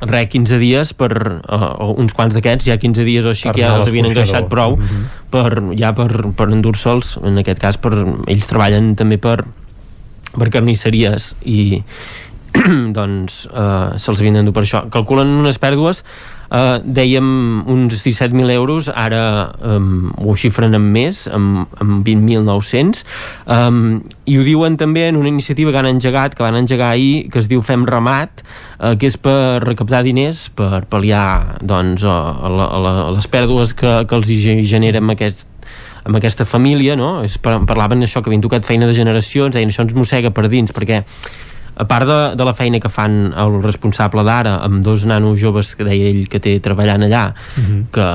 re, 15 dies per uh, uns quants d'aquests, ja 15 dies o així Per que ja els havien engreixat prou Mhm. per, ja per, per endur-se'ls en aquest cas per, ells treballen també per per carnisseries i doncs uh, se'ls havien d'endur per això calculen unes pèrdues Uh, dèiem uns 17.000 euros ara um, ho xifren en més amb, amb 20.900 um, i ho diuen també en una iniciativa que han engegat que van engegar ahir, que es diu Fem Ramat uh, que és per recaptar diners per pal·liar doncs, a, la, a, la, a les pèrdues que, que els genera amb aquest amb aquesta família, no? Par- parlaven això, que havien tocat feina de generacions, deien això ens mossega per dins, perquè a part de, de la feina que fan el responsable d'ara amb dos nanos joves que deia ell que té treballant allà Mhm. que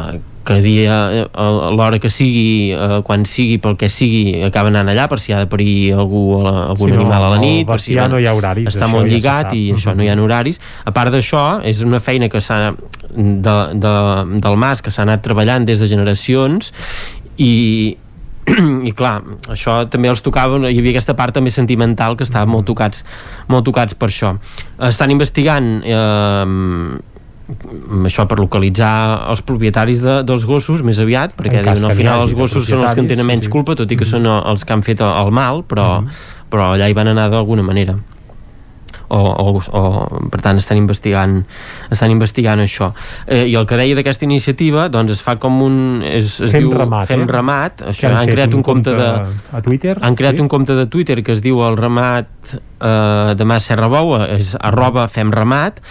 que dia, eh, a l'hora que sigui eh, quan sigui, pel que sigui acaben anant allà per si ha de parir algú, a la, algun Sí, no, animal a la nit per si bestiar no hi ha horaris, està això molt ja lligat sap. i això Mhm. no hi ha horaris a part d'això, és una feina que s'ha de, de, del MAS que s'ha anat treballant des de generacions i i clar, això també els tocava hi havia aquesta part també sentimental que estaven molt tocats, molt tocats per això. Estan investigant eh, això per localitzar els propietaris de, dels gossos més aviat, perquè diuen, al final els gossos són els que en tenen menys sí, sí. culpa, tot i que són els que han fet el mal, però, però allà hi van anar d'alguna manera o, o, o per tant estan investigant estan investigant això eh, i el que deia d'aquesta iniciativa doncs es fa com un es, es Fem diu Ramat, Fem eh? Ramat Que això, han han creat un un, compte, compte de a Twitter, han creat sí? un compte de Twitter que es diu el Ramat eh, de Mas Serra Bou és arroba Fem Ramat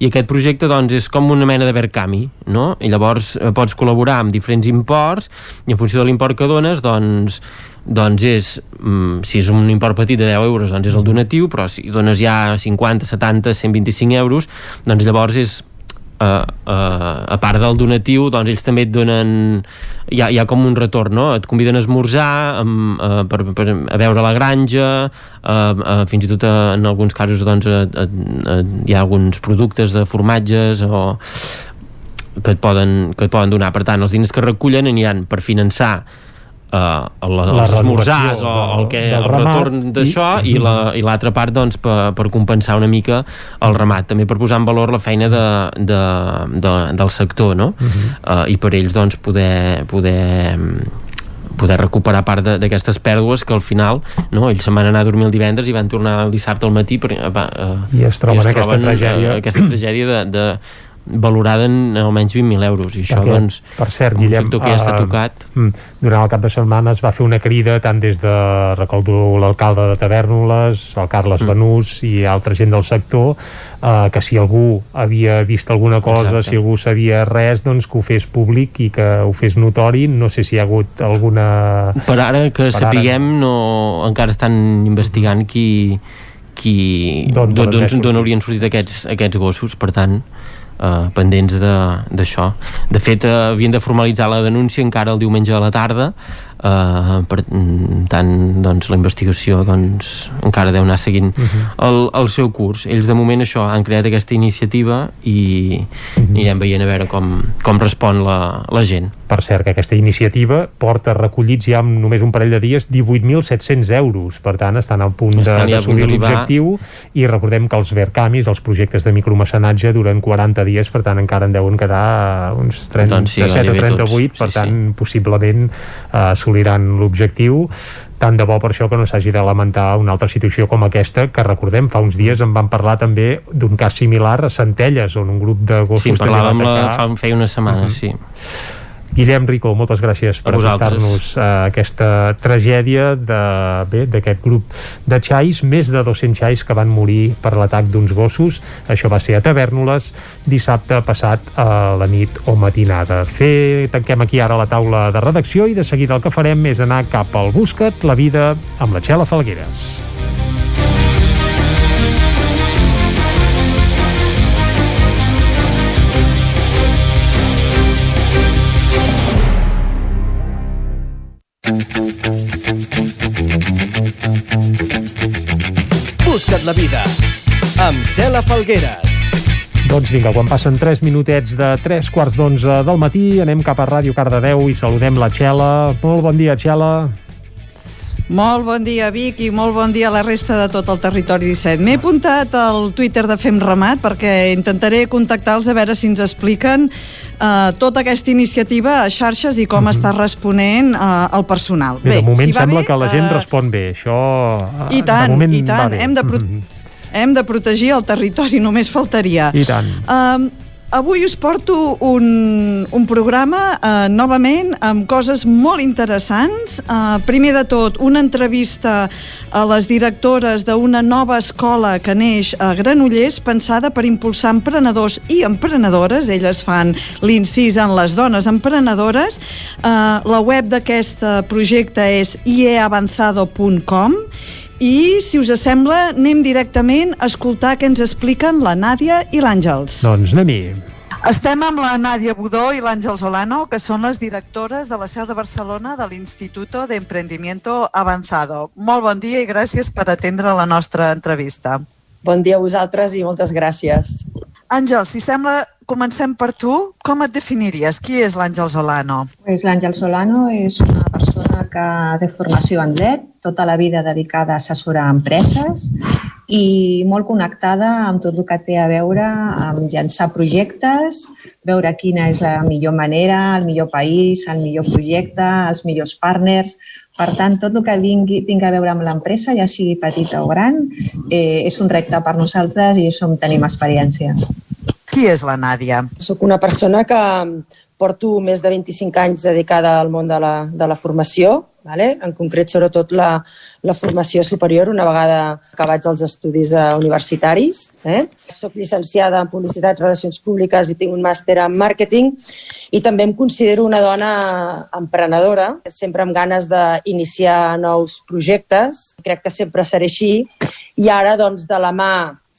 i aquest projecte doncs és com una mena de Verkami no? i llavors eh, pots col·laborar amb diferents imports i en funció de l'import que dones doncs doncs és, mm, si és un import petit de 10 euros, doncs és el donatiu, però si dones ja 50, 70, 125 euros, doncs llavors és uh, uh, a part del donatiu doncs ells també et donen hi ha, hi ha com un retorn, no? et conviden a esmorzar um, uh, per, per, a veure la granja uh, uh, fins i tot uh, en alguns casos doncs, uh, uh, uh, hi ha alguns productes de formatges o que et poden, que et poden donar per tant els diners que recullen aniran per finançar el, La els esmorzars o el, que, el retorn d'això i, i- i la- i l'altra part doncs, per, per compensar una mica el ramat també per posar en valor la feina de, de, de, del sector no? uh, i per ells doncs, poder, poder poder recuperar part d'aquestes pèrdues que al final no, ells se'n van anar a dormir el divendres i van tornar el dissabte al matí per, va, uh, I es troben aquesta tragèdia. aquesta tragèdia de, de valorada en almenys 20.000 euros i això Perquè, doncs per cert, un Guillem, sector que ja està eh, tocat mm, durant el cap de setmana es va fer una crida tant des de, recordo, l'alcalde de Tavernoles, el Carles mm. Benús i altra gent del sector, eh, que si algú havia vist alguna cosa, Exacte. si algú sabia res, doncs que ho fes públic i que ho fes notori. No sé si hi ha hagut alguna... per ara que Per ara sapiguem no, encara estan investigant qui qui d'on haurien sortit aquests, aquests gossos per tant eh, pendents de- d'això. De, fet eh, havien de formalitzar la denúncia encara el diumenge a la tarda eh, per tant doncs, la investigació doncs, encara deu anar seguint el, el seu curs. Ells de moment això han creat aquesta iniciativa i anirem veient a veure com, com respon la, la gent. Per cert, que aquesta iniciativa porta recollits ja en només un parell de dies 18.700 euros. Per tant, estan a punt de- Estan d'assolir l'objectiu i recordem que els Vercamis, els projectes de micromecenatge, duren 40 dies, per tant encara en deuen quedar uns 37 Doncs sí, a gairebé 38, tots. per Sí, tant, possiblement eh, assoliran l'objectiu tant de bo per això que no s'hagi de lamentar una altra situació com aquesta, que recordem, fa uns dies en van parlar també d'un cas similar a Centelles, on un grup de gossos Sí, parlàvem la, fa, feia una setmana, Mhm. sí. Guillem Rico, moltes gràcies per a aquesta tragèdia d'aquest grup de xais, més de 200 xais que van morir per l'atac d'uns gossos. Això va ser a Tavernoles dissabte passat a la nit o matinada. Fer, tanquem aquí ara la taula de redacció i de seguida el que farem és anar cap al Buscat, la vida amb la Txela Falgueres. Busca't la vida amb Cela Falgueres. Doncs vinga, quan passen 3 minutets de 3 quarts d'11 del matí, anem cap a Ràdio Cardedeu i saludem la Txela. Molt bon dia, Txela. Molt bon dia, Vic, i molt bon dia a la resta de tot el territori 17. M'he apuntat al Twitter de Fem Ramat perquè intentaré contactar-los a veure si ens expliquen eh, tota aquesta iniciativa a xarxes i com mm -hmm. està responent eh, el personal. Bé, bé de moment si sembla bé, que la gent eh, respon bé. Això I de tant, moment i tant. Hem de, pro Mhm. hem de protegir el territori, només faltaria. I tant. Um, avui us porto un, un programa uh, novament amb coses molt interessants. Uh, primer de tot, una entrevista a les directores d'una nova escola que neix a Granollers pensada per impulsar emprenedors i emprenedores. Elles fan l'incís en les dones emprenedores. Uh, la web d'aquest eh, projecte és ieavanzado.com i, si us sembla, anem directament a escoltar què ens expliquen la Nàdia i l'Àngels. Doncs anem-hi. Estem amb la Nàdia Budó i l'Àngel Solano, que són les directores de la seu de Barcelona de l'Instituto de Emprendimiento Avanzado. Molt bon dia i gràcies per atendre la nostra entrevista. Bon dia a vosaltres i moltes gràcies. Àngel, si sembla, comencem per tu. Com et definiries? Qui és l'Àngel Solano? Pues L'Àngel Solano és una persona que de formació en dret, tota la vida dedicada a assessorar empreses i molt connectada amb tot el que té a veure amb llançar projectes, veure quina és la millor manera, el millor país, el millor projecte, els millors partners. Per tant, tot el que vingui, tingui a veure amb l'empresa, ja sigui petita o gran, eh, és un repte per nosaltres i som tenim experiència. Qui és la Nàdia? Soc una persona que porto més de 25 anys dedicada al món de la, de la formació, vale? en concret sobretot la, la formació superior una vegada acabats els estudis eh, universitaris. Eh? Soc llicenciada en Publicitat Relacions Públiques i tinc un màster en Màrqueting i també em considero una dona emprenedora, sempre amb ganes d'iniciar nous projectes. Crec que sempre seré així i ara, doncs, de la mà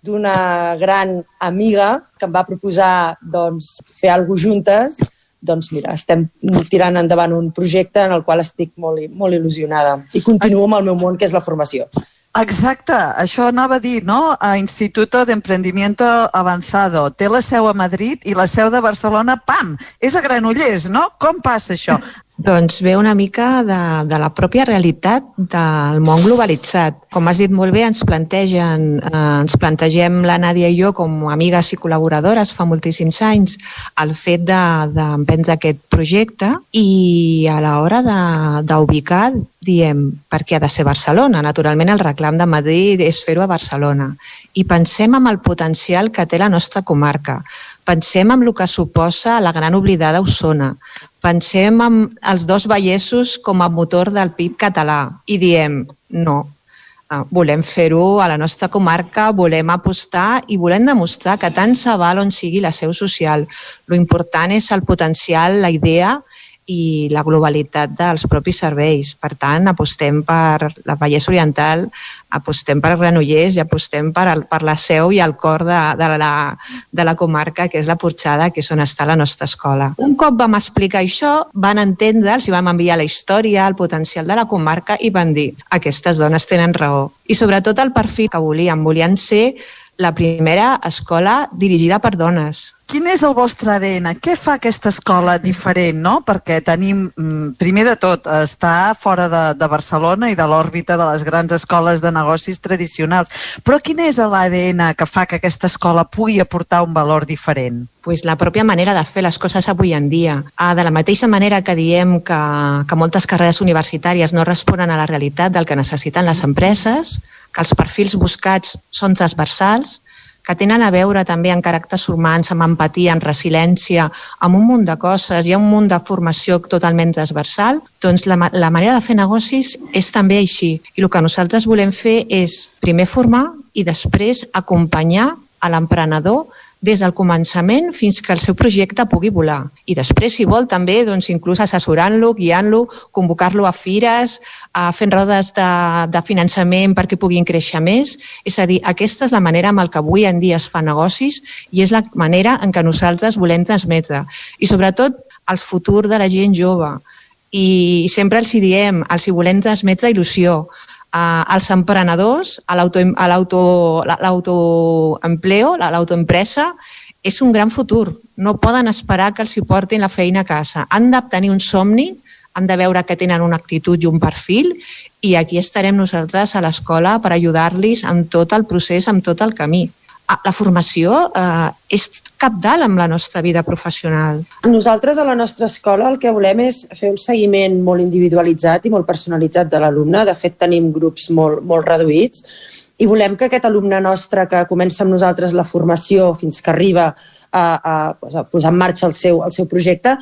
d'una gran amiga que em va proposar doncs, fer alguna juntes, doncs mira, estem tirant endavant un projecte en el qual estic molt, molt il·lusionada i continuo amb el meu món, que és la formació. Exacte, això anava a dir, no? A Instituto de Emprendimiento Avanzado. Té la seu a Madrid i la seu de Barcelona, pam, és a Granollers, no? Com passa això? Doncs ve una mica de, de la pròpia realitat del món globalitzat. Com has dit molt bé, ens plantegen, eh, ens plantegem la Nàdia i jo com amigues i col·laboradores fa moltíssims anys el fet d'emprendre de, aquest projecte i a l'hora d'ubicar diem per què ha de ser Barcelona. Naturalment el reclam de Madrid és fer-ho a Barcelona. I pensem en el potencial que té la nostra comarca. Pensem en el que suposa la gran oblidada Osona. Pensem en els dos Vallessos com a motor del PIB català i diem no, eh, volem fer-ho a la nostra comarca, volem apostar i volem demostrar que tant se val on sigui la seu social. Lo important és el potencial, la idea i la globalitat dels propis serveis. Per tant, apostem per la Vallès Oriental, apostem per Granollers i apostem per, el, per la seu i el cor de, de, la, de la comarca, que és la Porxada, que és on està la nostra escola. Un cop vam explicar això, van entendre, els vam enviar la història, el potencial de la comarca i van dir aquestes dones tenen raó. I sobretot el perfil que volien. Volien ser la primera escola dirigida per dones. Quin és el vostre ADN? Què fa aquesta escola diferent, no? Perquè tenim, mm, primer de tot, està fora de, de Barcelona i de l'òrbita de les grans escoles de negocis tradicionals. Però quin és l'ADN que fa que aquesta escola pugui aportar un valor diferent? pues la pròpia manera de fer les coses avui en dia. Ah, de la mateixa manera que diem que, que moltes carreres universitàries no responen a la realitat del que necessiten les empreses, que els perfils buscats són transversals, que tenen a veure també en caràcters humans, amb empatia, amb resiliència, amb un munt de coses, hi ha un munt de formació totalment transversal, doncs la, la manera de fer negocis és també així. I el que nosaltres volem fer és primer formar i després acompanyar a l'emprenedor des del començament fins que el seu projecte pugui volar. I després, si vol, també doncs, inclús assessorant-lo, guiant-lo, convocar-lo a fires, a fent rodes de, de finançament perquè puguin créixer més. És a dir, aquesta és la manera amb el que avui en dia es fa negocis i és la manera en què nosaltres volem transmetre. I sobretot el futur de la gent jove. I sempre els hi diem, els hi volem transmetre il·lusió, uh, als emprenedors, a l'autoempleo, a l'autoempresa, és un gran futur. No poden esperar que els hi portin la feina a casa. Han de tenir un somni, han de veure que tenen una actitud i un perfil i aquí estarem nosaltres a l'escola per ajudar-los amb tot el procés, amb tot el camí. Ah, la formació eh, és capdalt amb la nostra vida professional. Nosaltres a la nostra escola el que volem és fer un seguiment molt individualitzat i molt personalitzat de l'alumne. De fet, tenim grups molt, molt reduïts i volem que aquest alumne nostre que comença amb nosaltres la formació fins que arriba a, a, a posar en marxa el seu, el seu projecte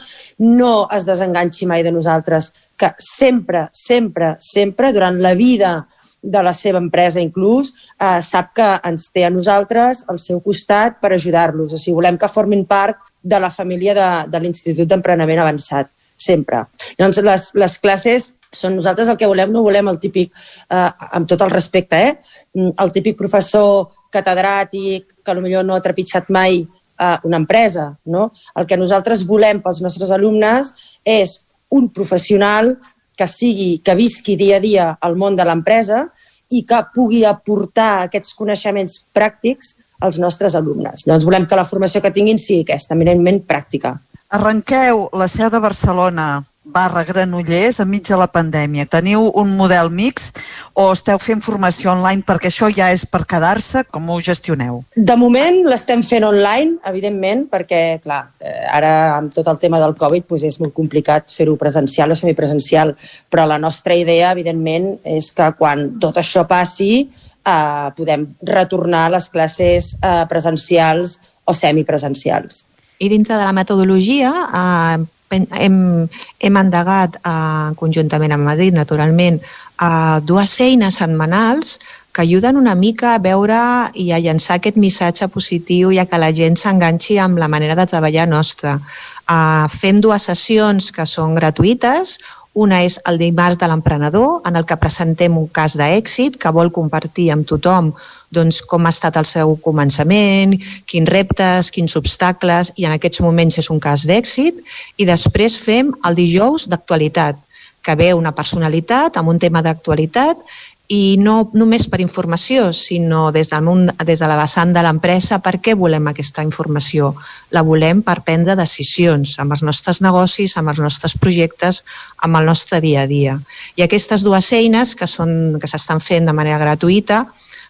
no es desenganxi mai de nosaltres, que sempre, sempre, sempre, durant la vida de la seva empresa inclús, eh, sap que ens té a nosaltres al seu costat per ajudar-los. O sigui, volem que formin part de la família de, de l'Institut d'Emprenament Avançat, sempre. Llavors, les, les classes són nosaltres el que volem, no volem el típic, eh, amb tot el respecte, eh, el típic professor catedràtic que potser no ha trepitjat mai eh, una empresa. No? El que nosaltres volem pels nostres alumnes és un professional que sigui, que visqui dia a dia al món de l'empresa i que pugui aportar aquests coneixements pràctics als nostres alumnes. Llavors volem que la formació que tinguin sigui aquesta, eminentment pràctica. Arrenqueu la seu de Barcelona barra Granollers enmig de la pandèmia. Teniu un model mixt o esteu fent formació online perquè això ja és per quedar-se? Com ho gestioneu? De moment l'estem fent online, evidentment, perquè, clar, eh, ara amb tot el tema del Covid doncs és molt complicat fer-ho presencial o semipresencial, però la nostra idea, evidentment, és que quan tot això passi eh, podem retornar a les classes eh, presencials o semipresencials. I dintre de la metodologia, eh, hem, hem endegat eh, conjuntament amb Madrid, naturalment, eh, dues eines setmanals que ajuden una mica a veure i a llançar aquest missatge positiu i a que la gent s'enganxi amb la manera de treballar nostra. Uh, fem dues sessions que són gratuïtes, una és el dimarts de l'emprenedor, en el que presentem un cas d'èxit que vol compartir amb tothom doncs, com ha estat el seu començament, quins reptes, quins obstacles, i en aquests moments és un cas d'èxit. I després fem el dijous d'actualitat, que ve una personalitat amb un tema d'actualitat i no només per informació, sinó des, del món, des de la vessant de l'empresa, per què volem aquesta informació? La volem per prendre decisions amb els nostres negocis, amb els nostres projectes, amb el nostre dia a dia. I aquestes dues eines que s'estan que fent de manera gratuïta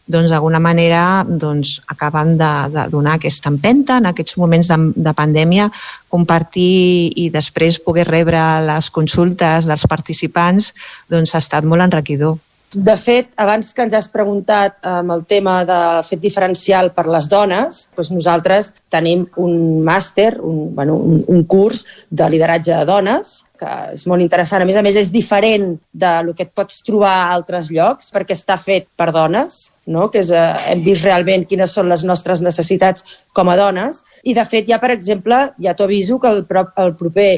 doncs d'alguna manera doncs, acaben de, de donar aquesta empenta en aquests moments de, de pandèmia, compartir i després poder rebre les consultes dels participants doncs, ha estat molt enriquidor. De fet, abans que ens has preguntat amb el tema del fet diferencial per les dones, doncs nosaltres tenim un màster, un, bueno, un, un curs de lideratge de dones, que és molt interessant. A més a més, és diferent de lo que et pots trobar a altres llocs, perquè està fet per dones, no? que és, eh, hem vist realment quines són les nostres necessitats com a dones. I, de fet, ja, per exemple, ja t'ho aviso que el, el proper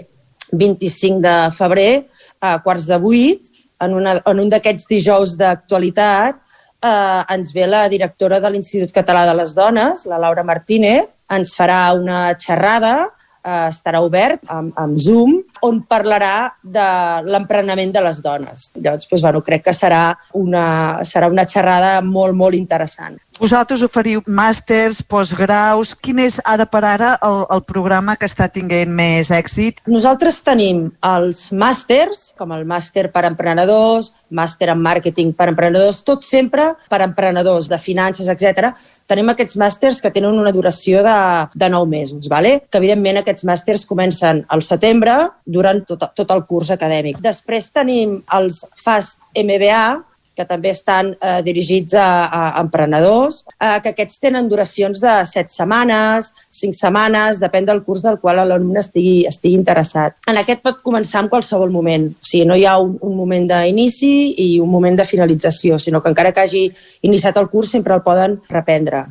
25 de febrer, a quarts de vuit, en, una, en un d'aquests dijous d'actualitat eh, ens ve la directora de l'Institut Català de les Dones, la Laura Martínez, ens farà una xerrada, eh, estarà obert amb, amb Zoom, on parlarà de l'emprenament de les dones. Llavors, doncs, bueno, crec que serà una, serà una xerrada molt, molt interessant. Vosaltres oferiu màsters, postgraus... Quin és ara per ara el, el programa que està tinguent més èxit? Nosaltres tenim els màsters, com el màster per emprenedors, màster en màrqueting per emprenedors, tot sempre per emprenedors de finances, etc. Tenim aquests màsters que tenen una duració de, de 9 mesos, ¿vale? que evidentment aquests màsters comencen al setembre durant tot, tot el curs acadèmic. Després tenim els FAST MBA, que també estan eh, dirigits a, a emprenedors, eh, que aquests tenen duracions de 7 setmanes, 5 setmanes, depèn del curs del qual l'alumne estigui, estigui interessat. En aquest pot començar en qualsevol moment, o sigui, no hi ha un, un moment d'inici i un moment de finalització, sinó que encara que hagi iniciat el curs sempre el poden reprendre.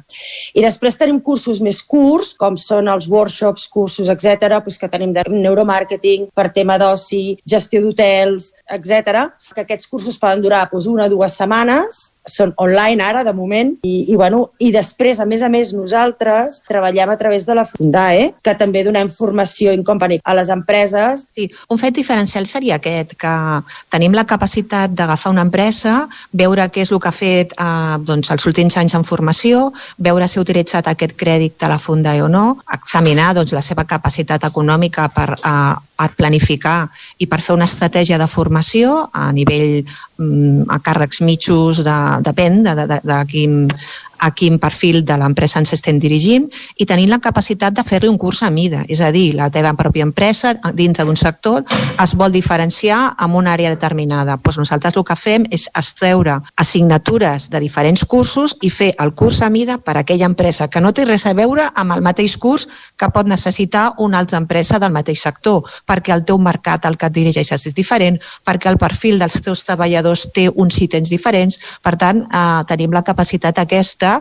I després tenim cursos més curts, com són els workshops, cursos, etc, doncs que tenim de neuromàrqueting, per tema d'oci, gestió d'hotels, etc, que aquests cursos poden durar doncs, una, dues setmanes, són online ara, de moment, i, i, bueno, i després, a més a més, nosaltres treballem a través de la Fundae, que també donem formació in company a les empreses. Sí, un fet diferencial seria aquest, que tenim la capacitat d'agafar una empresa, veure què és el que ha fet eh, doncs, els últims anys en formació, veure si ha utilitzat aquest crèdit de la Fundae o no, examinar doncs, la seva capacitat econòmica per, eh, per planificar i per fer una estratègia de formació a nivell mm, a càrrecs mitjos, de, depèn de, de, de, de quin, a quin perfil de l'empresa ens estem dirigint i tenint la capacitat de fer-li un curs a mida. És a dir, la teva pròpia empresa, dintre d'un sector, es vol diferenciar en una àrea determinada. Doncs nosaltres el que fem és extreure assignatures de diferents cursos i fer el curs a mida per a aquella empresa que no té res a veure amb el mateix curs que pot necessitar una altra empresa del mateix sector, perquè el teu mercat al que et dirigeixes és diferent, perquè el perfil dels teus treballadors té uns ítems diferents. Per tant, eh, tenim la capacitat aquesta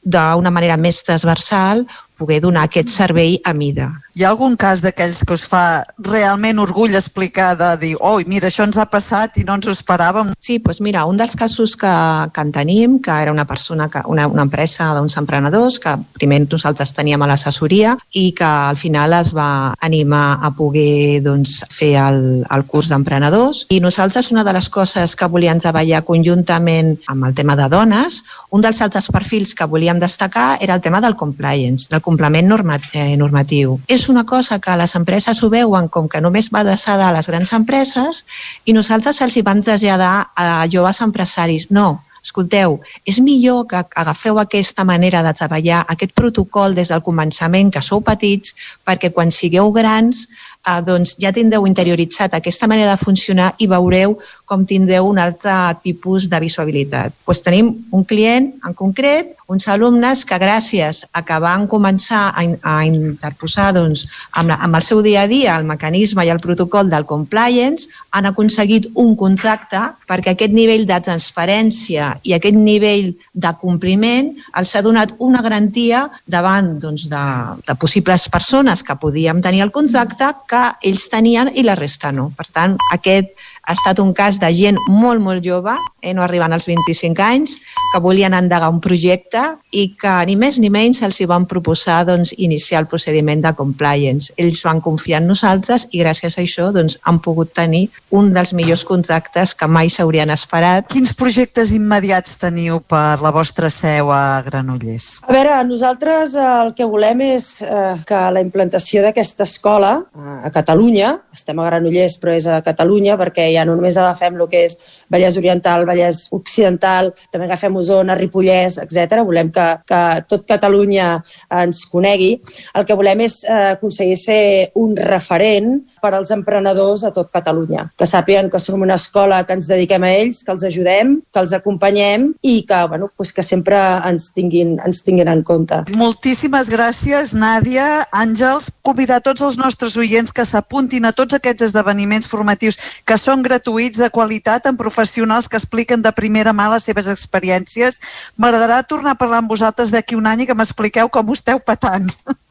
d'una manera més transversal poder donar aquest servei a mida. Hi ha algun cas d'aquells que us fa realment orgull explicar de dir, oi, mira, això ens ha passat i no ens ho esperàvem? Sí, doncs mira, un dels casos que, que en tenim, que era una persona, que, una, una empresa d'uns emprenedors, que primer nosaltres teníem a l'assessoria i que al final es va animar a poder doncs, fer el, el curs d'emprenedors. I nosaltres una de les coses que volíem treballar conjuntament amb el tema de dones, un dels altres perfils que volíem destacar era el tema del compliance, del complement normat, eh, normatiu. És una cosa que les empreses ho veuen com que només va adreçada a les grans empreses i nosaltres els hi vam traslladar a joves empresaris. No, escolteu, és millor que agafeu aquesta manera de treballar, aquest protocol des del començament, que sou petits, perquè quan sigueu grans eh, doncs ja tindreu interioritzat aquesta manera de funcionar i veureu com tindreu un altre tipus de visualitat. Pues tenim un client en concret, uns alumnes que gràcies a que van començar a, a interposar doncs, amb, la, amb el seu dia a dia el mecanisme i el protocol del compliance han aconseguit un contracte perquè aquest nivell de transparència i aquest nivell de compliment els ha donat una garantia davant doncs, de, de possibles persones que podíem tenir el contracte que ells tenien i la resta no. Per tant, aquest ha estat un cas de gent molt, molt jove, eh, no arribant als 25 anys, que volien endegar un projecte i que ni més ni menys els hi van proposar doncs, iniciar el procediment de compliance. Ells van confiar en nosaltres i gràcies a això doncs, han pogut tenir un dels millors contractes que mai s'haurien esperat. Quins projectes immediats teniu per la vostra seu a Granollers? A veure, nosaltres eh, el que volem és eh, que la implantació d'aquesta escola eh, a Catalunya, estem a Granollers però és a Catalunya perquè ja no només agafem el que és Vallès Oriental, Vallès Occidental, també agafem Osona, Ripollès, etc. Volem que, que tot Catalunya ens conegui. El que volem és eh, aconseguir ser un referent per als emprenedors a tot Catalunya, que sàpiguen que som una escola que ens dediquem a ells, que els ajudem, que els acompanyem i que, bueno, pues que sempre ens tinguin, ens tinguin en compte. Moltíssimes gràcies, Nàdia. Àngels, convidar tots els nostres oients que s'apuntin a tots aquests esdeveniments formatius que són gratuïts, de qualitat, amb professionals que expliquen de primera mà les seves experiències. M'agradarà tornar a parlar amb vosaltres d'aquí un any i que m'expliqueu com ho esteu patant.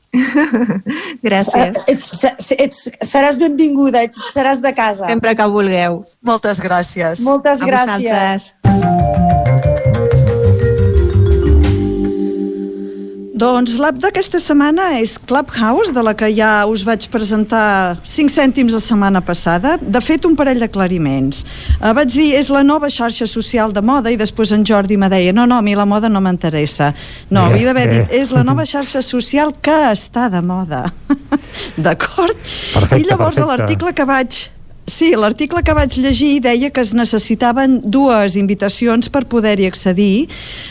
Gràcies. Ets, ets, seràs benvinguda, ets, seràs de casa. Sempre que vulgueu. Moltes gràcies. Moltes A gràcies. vosaltres. Doncs l'app d'aquesta setmana és Clubhouse, de la que ja us vaig presentar 5 cèntims la setmana passada. De fet, un parell d'aclariments. Uh, vaig dir, és la nova xarxa social de moda, i després en Jordi me deia, no, no, a mi la moda no m'interessa. No, Eh, havia d'haver eh. dit, és la nova xarxa social que està de moda. D'acord? I llavors, l'article que vaig Sí, l'article que vaig llegir deia que es necessitaven dues invitacions per poder-hi accedir.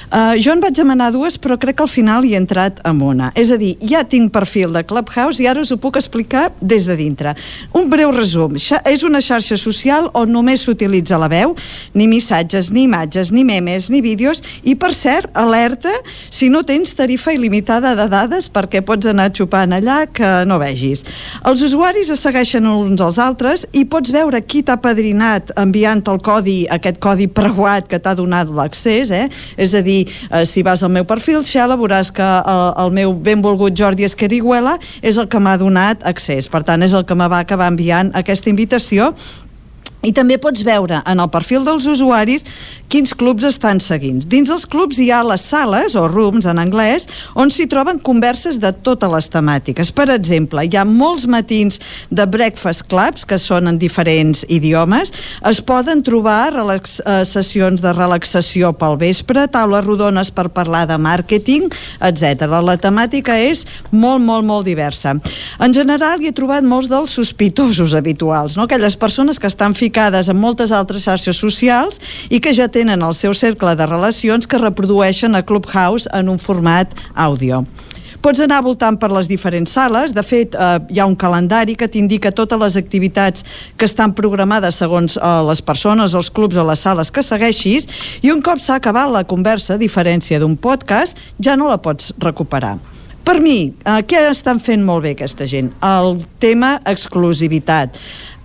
Uh, jo en vaig demanar dues, però crec que al final hi he entrat amb una. És a dir, ja tinc perfil de Clubhouse i ara us ho puc explicar des de dintre. Un breu resum. És una xarxa social on només s'utilitza la veu, ni missatges, ni imatges, ni memes, ni vídeos, i per cert, alerta si no tens tarifa il·limitada de dades perquè pots anar xupant allà que no vegis. Els usuaris es segueixen uns als altres i pots veure qui t'ha padrinat enviant el codi, aquest codi preuat que t'ha donat l'accés, eh? És a dir, eh, si vas al meu perfil, Xela, veuràs que el, el meu benvolgut Jordi Esqueriguela és el que m'ha donat accés. Per tant, és el que me va acabar enviant aquesta invitació I també pots veure en el perfil dels usuaris quins clubs estan seguint. Dins els clubs hi ha les sales, o rooms en anglès, on s'hi troben converses de totes les temàtiques. Per exemple, hi ha molts matins de breakfast clubs, que són en diferents idiomes. Es poden trobar relax, eh, sessions de relaxació pel vespre, taules rodones per parlar de màrqueting, etc. La temàtica és molt, molt, molt diversa. En general, hi he trobat molts dels sospitosos habituals, no? aquelles persones que estan ficades en moltes altres xarxes socials i que ja tenen el seu cercle de relacions que reprodueixen a Clubhouse en un format àudio. Pots anar voltant per les diferents sales. De fet, eh, hi ha un calendari que t'indica totes les activitats que estan programades segons eh, les persones, els clubs o les sales que segueixis i un cop s'ha acabat la conversa, a diferència d'un podcast, ja no la pots recuperar. Per mi, eh, què estan fent molt bé aquesta gent? El tema exclusivitat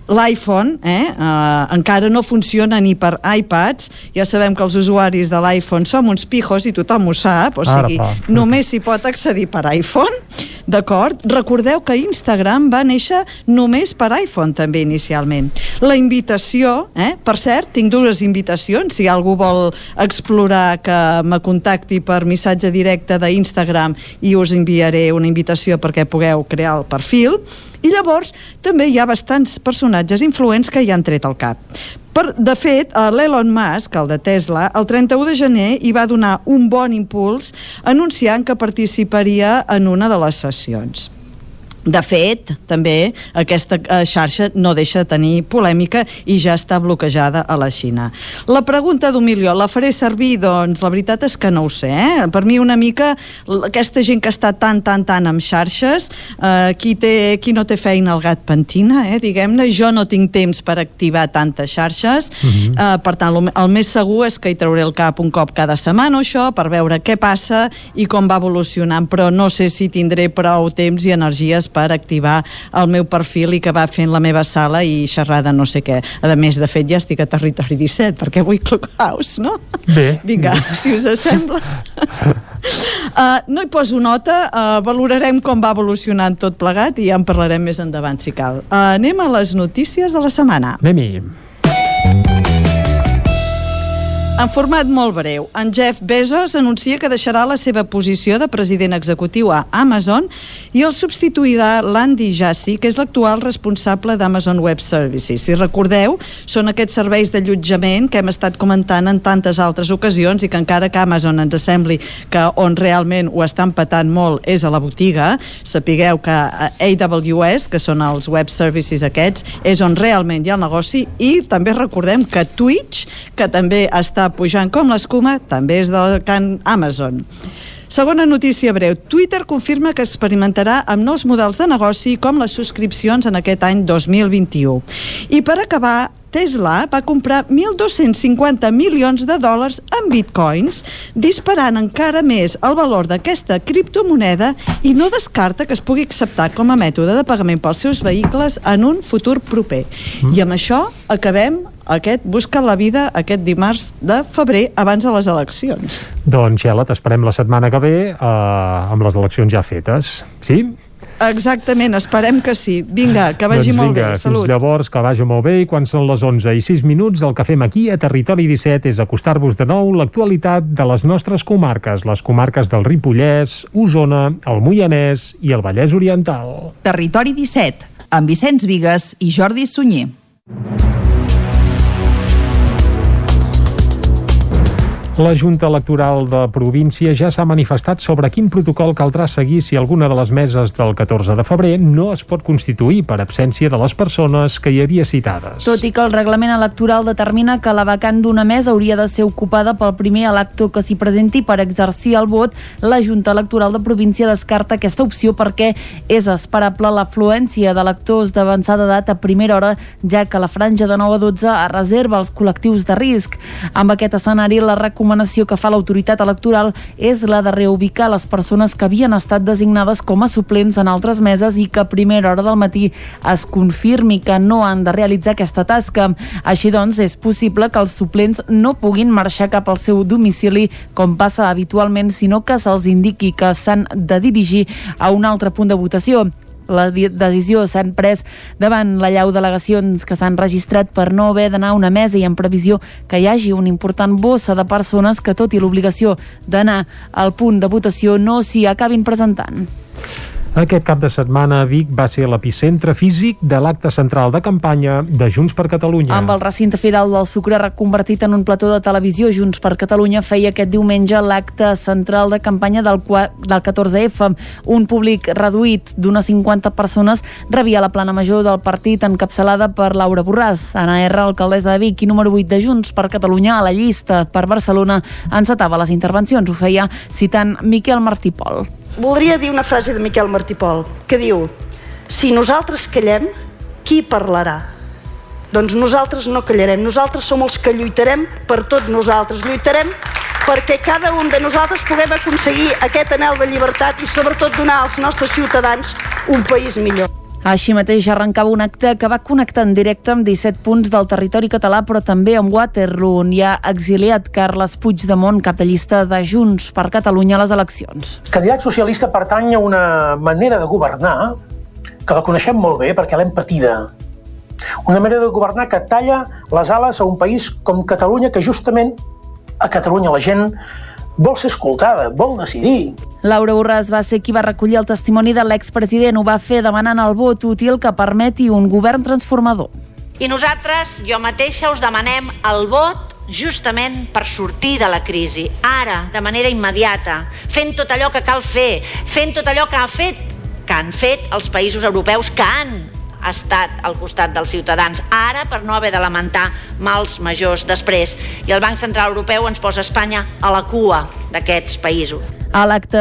l'iPhone eh, eh, encara no funciona ni per iPads ja sabem que els usuaris de l'iPhone som uns pijos i tothom ho sap o sigui, Ara, només s'hi pot accedir per iPhone d'acord? Recordeu que Instagram va néixer només per iPhone també inicialment. La invitació, eh? per cert, tinc dues invitacions, si algú vol explorar que me contacti per missatge directe d'Instagram i us enviaré una invitació perquè pugueu crear el perfil i llavors també hi ha bastants personatges influents que hi han tret al cap. Per, de fet, l'Elon Musk, el de Tesla, el 31 de gener hi va donar un bon impuls anunciant que participaria en una de les sessions. De fet, també aquesta eh, xarxa no deixa de tenir polèmica i ja està bloquejada a la Xina. La pregunta d'Humilió, la faré servir? Doncs la veritat és que no ho sé. Eh? Per mi una mica aquesta gent que està tan, tan, tan amb xarxes, eh, qui, té, qui no té feina el gat pentina, eh? diguem-ne, jo no tinc temps per activar tantes xarxes, uh -huh. eh, per tant, el, el més segur és que hi trauré el cap un cop cada setmana o això, per veure què passa i com va evolucionant, però no sé si tindré prou temps i energies per activar el meu perfil i que va fent la meva sala i xerrar de no sé què. A més, de fet, ja estic a Territori 17, perquè vull Clubhouse, no? Bé. Vinga, si us sembla. Uh, no hi poso nota, uh, valorarem com va evolucionant tot plegat i ja en parlarem més endavant, si cal. Uh, anem a les notícies de la setmana. Anem-hi. En format molt breu, en Jeff Bezos anuncia que deixarà la seva posició de president executiu a Amazon i el substituirà l'Andy Jassy, que és l'actual responsable d'Amazon Web Services. Si recordeu, són aquests serveis d'allotjament que hem estat comentant en tantes altres ocasions i que encara que Amazon ens sembli que on realment ho estan patant molt és a la botiga, sapigueu que AWS, que són els web services aquests, és on realment hi ha el negoci i també recordem que Twitch, que també està pujant com l'escuma, també és del can Amazon. Segona notícia breu. Twitter confirma que experimentarà amb nous models de negoci com les subscripcions en aquest any 2021. I per acabar, Tesla va comprar 1.250 milions de dòlars en bitcoins, disparant encara més el valor d'aquesta criptomoneda i no descarta que es pugui acceptar com a mètode de pagament pels seus vehicles en un futur proper. Mm. I amb això acabem aquest Busca la vida aquest dimarts de febrer abans de les eleccions. Doncs, Xela, t'esperem la setmana que ve eh, amb les eleccions ja fetes. Sí? Exactament, esperem que sí. Vinga, que vagi doncs molt vinga, bé. Salut. Fins llavors, que vagi molt bé i quan són les 11 i 6 minuts el que fem aquí a Territori 17 és acostar-vos de nou l'actualitat de les nostres comarques, les comarques del Ripollès, Osona, el Moianès i el Vallès Oriental. Territori 17, amb Vicenç Vigues i Jordi Sunyer. La Junta Electoral de província ja s'ha manifestat sobre quin protocol caldrà seguir si alguna de les meses del 14 de febrer no es pot constituir per absència de les persones que hi havia citades. Tot i que el reglament electoral determina que la vacant d'una mesa hauria de ser ocupada pel primer elector que s'hi presenti per exercir el vot, la Junta Electoral de província descarta aquesta opció perquè és esperable l'afluència d'electors d'avançada edat a primera hora, ja que la franja de 9 a 12 es reserva als col·lectius de risc. Amb aquest escenari, la recomanació que fa l'autoritat electoral és la de reubicar les persones que havien estat designades com a suplents en altres meses i que a primera hora del matí es confirmi que no han de realitzar aquesta tasca. Així doncs, és possible que els suplents no puguin marxar cap al seu domicili com passa habitualment, sinó que se'ls indiqui que s'han de dirigir a un altre punt de votació. La decisió s'han pres davant la llau delegacions que s'han registrat per no haver d'anar a una mesa i en previsió que hi hagi una important bossa de persones que, tot i l'obligació d'anar al punt de votació, no s'hi acabin presentant. Aquest cap de setmana Vic va ser l'epicentre físic de l'acte central de campanya de Junts per Catalunya. Amb el recinte firal del Sucre reconvertit en un plató de televisió, Junts per Catalunya feia aquest diumenge l'acte central de campanya del, del 14F. Un públic reduït d'unes 50 persones rebia la plana major del partit encapçalada per Laura Borràs. Anna R, alcaldessa de Vic i número 8 de Junts per Catalunya a la llista per Barcelona, encetava les intervencions. Ho feia citant Miquel Martí Pol voldria dir una frase de Miquel Martipol que diu si nosaltres callem, qui parlarà? Doncs nosaltres no callarem, nosaltres som els que lluitarem per tots nosaltres, lluitarem perquè cada un de nosaltres puguem aconseguir aquest anel de llibertat i sobretot donar als nostres ciutadans un país millor. Així mateix arrencava un acte que va connectar en directe amb 17 punts del territori català, però també amb Waterloo, on hi ha exiliat Carles Puigdemont, cap de llista de Junts per Catalunya a les eleccions. El candidat socialista pertany a una manera de governar que la coneixem molt bé perquè l'hem patida. Una manera de governar que talla les ales a un país com Catalunya, que justament a Catalunya la gent vol ser escoltada, vol decidir. Laura Borràs va ser qui va recollir el testimoni de l'expresident. Ho va fer demanant el vot útil que permeti un govern transformador. I nosaltres, jo mateixa, us demanem el vot justament per sortir de la crisi, ara, de manera immediata, fent tot allò que cal fer, fent tot allò que ha fet que han fet els països europeus que han ha estat al costat dels ciutadans, ara per no haver de lamentar mals majors després. I el Banc Central Europeu ens posa Espanya a la cua d'aquests països. A l'acte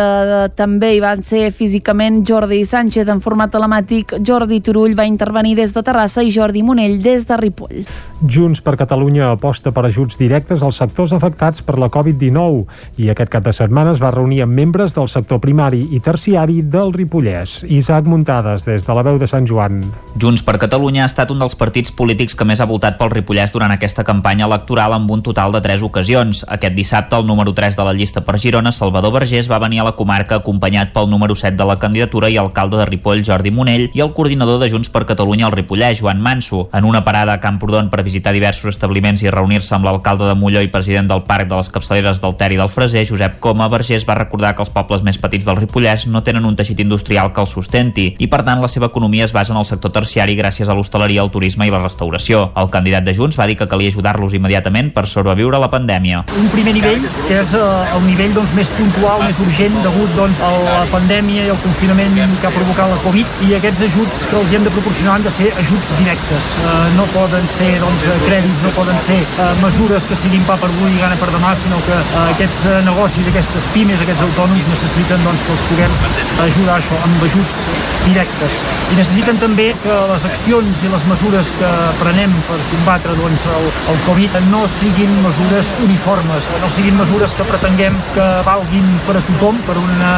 també hi van ser físicament Jordi Sánchez en format telemàtic, Jordi Turull va intervenir des de Terrassa i Jordi Monell des de Ripoll. Junts per Catalunya aposta per ajuts directes als sectors afectats per la Covid-19 i aquest cap de setmana es va reunir amb membres del sector primari i terciari del Ripollès. Isaac Muntades, des de la veu de Sant Joan. Junts per Catalunya ha estat un dels partits polítics que més ha votat pel Ripollès durant aquesta campanya electoral amb un total de tres ocasions. Aquest dissabte, el número 3 de la llista per Girona, Salvador Vergés, Vallès va venir a la comarca acompanyat pel número 7 de la candidatura i alcalde de Ripoll, Jordi Monell, i el coordinador de Junts per Catalunya al Ripollès, Joan Manso. En una parada a Camprodon per visitar diversos establiments i reunir-se amb l'alcalde de Molló i president del Parc de les Capçaleres del Ter i del Freser, Josep Coma, Vergés va recordar que els pobles més petits del Ripollès no tenen un teixit industrial que els sustenti i, per tant, la seva economia es basa en el sector terciari gràcies a l'hostaleria, el turisme i la restauració. El candidat de Junts va dir que calia ajudar-los immediatament per sobreviure la pandèmia. Un primer nivell, que és eh, el nivell doncs, més puntual, més urgent, degut doncs, a la pandèmia i al confinament que ha provocat la Covid i aquests ajuts que els hem de proporcionar han de ser ajuts directes. Eh, no poden ser doncs, crèdits, no poden ser eh, mesures que siguin pa per avui i gana per demà, sinó que eh, aquests eh, negocis, aquestes pimes, aquests autònoms necessiten doncs, que els puguem ajudar això amb ajuts directes. I necessiten també que les accions i les mesures que prenem per combatre doncs, el, el Covid no siguin mesures uniformes, no siguin mesures que pretenguem que valguin per a tothom, per una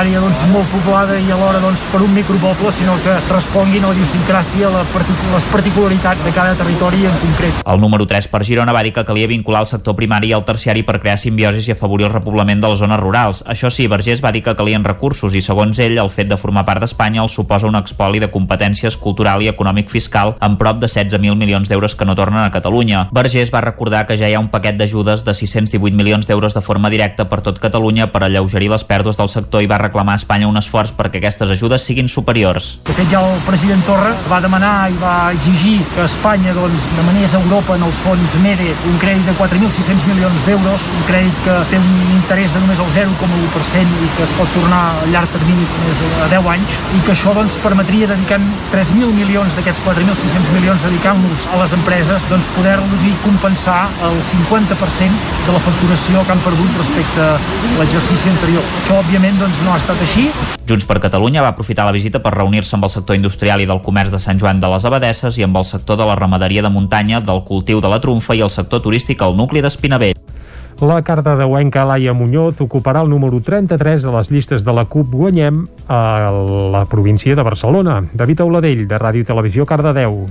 àrea doncs, molt poblada i alhora doncs, per un micropoble, sinó que responguin a la idiosincràsia, la partic les particularitats de cada territori en concret. El número 3 per Girona va dir que calia vincular el sector primari i el terciari per crear simbiosis i afavorir el repoblament de les zones rurals. Això sí, Vergés va dir que calien recursos i, segons ell, el fet de formar part d'Espanya els suposa un expoli de competències cultural i econòmic fiscal amb prop de 16.000 milions d'euros que no tornen a Catalunya. Vergés va recordar que ja hi ha un paquet d'ajudes de 618 milions d'euros de forma directa per tot Catalunya per alleugerir les pèrdues del sector i va reclamar a Espanya un esforç perquè aquestes ajudes siguin superiors. De fet, ja el president Torra va demanar i va exigir que Espanya doncs, demanés a Europa en els fons MEDE un crèdit de 4.600 milions d'euros, un crèdit que té un interès de només el 0,1% i que es pot tornar a llarg termini més a 10 anys i que això doncs, permetria dedicar 3.000 milions d'aquests 4.600 milions dedicant-los a les empreses doncs, poder-los i compensar el 50% de la facturació que han perdut respecte a l'exercici anterior. Això, òbviament, doncs, no ha estat així. Junts per Catalunya va aprofitar la visita per reunir-se amb el sector industrial i del comerç de Sant Joan de les Abadesses i amb el sector de la ramaderia de muntanya, del cultiu de la trumfa i el sector turístic al nucli d'Espinavell. La cardedeuenca Laia Muñoz ocuparà el número 33 a les llistes de la CUP Guanyem a la província de Barcelona. David Auladell, de Ràdio Televisió Cardedeu.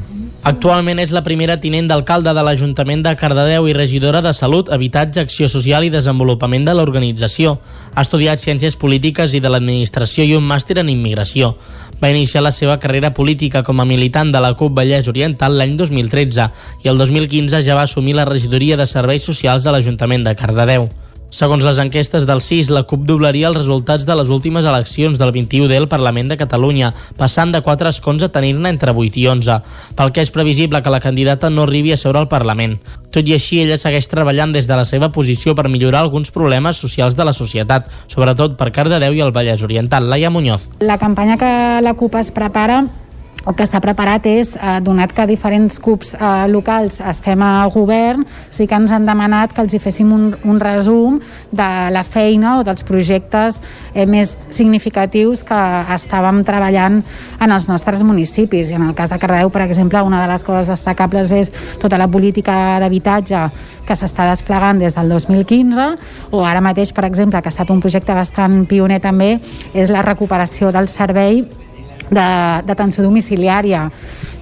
Actualment és la primera tinent d'alcalde de l'Ajuntament de Cardedeu i regidora de Salut, Habitatge, Acció Social i Desenvolupament de l'organització. Ha estudiat Ciències Polítiques i de l'Administració i un màster en Immigració. Va iniciar la seva carrera política com a militant de la CUP Vallès Oriental l'any 2013 i el 2015 ja va assumir la regidoria de Serveis Socials de l'Ajuntament de Cardedeu. Segons les enquestes del CIS, la CUP doblaria els resultats de les últimes eleccions del 21D al Parlament de Catalunya, passant de 4 escons a tenir-ne entre 8 i 11, pel que és previsible que la candidata no arribi a seure al Parlament. Tot i així, ella segueix treballant des de la seva posició per millorar alguns problemes socials de la societat, sobretot per Cardedeu i el Vallès Oriental. Laia Muñoz. La campanya que la CUP es prepara el que s'ha preparat és, eh, donat que diferents CUPs eh, locals estem a govern, sí que ens han demanat que els hi féssim un, un resum de la feina o dels projectes eh, més significatius que estàvem treballant en els nostres municipis. I en el cas de Cardeu, per exemple, una de les coses destacables és tota la política d'habitatge que s'està desplegant des del 2015 o ara mateix, per exemple, que ha estat un projecte bastant pioner també, és la recuperació del servei d'atenció domiciliària.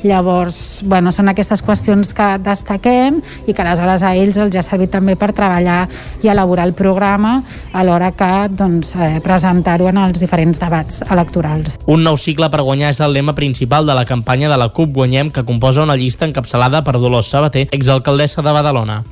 Llavors, bueno, són aquestes qüestions que destaquem i que aleshores a ells els ha servit també per treballar i elaborar el programa a l'hora que doncs, eh, presentar-ho en els diferents debats electorals. Un nou cicle per guanyar és el lema principal de la campanya de la CUP Guanyem que composa una llista encapçalada per Dolors Sabater, exalcaldessa de Badalona.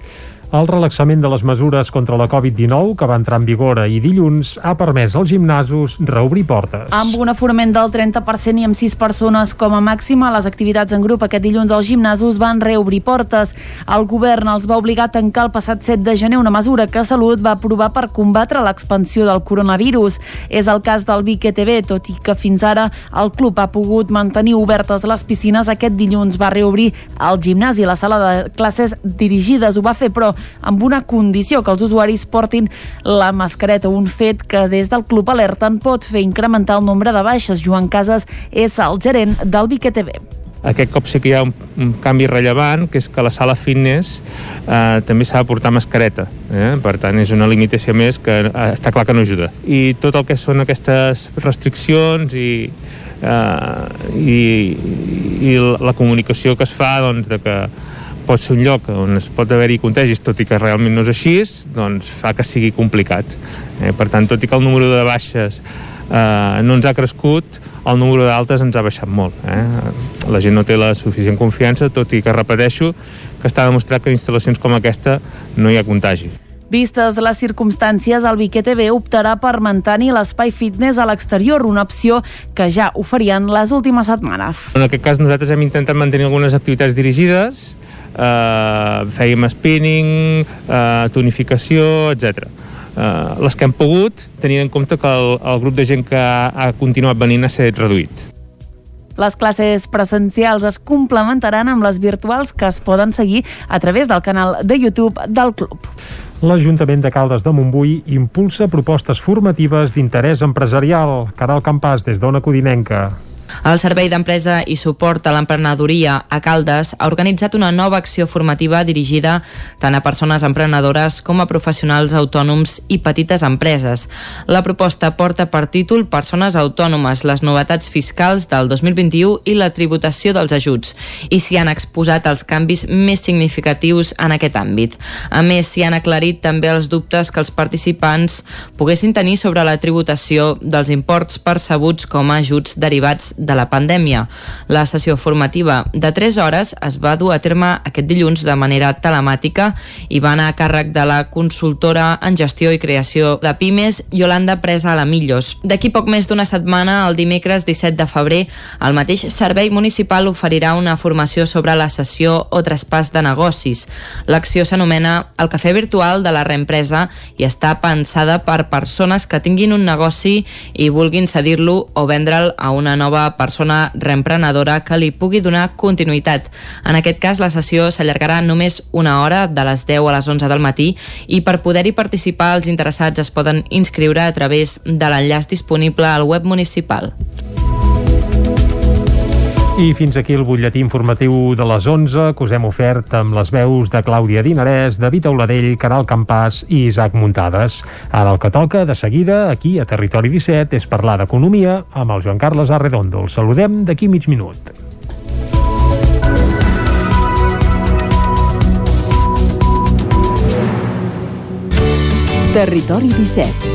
El relaxament de les mesures contra la Covid-19, que va entrar en vigor ahir dilluns, ha permès als gimnasos reobrir portes. Amb un aforament del 30% i amb 6 persones com a màxima, les activitats en grup aquest dilluns als gimnasos van reobrir portes. El govern els va obligar a tancar el passat 7 de gener una mesura que Salut va aprovar per combatre l'expansió del coronavirus. És el cas del Vic ETB, tot i que fins ara el club ha pogut mantenir obertes les piscines. Aquest dilluns va reobrir el gimnàs i la sala de classes dirigides. Ho va fer, però amb una condició que els usuaris portin la mascareta, un fet que des del Club Alerten pot fer incrementar el nombre de baixes. Joan Casas és el gerent del BQTV. Aquest cop sí que hi ha un, un canvi rellevant, que és que la sala fitness eh, també s'ha de portar mascareta. Eh? Per tant, és una limitació més que eh, està clar que no ajuda. I tot el que són aquestes restriccions i, eh, i, i la comunicació que es fa doncs, de que pot ser un lloc on es pot haver-hi contagis, tot i que realment no és així, doncs fa que sigui complicat. Eh, per tant, tot i que el número de baixes eh, no ens ha crescut, el número d'altes ens ha baixat molt. Eh? La gent no té la suficient confiança, tot i que repeteixo que està demostrat que en instal·lacions com aquesta no hi ha contagi. Vistes les circumstàncies, el Viquer TV optarà per mantenir l'espai fitness a l'exterior, una opció que ja oferien les últimes setmanes. En aquest cas nosaltres hem intentat mantenir algunes activitats dirigides, eh, fèiem spinning, eh, tonificació, etc. Eh, les que hem pogut, tenint en compte que el, el grup de gent que ha, ha continuat venint ha estat reduït. Les classes presencials es complementaran amb les virtuals que es poden seguir a través del canal de YouTube del club. L'Ajuntament de Caldes de Montbui impulsa propostes formatives d'interès empresarial. Caral Campàs, des d'Ona Codinenca. El Servei d'Empresa i Suport a l'Emprenedoria a Caldes ha organitzat una nova acció formativa dirigida tant a persones emprenedores com a professionals autònoms i petites empreses. La proposta porta per títol Persones autònomes, les novetats fiscals del 2021 i la tributació dels ajuts i s'hi han exposat els canvis més significatius en aquest àmbit. A més, s'hi han aclarit també els dubtes que els participants poguessin tenir sobre la tributació dels imports percebuts com a ajuts derivats de la pandèmia. La sessió formativa de 3 hores es va dur a terme aquest dilluns de manera telemàtica i va anar a càrrec de la consultora en gestió i creació de Pimes, Yolanda Presa a la Millos. D'aquí poc més d'una setmana, el dimecres 17 de febrer, el mateix servei municipal oferirà una formació sobre la sessió o traspàs de negocis. L'acció s'anomena el Cafè Virtual de la Reempresa i està pensada per persones que tinguin un negoci i vulguin cedir-lo o vendre'l a una nova persona reemprenedora que li pugui donar continuïtat. En aquest cas, la sessió s'allargarà només una hora, de les 10 a les 11 del matí, i per poder-hi participar els interessats es poden inscriure a través de l'enllaç disponible al web municipal. I fins aquí el butlletí informatiu de les 11 que us hem ofert amb les veus de Clàudia Dinarès, David Auladell, Caral Campàs i Isaac Muntades. Ara el que toca, de seguida, aquí a Territori 17, és parlar d'economia amb el Joan Carles Arredondo. El saludem d'aquí mig minut. Territori 17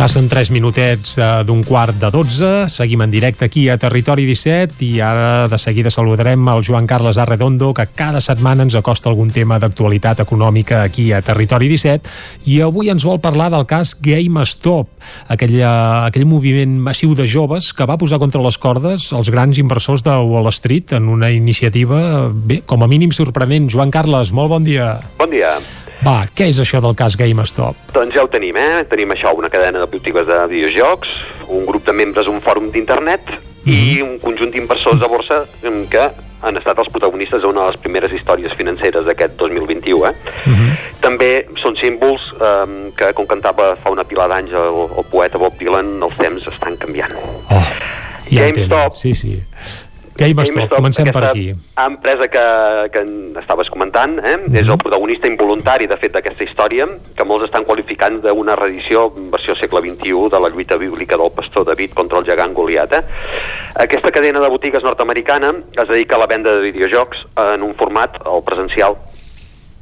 Passen 3 minutets eh, d'un quart de 12, seguim en directe aquí a Territori 17 i ara de seguida saludarem el Joan Carles Arredondo que cada setmana ens acosta algun tema d'actualitat econòmica aquí a Territori 17 i avui ens vol parlar del cas GameStop, aquell, eh, aquell moviment massiu de joves que va posar contra les cordes els grans inversors de Wall Street en una iniciativa, bé, com a mínim sorprenent. Joan Carles, molt bon dia. Bon dia. Va, què és això del cas GameStop? Doncs ja ho tenim, eh? Tenim això, una cadena de botigues de videojocs, un grup de membres, un fòrum d'internet i un conjunt d'inversors de borsa que han estat els protagonistes d'una de les primeres històries financeres d'aquest 2021. Eh? També són símbols eh, que, com cantava fa una pila d'anys el, el poeta Bob Dylan, els temps estan canviant. Ja GameStop. Sí, sí. GameStop, comencem per aquí. empresa que, que estaves comentant, eh? Mm -hmm. és el protagonista involuntari, de fet, d'aquesta història, que molts estan qualificant d'una reedició, versió segle XXI, de la lluita bíblica del pastor David contra el gegant Goliat. Eh? Aquesta cadena de botigues nord-americana es dedica a la venda de videojocs en un format, el presencial,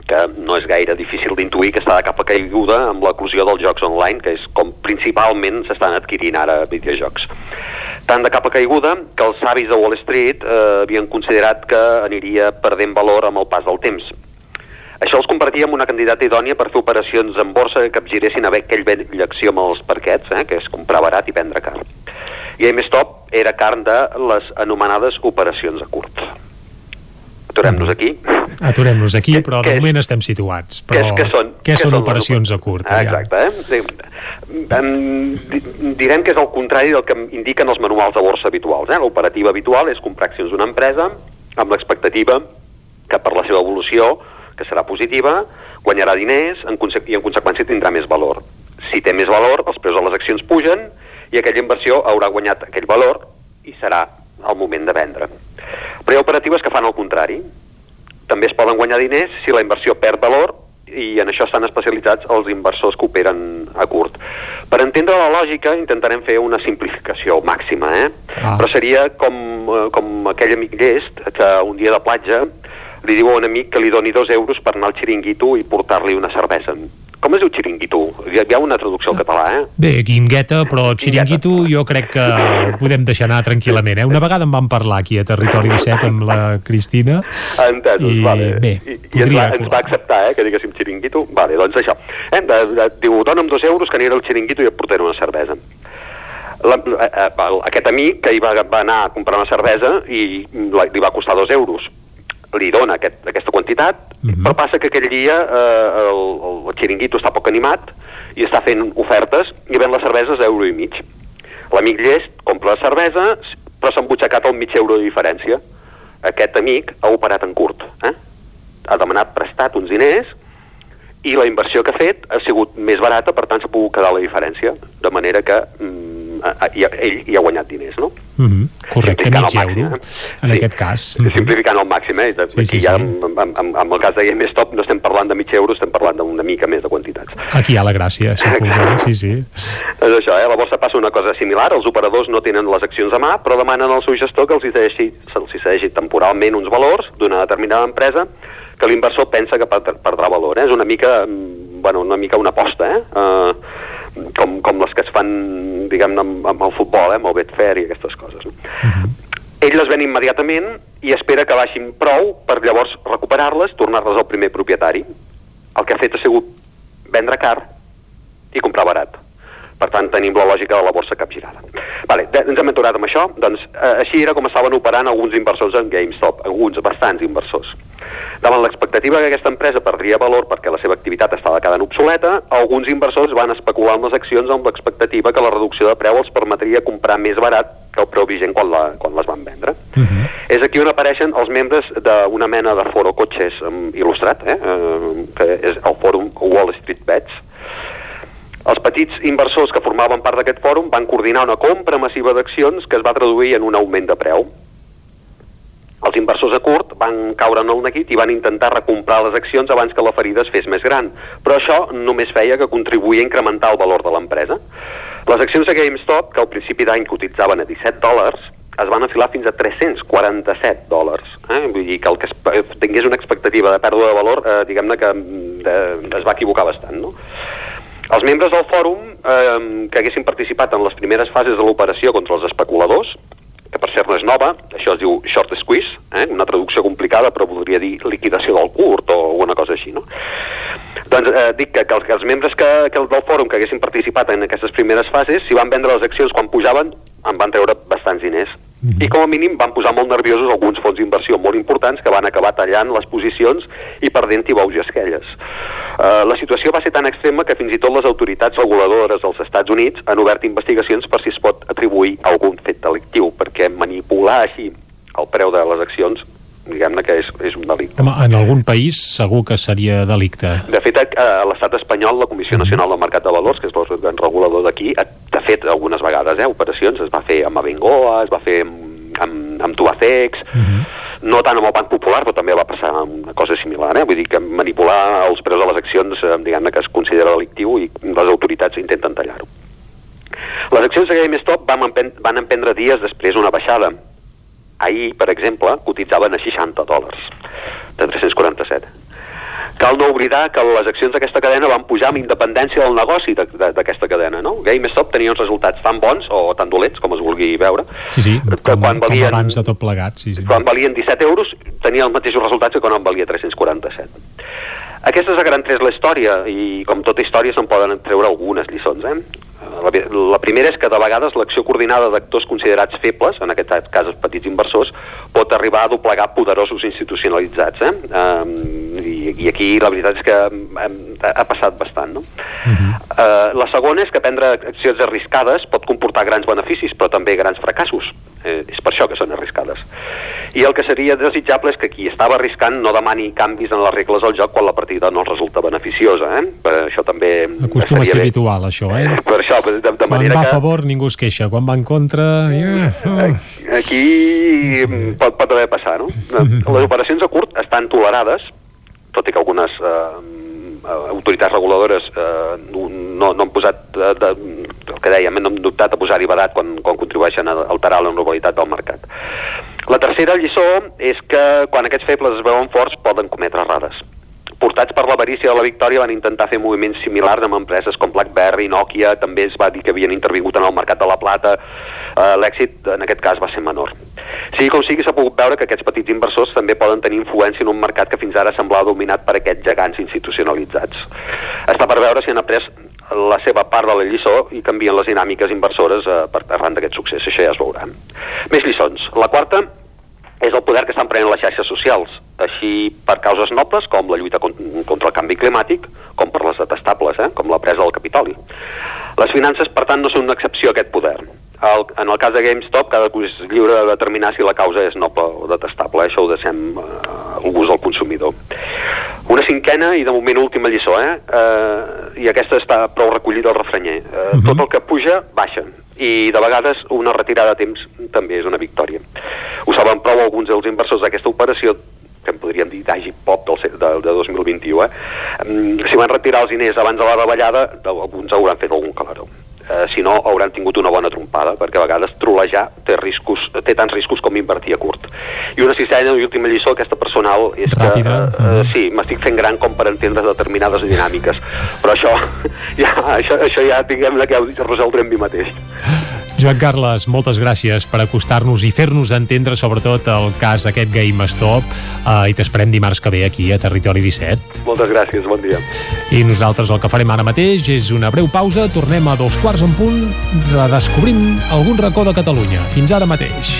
que no és gaire difícil d'intuir que està de capa caiguda amb l'eclusió dels jocs online, que és com principalment s'estan adquirint ara videojocs. Tant de capa caiguda que els savis de Wall Street eh, havien considerat que aniria perdent valor amb el pas del temps. Això els convertia en una candidata idònia per fer operacions en borsa que capgiressin a aquell vell axioma dels parquets, eh, que és comprar barat i vendre car. I GameStop era carn de les anomenades operacions a curt. Aturem-nos aquí. Aturem-nos aquí, però de moment estem situats. Però és, què són, què són les operacions a curt? Ah? Exacte, eh? Em, di- direm que és el contrari del que indiquen els manuals de borsa habituals. Eh? L'operativa habitual és comprar accions d'una empresa amb l'expectativa que per la seva evolució, que serà positiva, guanyarà diners en i en conseqüència tindrà més valor. Si té més valor, els preus de les accions pugen i aquella inversió haurà guanyat aquell valor i serà el moment de vendre. Però hi ha operatives que fan el contrari. També es poden guanyar diners si la inversió perd valor i en això estan especialitzats els inversors que operen a curt. Per entendre la lògica intentarem fer una simplificació màxima, eh? Ah. Però seria com, eh, com aquell amic llest que un dia de platja li diu a un amic que li doni dos euros per anar al xiringuito i portar-li una cervesa. Com es diu xiringuito? Hi ha, hi ha una traducció al català, eh? Bé, guingueta, però xiringuito jo crec que ho podem deixar anar tranquil·lament. Eh? Una vegada en vam parlar aquí a Territori 17 amb la Cristina. Entesos, I, vale. bé, I, i ens, va, ens va acceptar, eh, que diguéssim xiringuito. Vale, doncs això. Eh, de, de, diu, dona'm dos euros que aniré al xiringuito i et portaré una cervesa. La, eh, eh, el- aquest amic que hi va, va anar a comprar una cervesa i la, li va costar dos euros li dona aquest, aquesta quantitat, però passa que aquell dia eh, el, el xiringuito està poc animat i està fent ofertes i ven les cerveses a euro i mig. L'amic llest compra la cervesa, però s'ha embutxacat el mig euro de diferència. Aquest amic ha operat en curt. Eh? Ha demanat prestat uns diners i la inversió que ha fet ha sigut més barata, per tant s'ha pogut quedar la diferència, de manera que mm, i ha- ell hi ha guanyat diners, no? Mm -hmm. Correcte, mig euro, eh? en aquest cas. Sí, simplificant al màxim, eh? Aquí sí, ja, sí. amb, amb, amb, el cas de GameStop no estem parlant de mig euro, estem parlant d'una mica més de quantitats. Aquí hi ha la gràcia, suposo. Sí, sí. És això, eh? La borsa passa una cosa similar, els operadors no tenen les accions a mà, però demanen al seu gestor que els hi cedeixi, se'ls hi cedeixi temporalment uns valors d'una determinada empresa que l'inversor pensa que perdrà perdrà valor. Eh? És una mica, mm, bueno, una mica una aposta, eh? Uh, com, com les que es fan, diguem-ne, amb, amb el futbol, eh? amb el Betfair i aquestes coses. No? Ell les ven immediatament i espera que baixin prou per llavors recuperar-les, tornar-les al primer propietari. El que ha fet ha sigut vendre car i comprar barat. Per tant, tenim la lògica de la borsa capgirada. Vale, de, ens hem aturat amb això. Doncs eh, així era com estaven operant alguns inversors en GameStop, alguns, bastants inversors. Davant l'expectativa que aquesta empresa perdria valor perquè la seva activitat estava quedant obsoleta, alguns inversors van especular amb les accions amb l'expectativa que la reducció de preu els permetria comprar més barat que el preu vigent quan, la, quan les van vendre. Uh -huh. És aquí on apareixen els membres d'una mena de foro cotxes um, il·lustrat, eh, eh, que és el fòrum Wall Street Bets. Els petits inversors que formaven part d'aquest fòrum van coordinar una compra massiva d'accions que es va traduir en un augment de preu. Els inversors a curt van caure en el neguit i van intentar recomprar les accions abans que la ferida es fes més gran, però això només feia que contribuïa a incrementar el valor de l'empresa. Les accions de GameStop, que al principi d'any cotitzaven a 17 dòlars, es van afilar fins a 347 dòlars. Eh? Vull dir que el que es, tingués una expectativa de pèrdua de valor, eh, diguem-ne que eh, es va equivocar bastant, no? Els membres del fòrum eh, que haguessin participat en les primeres fases de l'operació contra els especuladors, que per cert no és nova, això es diu short squeeze, eh? una traducció complicada però voldria dir liquidació del curt o alguna cosa així, no? Doncs eh, dic que, que, els, que els membres que, que del fòrum que haguessin participat en aquestes primeres fases, si van vendre les accions quan pujaven, en van treure bastants diners. Mm -hmm. I com a mínim van posar molt nerviosos alguns fons d'inversió molt importants que van acabar tallant les posicions i perdent-hi bous i esquelles. Uh, la situació va ser tan extrema que fins i tot les autoritats reguladores dels Estats Units han obert investigacions per si es pot atribuir algun fet delictiu, perquè manipular així el preu de les accions diguem-ne que és, és un delicte. Home, en algun país segur que seria delicte. De fet, a l'estat espanyol, la Comissió Nacional del Mercat de Valors, que és l'òrgan regulador d'aquí, ha fet algunes vegades eh, operacions, es va fer amb Abengoa, es va fer amb, amb, amb Tubacex, uh -huh. no tant amb el Banc Popular, però també va passar una cosa similar, eh? vull dir que manipular els preus de les accions, eh, diguem-ne que es considera delictiu i les autoritats intenten tallar-ho. Les accions de GameStop van, van emprendre dies després una baixada, ahir, per exemple, cotitzaven a 60 dòlars, de 347. Cal no oblidar que les accions d'aquesta cadena van pujar amb independència del negoci d'aquesta cadena, no? GameStop tenia uns resultats tan bons o tan dolents, com es vulgui veure, sí, sí, que com, quan valien, com abans de tot plegat. Sí, sí. Quan valien 17 euros, tenia els mateixos resultats que quan en valia 347. Aquesta és a gran tres la història, i com tota història se'n poden treure algunes lliçons, eh? La, la primera és que de vegades l'acció coordinada d'actors considerats febles, en aquest cas els petits inversors, pot arribar a doblegar poderosos institucionalitzats. Eh? Um, i, I aquí la veritat és que um, ha passat bastant. No? Uh -huh. uh, la segona és que prendre accions arriscades pot comportar grans beneficis, però també grans fracassos. Eh, és per això que són arriscades. I el que seria desitjable és que qui estava arriscant no demani canvis en les regles del joc quan la partida no resulta beneficiosa. Eh? Per això també... Acostuma a ser bé. habitual, això, eh? Per això, de, de Quan manera va que... a favor ningú es queixa, quan va en contra... Yeah. Oh. Aquí pot, pot haver passar, no? Les operacions a curt estan tolerades, tot i que algunes eh, autoritats reguladores eh, no, no han posat de, de, el que dèiem, no han dubtat a posar-hi badat quan, quan contribueixen a alterar la normalitat del mercat. La tercera lliçó és que quan aquests febles es veuen forts poden cometre errades portats per l'avarícia de la victòria van intentar fer moviments similars amb empreses com BlackBerry, Nokia, també es va dir que havien intervingut en el mercat de la plata, eh, l'èxit en aquest cas va ser menor. Sigui com sigui, s'ha pogut veure que aquests petits inversors també poden tenir influència en un mercat que fins ara semblava dominat per aquests gegants institucionalitzats. Està per veure si han après la seva part de la lliçó i canvien les dinàmiques inversores eh, per, arran d'aquest succés, això ja es veurà. Més lliçons. La quarta és el poder que estan prenent les xarxes socials, així per causes nobles com la lluita contra el canvi climàtic, com per les detestables, eh? com la presa del Capitoli. Les finances, per tant, no són una excepció a aquest poder. El, en el cas de GameStop, cada curs és lliure de determinar si la causa és noble o detestable. Això ho deixem eh, al gust del consumidor. Una cinquena i de moment última lliçó, eh? eh I aquesta està prou recollida al refrenyer. Eh, uh -huh. Tot el que puja, baixa i de vegades una retirada a temps també és una victòria. Ho saben prou alguns dels inversors d'aquesta operació que en podríem dir d'agi pop del, de, de 2021, eh? si van retirar els diners abans de la davallada, alguns hauran fet algun calaró eh, si no hauran tingut una bona trompada, perquè a vegades trolejar té, riscos, té tants riscos com invertir a curt. I una sisena i última lliçó, aquesta personal, és Ràpida. que eh, eh, sí, m'estic fent gran com per entendre determinades dinàmiques, però això ja, això, això ja diguem-ne que ho resoldrem mi mateix. Joan Carles, moltes gràcies per acostar-nos i fer-nos entendre sobretot el cas aquest GameStop eh, i t'esperem dimarts que ve aquí a Territori 17. Moltes gràcies, bon dia. I nosaltres el que farem ara mateix és una breu pausa, tornem a dos quarts en punt, redescobrim algun racó de Catalunya. Fins ara mateix.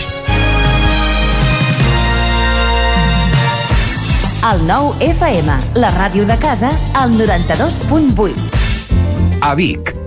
El nou FM, la ràdio de casa, al 92.8. A Vic,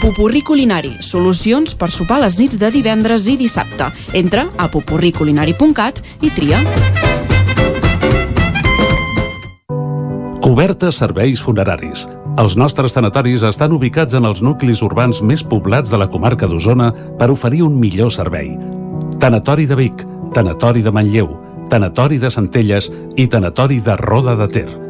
Pupurri Culinari, solucions per sopar les nits de divendres i dissabte. Entra a pupurriculinari.cat i tria. Cobertes serveis funeraris. Els nostres tanatoris estan ubicats en els nuclis urbans més poblats de la comarca d'Osona per oferir un millor servei. Tanatori de Vic, Tanatori de Manlleu, Tanatori de Centelles i Tanatori de Roda de Ter.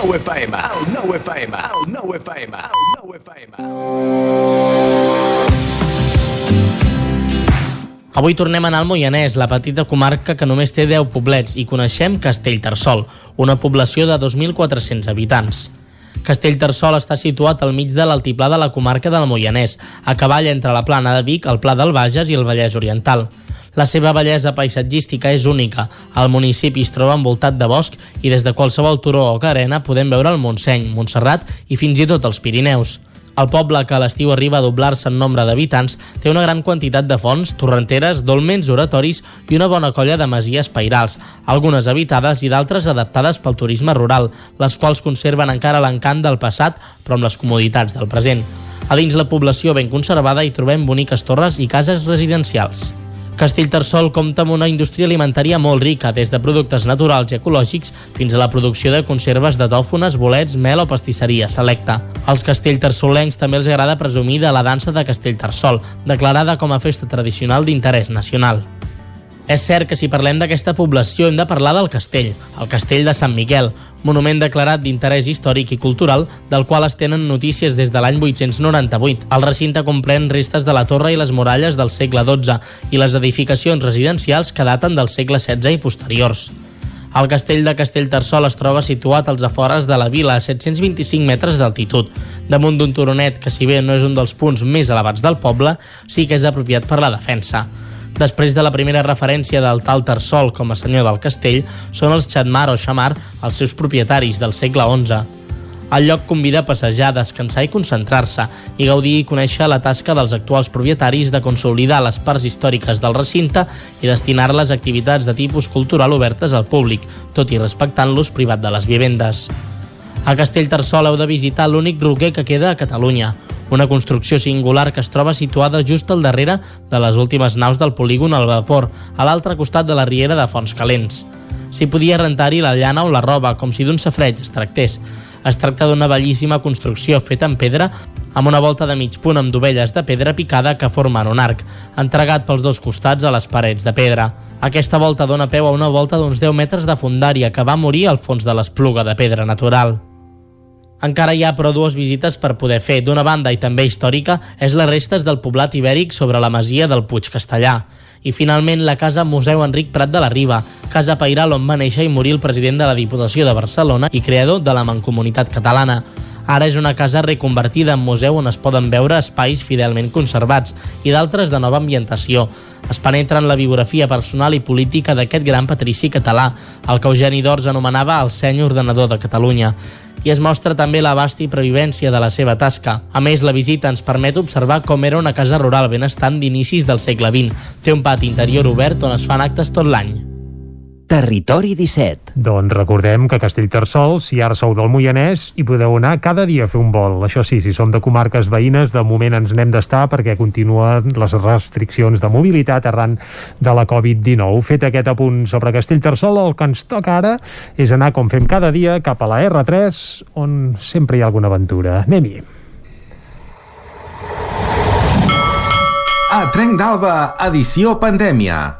Nou FM, el nou FM, el nou FM, el nou FM. Avui tornem a anar al Moianès, la petita comarca que només té 10 poblets, i coneixem Castellterçol, una població de 2.400 habitants. Castellterçol està situat al mig de l'altiplà de la comarca del Moianès, a cavall entre la plana de Vic, el Pla del Bages i el Vallès Oriental. La seva bellesa paisatgística és única. El municipi es troba envoltat de bosc i des de qualsevol turó o carena podem veure el Montseny, Montserrat i fins i tot els Pirineus. El poble, que a l'estiu arriba a doblar-se en nombre d'habitants, té una gran quantitat de fonts, torrenteres, dolmens, oratoris i una bona colla de masies pairals, algunes habitades i d'altres adaptades pel turisme rural, les quals conserven encara l'encant del passat, però amb les comoditats del present. A dins la població ben conservada hi trobem boniques torres i cases residencials. Castellterçol compta amb una indústria alimentària molt rica, des de productes naturals i ecològics fins a la producció de conserves de tòfones, bolets, mel o pastisseria selecta. Als castellterçolencs també els agrada presumir de la dansa de Castellterçol, declarada com a festa tradicional d'interès nacional. És cert que si parlem d'aquesta població hem de parlar del castell, el castell de Sant Miquel, monument declarat d'interès històric i cultural del qual es tenen notícies des de l'any 898. El recinte comprèn restes de la torre i les muralles del segle XII i les edificacions residencials que daten del segle XVI i posteriors. El castell de Castellterçol es troba situat als afores de la vila a 725 metres d'altitud, damunt d'un turonet que si bé no és un dels punts més elevats del poble, sí que és apropiat per la defensa. Després de la primera referència del tal Tarsol com a senyor del castell, són els Xatmar o Xamar els seus propietaris del segle XI. El lloc convida a passejar, descansar i concentrar-se i gaudir i conèixer la tasca dels actuals propietaris de consolidar les parts històriques del recinte i destinar-les a activitats de tipus cultural obertes al públic, tot i respectant l'ús privat de les vivendes. A Castellterçol heu de visitar l'únic roquer que queda a Catalunya, una construcció singular que es troba situada just al darrere de les últimes naus del polígon al vapor, a l'altre costat de la riera de Fonts Calents. S'hi podia rentar-hi la llana o la roba, com si d'un safreig es tractés. Es tracta d'una bellíssima construcció feta en pedra amb una volta de mig punt amb dovelles de pedra picada que formen un arc, entregat pels dos costats a les parets de pedra. Aquesta volta dona peu a una volta d'uns 10 metres de fundària que va morir al fons de l'espluga de pedra natural. Encara hi ha, però, dues visites per poder fer. D'una banda, i també històrica, és les restes del poblat ibèric sobre la masia del Puig Castellà. I, finalment, la Casa Museu Enric Prat de la Riba, casa pairal on va néixer i morir el president de la Diputació de Barcelona i creador de la Mancomunitat Catalana. Ara és una casa reconvertida en museu on es poden veure espais fidelment conservats i d'altres de nova ambientació. Es penetra en la biografia personal i política d'aquest gran patrici català, el que Eugeni d'Ors anomenava el seny ordenador de Catalunya i es mostra també l'abast i previvència de la seva tasca. A més, la visita ens permet observar com era una casa rural benestant d'inicis del segle XX. Té un pati interior obert on es fan actes tot l'any. Territori 17. Doncs recordem que a Castellterçol, si ara sou del Moianès, hi podeu anar cada dia a fer un vol. Això sí, si som de comarques veïnes, de moment ens n'hem d'estar perquè continuen les restriccions de mobilitat arran de la Covid-19. Fet aquest apunt sobre Castellterçol, el que ens toca ara és anar, com fem cada dia, cap a la R3, on sempre hi ha alguna aventura. Anem-hi. A Trenc d'Alba, edició pandèmia.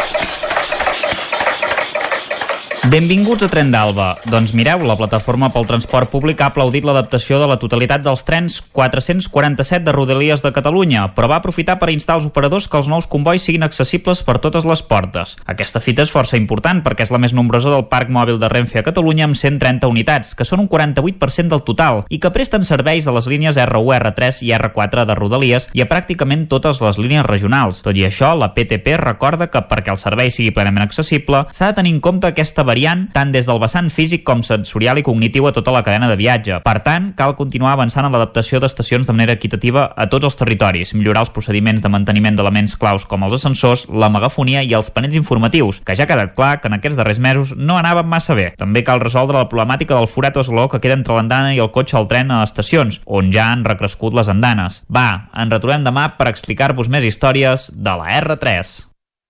Benvinguts a Tren d'Alba. Doncs mireu, la plataforma pel transport públic ha aplaudit l'adaptació de la totalitat dels trens 447 de Rodalies de Catalunya, però va aprofitar per instar als operadors que els nous convois siguin accessibles per totes les portes. Aquesta fita és força important perquè és la més nombrosa del parc mòbil de Renfe a Catalunya amb 130 unitats, que són un 48% del total, i que presten serveis a les línies R1, R3 i R4 de Rodalies i a pràcticament totes les línies regionals. Tot i això, la PTP recorda que perquè el servei sigui plenament accessible, s'ha de tenir en compte aquesta variant tant des del vessant físic com sensorial i cognitiu a tota la cadena de viatge. Per tant, cal continuar avançant en l'adaptació d'estacions de manera equitativa a tots els territoris, millorar els procediments de manteniment d'elements claus com els ascensors, la megafonia i els panells informatius, que ja ha quedat clar que en aquests darrers mesos no anaven massa bé. També cal resoldre la problemàtica del forat o que queda entre l'andana i el cotxe al tren a estacions, on ja han recrescut les andanes. Va, ens retrobem demà per explicar-vos més històries de la R3.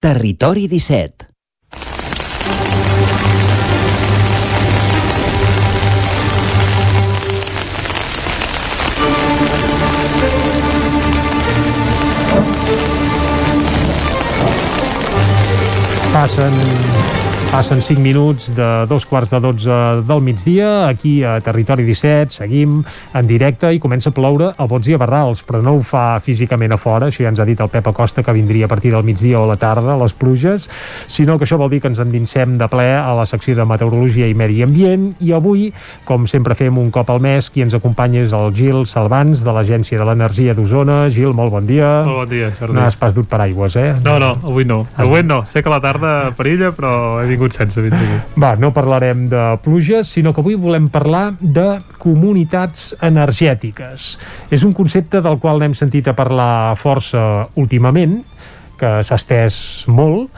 Territori 17. Passen, passen 5 minuts de dos quarts de 12 del migdia, aquí a Territori 17, seguim en directe i comença a ploure a bots i a barrals, però no ho fa físicament a fora, això ja ens ha dit el Pep Acosta que vindria a partir del migdia o la tarda, les pluges, sinó que això vol dir que ens endinsem de ple a la secció de Meteorologia i Medi Ambient i avui, com sempre fem un cop al mes, qui ens acompanya és el Gil Salvans de l'Agència de l'Energia d'Osona. Gil, molt bon dia. Molt bon dia, Jordi. No has pas dut paraigües, eh? No, no, avui no. Avui no. Sé que a la tarda perilla, però he vingut sense. Vingut. Va, no parlarem de pluges, sinó que avui volem parlar de comunitats energètiques. És un concepte del qual n'hem sentit a parlar força últimament, que s'ha estès molt,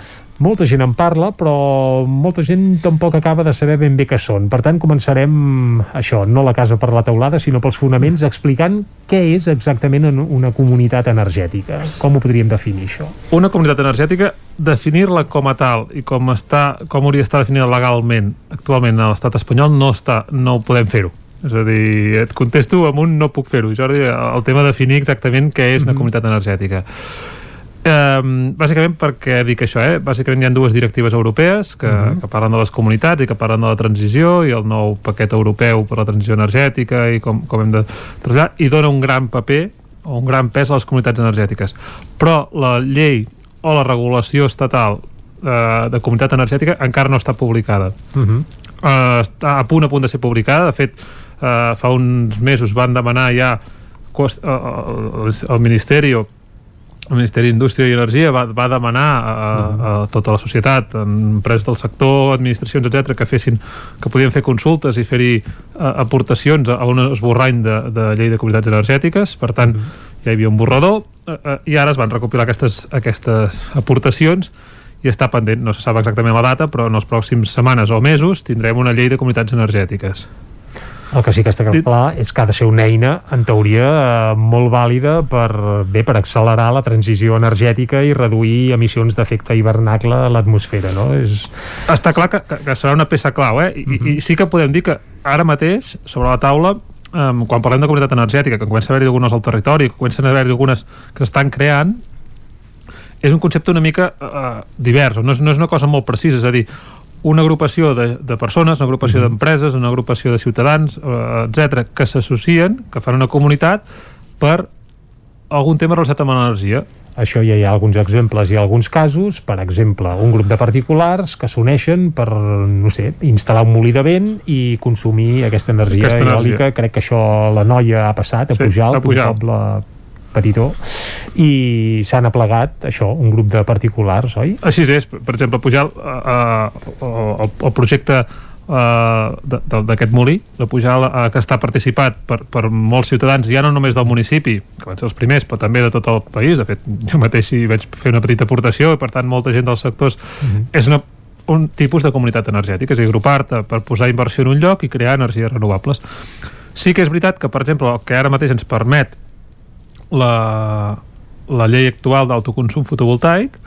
molta gent en parla, però molta gent tampoc acaba de saber ben bé què són. Per tant, començarem això, no la casa per la teulada, sinó pels fonaments, explicant què és exactament una comunitat energètica. Com ho podríem definir, això? Una comunitat energètica, definir-la com a tal i com, està, com hauria d'estar definida legalment actualment a l'estat espanyol, no, està, no podem fer-ho. És a dir, et contesto amb un no puc fer-ho. Jordi, el tema de definir exactament què és una comunitat energètica. Um, bàsicament perquè dic això, eh? bàsicament hi ha dues directives europees que, uh -huh. que parlen de les comunitats i que parlen de la transició i el nou paquet europeu per la transició energètica i com, com hem de traslladar i dona un gran paper o un gran pes a les comunitats energètiques però la llei o la regulació estatal eh, de comunitat energètica encara no està publicada Uh -huh. eh, està a punt a punt de ser publicada de fet eh, fa uns mesos van demanar ja eh, el, el Ministeri el Ministeri d'Indústria i Energia va, va demanar a, a tota la societat, empreses del sector, administracions, etc que fessin que podien fer consultes i fer-hi aportacions a un esborrany de, de llei de comunitats energètiques, per tant ja hi havia un borrador eh, eh, i ara es van recopilar aquestes, aquestes aportacions i està pendent, no se sap exactament la data però en les pròximes setmanes o mesos tindrem una llei de comunitats energètiques El que sí que està clar és que ha de ser una eina, en teoria, eh, molt vàlida per, bé, per accelerar la transició energètica i reduir emissions d'efecte hivernacle a l'atmosfera, no? És... Està clar que, que, serà una peça clau, eh? I, uh -huh. I sí que podem dir que ara mateix, sobre la taula, um, quan parlem de comunitat energètica, que comença a haver-hi algunes al territori, que comencen a haver-hi algunes que estan creant, és un concepte una mica uh, divers, no és, no és una cosa molt precisa, és a dir, una agrupació de, de persones, una agrupació mm -hmm. d'empreses, una agrupació de ciutadans, uh, etc que s'associen, que fan una comunitat per algun tema relacionat amb l'energia. Això ja hi ha alguns exemples i alguns casos, per exemple, un grup de particulars que s'uneixen per, no sé, instal·lar un molí de vent i consumir aquesta energia aquesta eòlica. Energia. Crec que això la noia ha passat a sí, Pujalt, a Pujalt. un poble petitó i s'han aplegat això, un grup de particulars, oi? Així és, per exemple, Pujal eh, eh, el, el projecte eh, d'aquest molí, de Pujal que està participat per, per molts ciutadans, ja no només del municipi, que van ser els primers, però també de tot el país, de fet jo mateix hi vaig fer una petita aportació i per tant molta gent dels sectors mm -hmm. és una un tipus de comunitat energètica, és a dir, agrupar-te per posar inversió en un lloc i crear energies renovables. Sí que és veritat que, per exemple, el que ara mateix ens permet la, la llei actual d'autoconsum fotovoltaic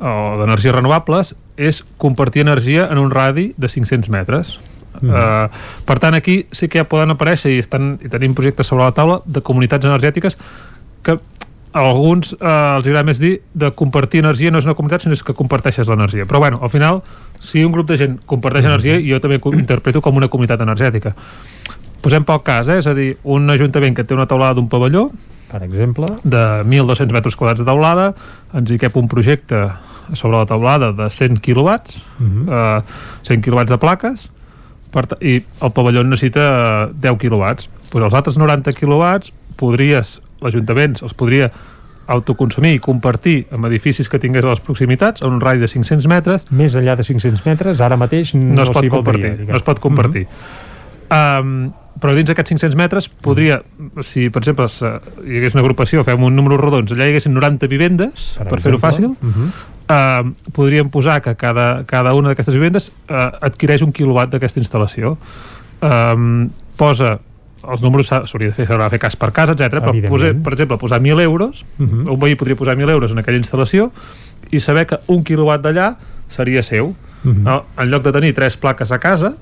o d'energies renovables és compartir energia en un radi de 500 metres. Mm. Uh, per tant, aquí sí que ja poden aparèixer i, estan, i tenim projectes sobre la taula de comunitats energètiques que a alguns eh, els agrada més dir de compartir energia no és una comunitat sinó és que comparteixes l'energia però bueno, al final si un grup de gent comparteix mm. energia jo també interpreto com una comunitat energètica posem poc cas, eh? és a dir un ajuntament que té una taulada d'un pavelló per exemple? De 1.200 metres quadrats de taulada, ens hi cap un projecte sobre la taulada de 100 quilowatts, uh -huh. eh, 100 quilowatts de plaques, per i el pavelló necessita 10 quilowatts. Pues els altres 90 quilowatts podries, l'Ajuntament els podria autoconsumir i compartir amb edificis que tingués a les proximitats, a un rai de 500 metres. Més enllà de 500 metres, ara mateix no, no es pot compartir. No es pot compartir. Uh -huh. um, però dins d'aquests 500 metres podria, si per exemple hi hagués una agrupació, fem un número rodons allà hi haguessin 90 vivendes, per, per fer-ho fàcil uh -huh. uh, podríem posar que cada, cada una d'aquestes vivendes uh, adquireix un quilowatt d'aquesta instal·lació um, posa els números s'hauria de fer, de fer cas per cas, etc. però poser, per exemple, posar 1.000 euros uh -huh. un veí podria posar 1.000 euros en aquella instal·lació i saber que un quilowatt d'allà seria seu uh -huh. no? en lloc de tenir tres plaques a casa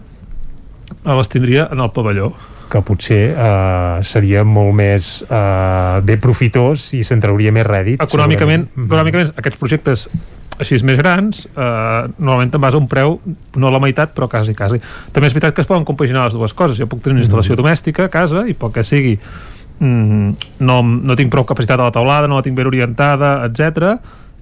les tindria en el pavelló que potser eh, seria molt més eh, bé profitós i se'n trauria més rèdit econòmicament, segurament. econòmicament aquests projectes així més grans eh, normalment te'n vas a un preu no la meitat però quasi quasi també és veritat que es poden compaginar les dues coses jo puc tenir una instal·lació mm. domèstica a casa i pel que sigui mm, no, no tinc prou capacitat a la taulada no la tinc ben orientada, etc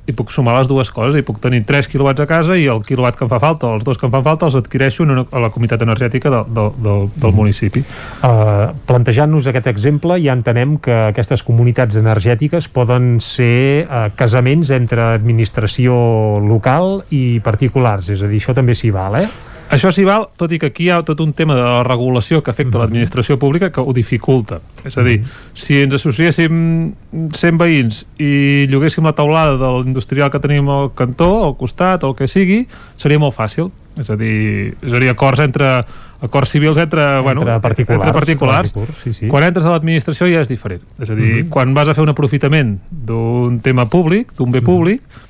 i puc sumar les dues coses i puc tenir 3 quilowatts a casa i el quilowatt que em fa falta, els dos que em fan falta els adquireixo una, a la comunitat energètica de, de, de, del mm. municipi. Uh, Plantejant-nos aquest exemple ja entenem que aquestes comunitats energètiques poden ser uh, casaments entre administració local i particulars, és a dir, això també s'hi val, eh? Això s'hi val, tot i que aquí hi ha tot un tema de la regulació que afecta mm -hmm. l'administració pública que ho dificulta. És a dir, mm -hmm. si ens associéssim 100 veïns i lloguéssim la taulada de l'industrial que tenim al cantó, al costat, o el que sigui, seria molt fàcil. És a dir, seria acords entre acords civils entre, entre bueno, particulars, entre particulars. sí, sí. quan entres a l'administració ja és diferent és a dir, mm -hmm. quan vas a fer un aprofitament d'un tema públic, d'un bé públic mm -hmm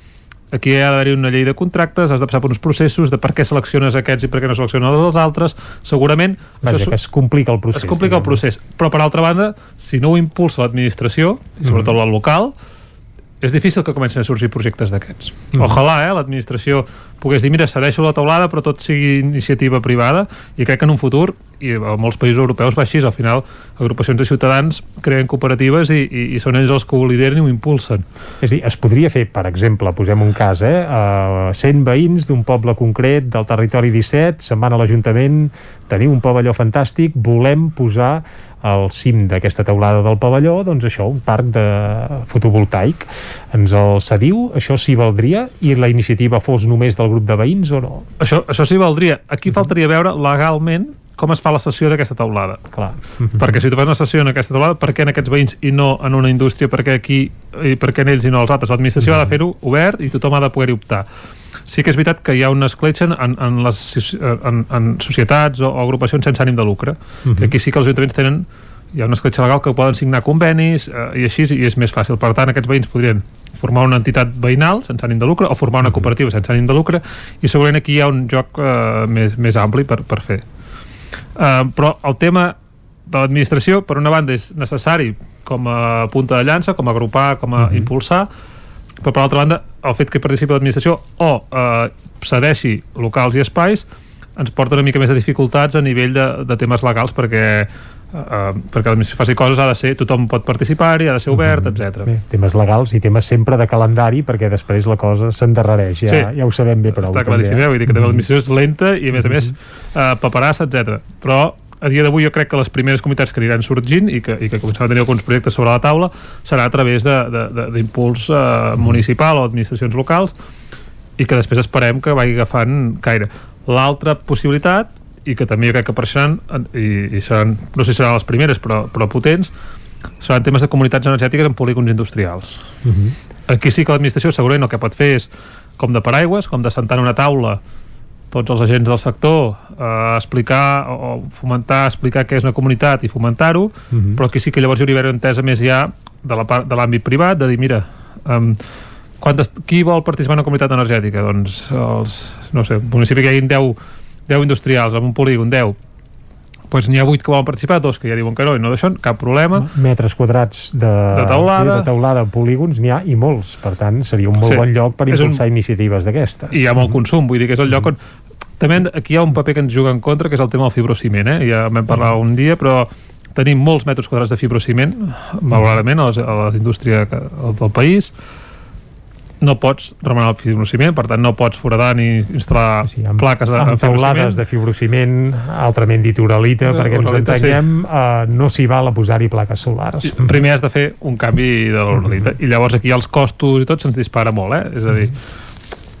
aquí ha d'haver-hi una llei de contractes, has de passar per uns processos de per què selecciones aquests i per què no selecciones els altres, segurament... Vaja, això, que es complica el procés. Es complica el procés, però per altra banda, si no ho impulsa l'administració, i sobretot mm -hmm. la local, és difícil que comencin a sorgir projectes d'aquests. Mm. Ojalà, eh, l'administració pogués dir, mira, cedeixo la taulada però tot sigui iniciativa privada i crec que en un futur, i a molts països europeus va així, al final agrupacions de ciutadans creen cooperatives i, i, i són ells els que ho lideren i ho impulsen. És a dir, es podria fer, per exemple, posem un cas, eh, uh, 100 veïns d'un poble concret del territori 17 se'n van a l'Ajuntament, tenim un pavelló fantàstic, volem posar al cim d'aquesta teulada del pavelló, doncs això, un parc de fotovoltaic. Ens el cediu, això s'hi valdria i la iniciativa fos només del grup de veïns o no? Això, això s'hi valdria. Aquí faltaria veure legalment com es fa la sessió d'aquesta taulada. Clar. Perquè si tu fas una sessió en aquesta taulada, per què en aquests veïns i no en una indústria, per què aquí i per què en ells i no els altres? L'administració ha de fer-ho obert i tothom ha de poder-hi optar. Sí que és veritat que hi ha una escletxa en, en, les, en, en societats o, o agrupacions sense ànim de lucre, que aquí sí que els ajuntaments tenen hi ha una escletxa legal que poden signar convenis eh, i així i és més fàcil. Per tant, aquests veïns podrien formar una entitat veïnal sense ànim de lucre o formar una cooperativa sense ànim de lucre i segurament aquí hi ha un joc eh, més, més ampli per, per fer. Eh, però el tema de l'administració, per una banda, és necessari com a punta de llança, com a agrupar, com a uh -huh. impulsar, però per l'altra banda, el fet que participi l'administració o eh, cedeixi locals i espais ens porta una mica més de dificultats a nivell de, de temes legals perquè Uh, perquè l'administració faci coses ha de ser tothom pot participar-hi, ha de ser obert, mm -hmm. etc. Bé, temes legals i temes sempre de calendari perquè després la cosa s'endarrereix ja, sí. ja ho sabem bé prou està claríssim, eh? vull dir que també l'administració és lenta i a més a més uh, paperassa, etc. però a dia d'avui jo crec que les primeres comunitats que aniran sorgint i que, i que començaran a tenir alguns projectes sobre la taula serà a través d'impuls uh, municipal o administracions locals i que després esperem que vagi agafant caire. L'altra possibilitat i que també jo crec que apareixeran i, i seran, no sé si seran les primeres però, però potents seran temes de comunitats energètiques en polígons industrials uh -huh. aquí sí que l'administració segurament el que pot fer és com de paraigües, com de sentar en una taula tots els agents del sector a eh, explicar o fomentar, explicar què és una comunitat i fomentar-ho, uh -huh. però aquí sí que llavors hi hauria una entesa més ja de la part de l'àmbit privat, de dir, mira um, quantes, qui vol participar en una comunitat energètica? Doncs els, no sé, municipi que hi hagi 10 10 industrials amb un polígon 10 doncs n'hi ha 8 que volen participar, dos que ja diuen que no i no d'això, cap problema. Metres quadrats de, de taulada, de taulada polígons n'hi ha i molts, per tant seria un molt sí. bon lloc per impulsar un... iniciatives d'aquestes. I hi ha molt consum, vull dir que és el lloc on també aquí hi ha un paper que ens juga en contra que és el tema del fibrociment, eh? ja vam parlar un dia però tenim molts metres quadrats de fibrociment malauradament a la, a la indústria del país no pots remenar el fibrociment, per tant no pots foradar ni instal·lar sí, amb, plaques amb en teulades de fibrociment, altrament dit uralita, de, perquè ens entenguem, sí. uh, no s'hi val a posar-hi plaques solars. I, primer has de fer un canvi de l'uralita, mm -hmm. i llavors aquí els costos i tot se'ns dispara molt, eh? És a dir,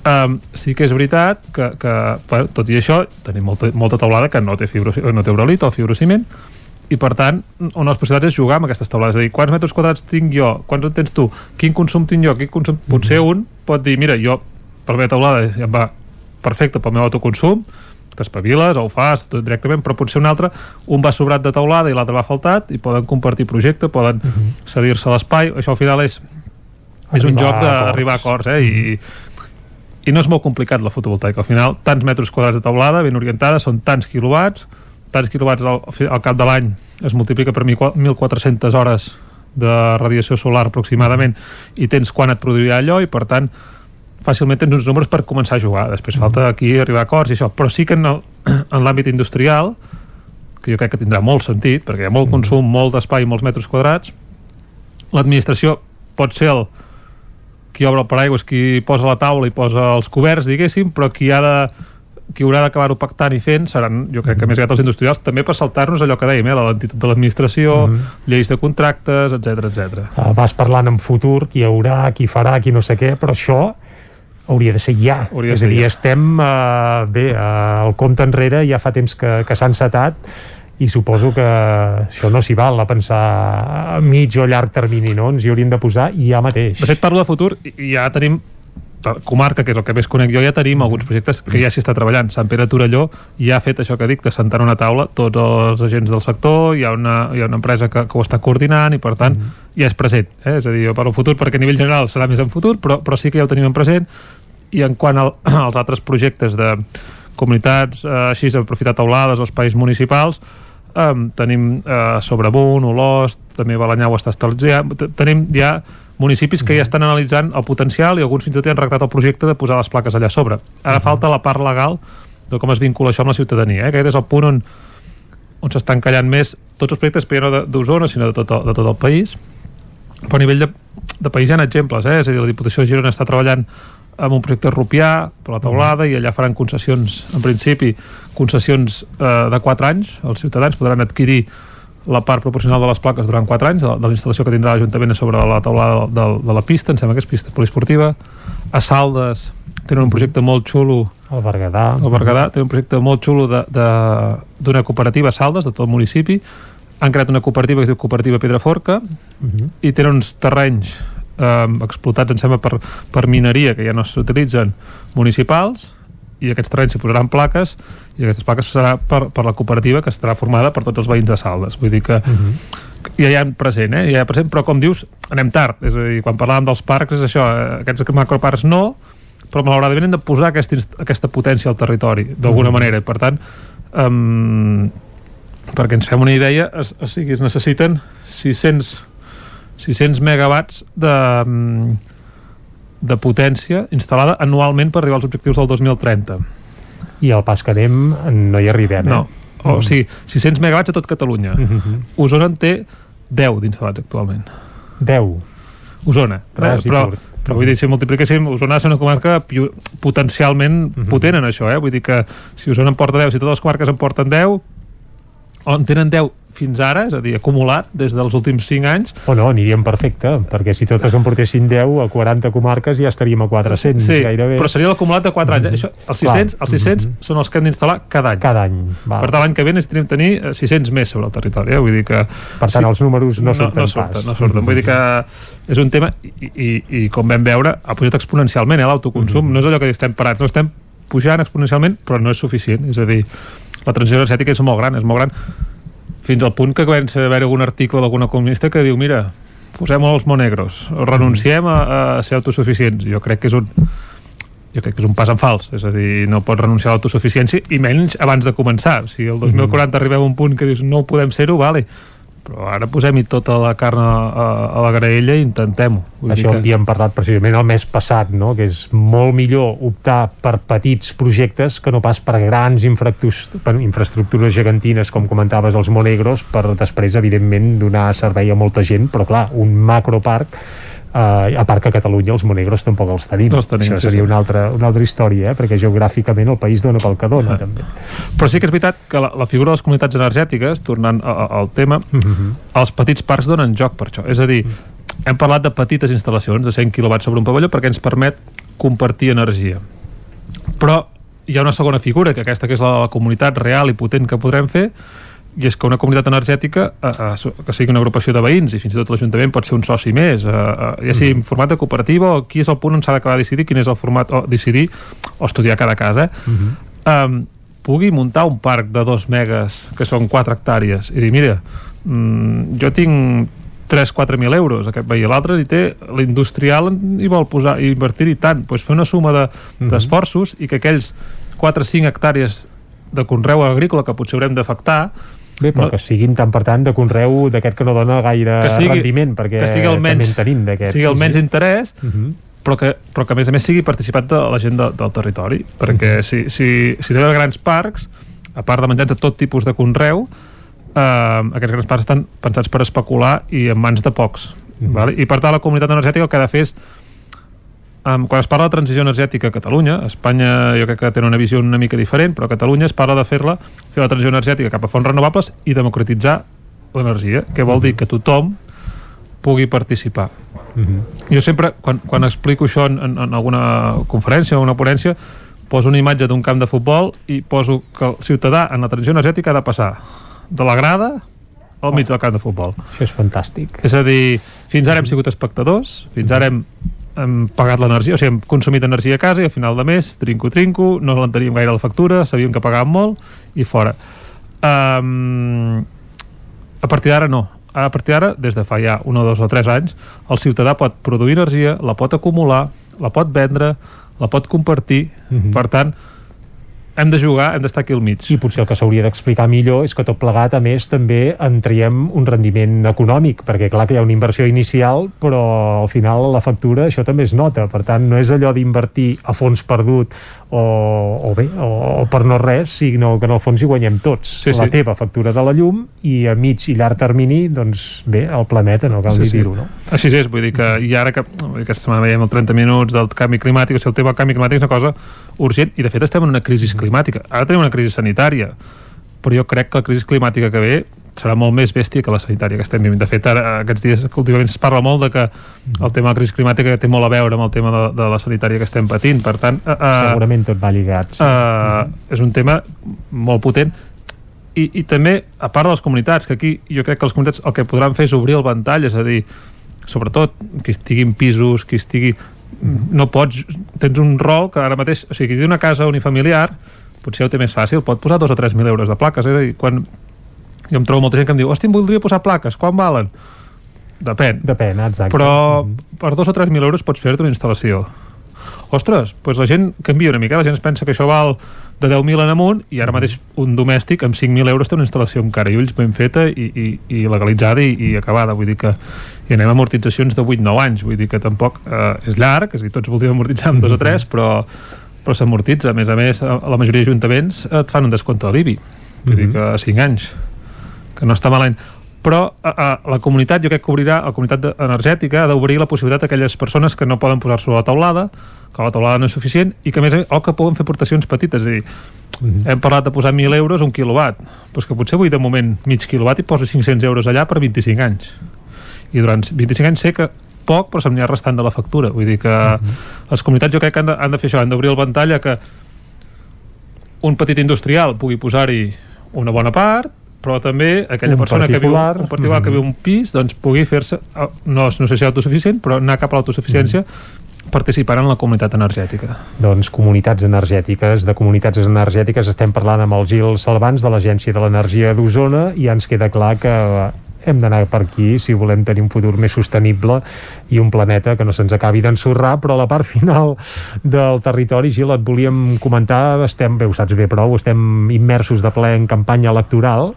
um, sí que és veritat que, que bueno, tot i això, tenim molta, molta taulada que no té, fibro, no té uralita o fibrociment, i per tant, una de les possibilitats és jugar amb aquestes taulades, és a dir, quants metres quadrats tinc jo, quants en tens tu, quin consum tinc jo, quin consum... Mm. potser un pot dir, mira, jo per la meva taulada ja em va perfecte pel meu autoconsum, t'espaviles o ho fas tot directament, però potser un altre un va sobrat de taulada i l'altre va faltat i poden compartir projecte, poden -hmm. cedir-se l'espai, això al final és és un joc d'arribar a acords eh? I, i no és molt complicat la fotovoltaica. Al final, tants metres quadrats de taulada ben orientada, són tants quilowatts tants quilowatts al, al cap de l'any es multiplica per 1.400 hores de radiació solar aproximadament i tens quan et produirà allò i per tant fàcilment tens uns números per començar a jugar després mm. falta aquí arribar a acords i això però sí que en, l'àmbit industrial que jo crec que tindrà molt sentit perquè hi ha molt mm. consum, molt d'espai molts metres quadrats l'administració pot ser el qui obre el paraigües, qui posa la taula i posa els coberts, diguéssim, però qui ha de qui haurà d'acabar-ho pactant i fent seran, jo crec que més aviat els industrials també per saltar-nos allò que dèiem, eh, la lentitud de l'administració, mm -hmm. lleis de contractes etc etc. Uh, vas parlant en futur qui hi haurà, qui farà, qui no sé què però això hauria de ser ja hauria és a dir, ja. estem uh, bé, uh, el compte enrere ja fa temps que, que s'ha encetat i suposo que això no s'hi val a pensar a mig o llarg termini, no? Ens hi hauríem de posar ja mateix. De fet, parlo de futur i ja tenim comarca, que és el que més conec jo, ja tenim alguns projectes que ja s'hi està treballant. Sant Pere Torelló ja ha fet això que dic, de sentar una taula tots els agents del sector, hi ha una, hi ha una empresa que, que ho està coordinant i per tant mm -hmm. ja és present. Eh? És a dir, jo parlo futur perquè a nivell general serà més en futur, però, però sí que ja ho tenim en present i en quant al, als altres projectes de comunitats, eh, així d'aprofitar taulades o espais municipals, eh, tenim eh, Sobrebunt, Olost, també Balanyà ho està estalgiant, tenim ja municipis que ja estan analitzant el potencial i alguns fins i tot ja han redactat el projecte de posar les plaques allà a sobre. Ara uh -huh. falta la part legal de com es vincula això amb la ciutadania. Eh? Aquest és el punt on, on s'estan callant més tots els projectes, però no d'Osona, sinó de tot, el, de tot el país. Però a nivell de, de país hi ha exemples, eh? és a dir, la Diputació de Girona està treballant amb un projecte Rupià per la taulada uh -huh. i allà faran concessions, en principi, concessions eh, de 4 anys. Els ciutadans podran adquirir la part proporcional de les plaques durant 4 anys de, de la instal·lació que tindrà l'Ajuntament sobre la taulada de, de, de la pista, em sembla que és pista poliesportiva a Saldes tenen un projecte molt xulo El Berguedà. El Berguedà té un projecte molt xulo d'una cooperativa a Saldes, de tot el municipi. Han creat una cooperativa que es diu Cooperativa Pedraforca Mhm. i tenen uns terrenys eh, explotats, em sembla, per, per mineria, que ja no s'utilitzen, municipals, i aquests terrenys s'hi posaran plaques i aquestes plaques serà per, per la cooperativa que estarà formada per tots els veïns de Saldes. Vull dir que ja hi ha present, eh? Ja hi ha present, però com dius, anem tard. És a dir, quan parlàvem dels parcs és això, eh, aquests macroparcs no, però malauradament hem de posar aquesta, aquesta potència al territori, d'alguna Mhm. manera. I, per tant, um, perquè ens fem una idea, es, o sigui, es necessiten 600, 600 megawatts de, mm, de potència instal·lada anualment per arribar als objectius del 2030. I al pas que anem no hi arribem, eh? No, o sigui, 600 megawatts a tot Catalunya. Mhm. Osona en té 10 d'instal·lats actualment. 10? Osona, Res però, curt. però vull dir, si multipliquéssim, Osona ser una comarca potencialment Mhm. potent en això, eh? Vull dir que si Osona en porta 10, si totes les comarques en porten 10, o en tenen 10 fins ara, és a dir, acumulat des dels últims 5 anys, O no, aniríem perfecte, perquè si totes en portessin 10 a 40 comarques ja estaríem a 400 sí, gairebé. però seria l'acumulat de 4 anys. eh? Això, els 600, Clar. els 600 són els que han d'instal·lar cada any. Cada any, val. Per tant, l'any que ve necessitem tenir eh, 600 més sobre el territori. Eh? Vull dir que... Per tant, els números no surten no, pas. surten, no surten. Vull dir que és un tema, i, i, i com vam veure, ha pujat exponencialment eh, l'autoconsum. Mhm. No és allò que estem parats, no estem pujant exponencialment, però no és suficient. És a dir, la transició energètica és molt gran, és molt gran. Fins al punt que comença a haver algun article d'algun economista que diu, mira, posem els monegros, renunciem a, a ser autosuficients. Jo crec que és un jo crec que és un pas en fals, és a dir, no pots renunciar a l'autosuficiència i menys abans de començar. Si el 2040 arribem a un punt que dius no podem ser-ho, vale, però ara posem-hi tota la carn a, a, la graella i intentem-ho. Això que- havíem parlat precisament el mes passat, no? que és molt millor optar per petits projectes que no pas per grans per infraestructures gegantines, com comentaves, els Monegros, per després, evidentment, donar servei a molta gent, però clar, un macroparc eh, a part que a Catalunya els Monegros tampoc els tenim. No els tenim, Això sí, seria sí. una altra, una altra història, eh? perquè geogràficament el país dona pel que dona, també. Però sí que és veritat que la, la figura de les comunitats energètiques, tornant a, a, al tema, els petits parcs donen joc per això. És a dir, hem parlat de petites instal·lacions de 100 kW sobre un pavelló perquè ens permet compartir energia. Però hi ha una segona figura, que aquesta que és la de la comunitat real i potent que podrem fer, i és que una comunitat energètica, eh, eh, que sigui una agrupació de veïns, i fins i tot l'Ajuntament pot ser un soci més, eh, eh, ja sigui en format de cooperativa o aquí és el punt on s'ha d'acabar de decidir quin és el format, o decidir o estudiar cada casa, eh? um, pugui muntar un parc de 2 megas que són 4 hectàrees i dir, mira, mm, jo tinc 3-4 mil euros aquest veí, l'altre hi té l'industrial hi vol posar, i invertir-hi tant. Doncs fer una suma de- d'esforços de, i que aquells 4-5 hectàrees de conreu agrícola que potser haurem d'afectar Bé, però No. que siguin tant per tant de conreu d'aquest que no dona gaire que sigui, rendiment, perquè que sigui el menys, també en tenim d'aquests. sigui el sí, sí. interès Mhm. però que, però que a més a més sigui participat de la gent de, del territori perquè si, si, si té grans parcs a part de menjar de tot tipus de conreu eh, aquests grans parcs estan pensats per especular i en mans de pocs vale? i per tant la comunitat energètica el que ha de fer és Um, quan es parla de transició energètica a Catalunya, Espanya jo crec que té una visió una mica diferent, però a Catalunya es parla de fer-la, fer la transició energètica cap a fonts renovables i democratitzar l'energia, que vol dir que tothom pugui participar. Jo sempre, quan, quan explico això en, en, en alguna conferència o una ponència, poso una imatge d'un camp de futbol i poso que el ciutadà en la transició energètica ha de passar de la grada al mig del camp de futbol. Això és fantàstic. És a dir, fins ara hem sigut espectadors, fins ara hem, hem pagat l'energia, o sigui, hem consumit energia a casa i al final de mes, trinco-trinco, no l'enteníem gaire la factura, sabíem que pagàvem molt i fora. Um, a partir d'ara no. A partir d'ara, des de fa ja un o dos o tres anys, el ciutadà pot produir energia, la pot acumular, la pot vendre, la pot compartir, per tant, hem de jugar, hem d'estar aquí al mig. I potser el que s'hauria d'explicar millor és que tot plegat, a més, també en traiem un rendiment econòmic, perquè clar que hi ha una inversió inicial, però al final la factura això també es nota, per tant no és allò d'invertir a fons perdut o, o bé, o, o per no res, sinó que en el fons hi guanyem tots. Sí, la sí. teva factura de la llum i a mig i llarg termini, doncs bé, el planeta, no cal Sí, ni sí. dir-ho, no? Així és, vull dir que i ara que aquesta setmana veiem el 30 minuts del canvi climàtic, o sigui, el tema del canvi climàtic és una cosa urgent i de fet estem en una crisi climàtica. Ara tenim una crisi sanitària, però jo crec que la crisi climàtica que ve serà molt més bèstia que la sanitària que estem vivint. De fet, ara, aquests dies últimament es parla molt de que el tema de la crisi climàtica té molt a veure amb el tema de, de la sanitària que estem patint. Per tant, uh, Segurament tot va lligat. Sí. uh, és un tema molt potent i, i també, a part de les comunitats, que aquí jo crec que les comunitats el que podran fer és obrir el ventall, és a dir, sobretot qui estigui en pisos, qui estigui no pots, tens un rol que ara mateix, o sigui, qui té una casa unifamiliar potser ho té més fàcil, pot posar 2 o 3 mil euros de plaques, eh? és a dir, quan jo em trobo molta gent que em diu, hòstia, em voldria posar plaques, quan valen? Depèn. Depèn, exacte. Però per 2 o 3 mil euros pots fer-te una instal·lació. Ostres, doncs la gent canvia una mica, la gent es pensa que això val de 10.000 en amunt i ara mateix un domèstic amb 5.000 euros té una instal·lació amb cara i ulls ben feta i, i, i legalitzada i, i acabada, vull dir que i anem a amortitzacions de 8-9 anys, vull dir que tampoc eh, és llarg, és a dir, tots voldríem amortitzar en 2 o 3, però però s'amortitza, a més a més la majoria d'ajuntaments et fan un descompte de l'IBI. Vull dir que a 5 anys que no està malament però a, a, la comunitat jo crec que obrirà, la comunitat energètica ha d'obrir la possibilitat a aquelles persones que no poden posar-se a la taulada que la taulada no és suficient i que a més o que poden fer aportacions petites és a dir, mm -hmm. hem parlat de posar 1.000 euros un quilowatt, doncs que potser vull de moment mig quilowatt i poso 500 euros allà per 25 anys i durant 25 anys sé que poc però se'm n'hi ha restant de la factura vull dir que uh -huh. les comunitats jo crec que han de, han de fer això, han d'obrir el ventall a que un petit industrial pugui posar-hi una bona part però també aquella Un persona que viu, particular. un particular que Mhm. viu un pis doncs pugui fer-se, eh, no, no sé si autosuficient però anar cap a l'autosuficiència participant en la comunitat energètica Doncs comunitats energètiques. De comunitats energètiques estem parlant amb el Gil Salvans de l'Agència de l'Energia d'Osona i ens queda clar que hem d'anar per aquí si volem tenir un futur més sostenible i un planeta que no se'ns acabi d'ensorrar, però a la part final del territori, Gil, et volíem comentar, estem, bé, ho saps bé prou, estem immersos de ple en campanya electoral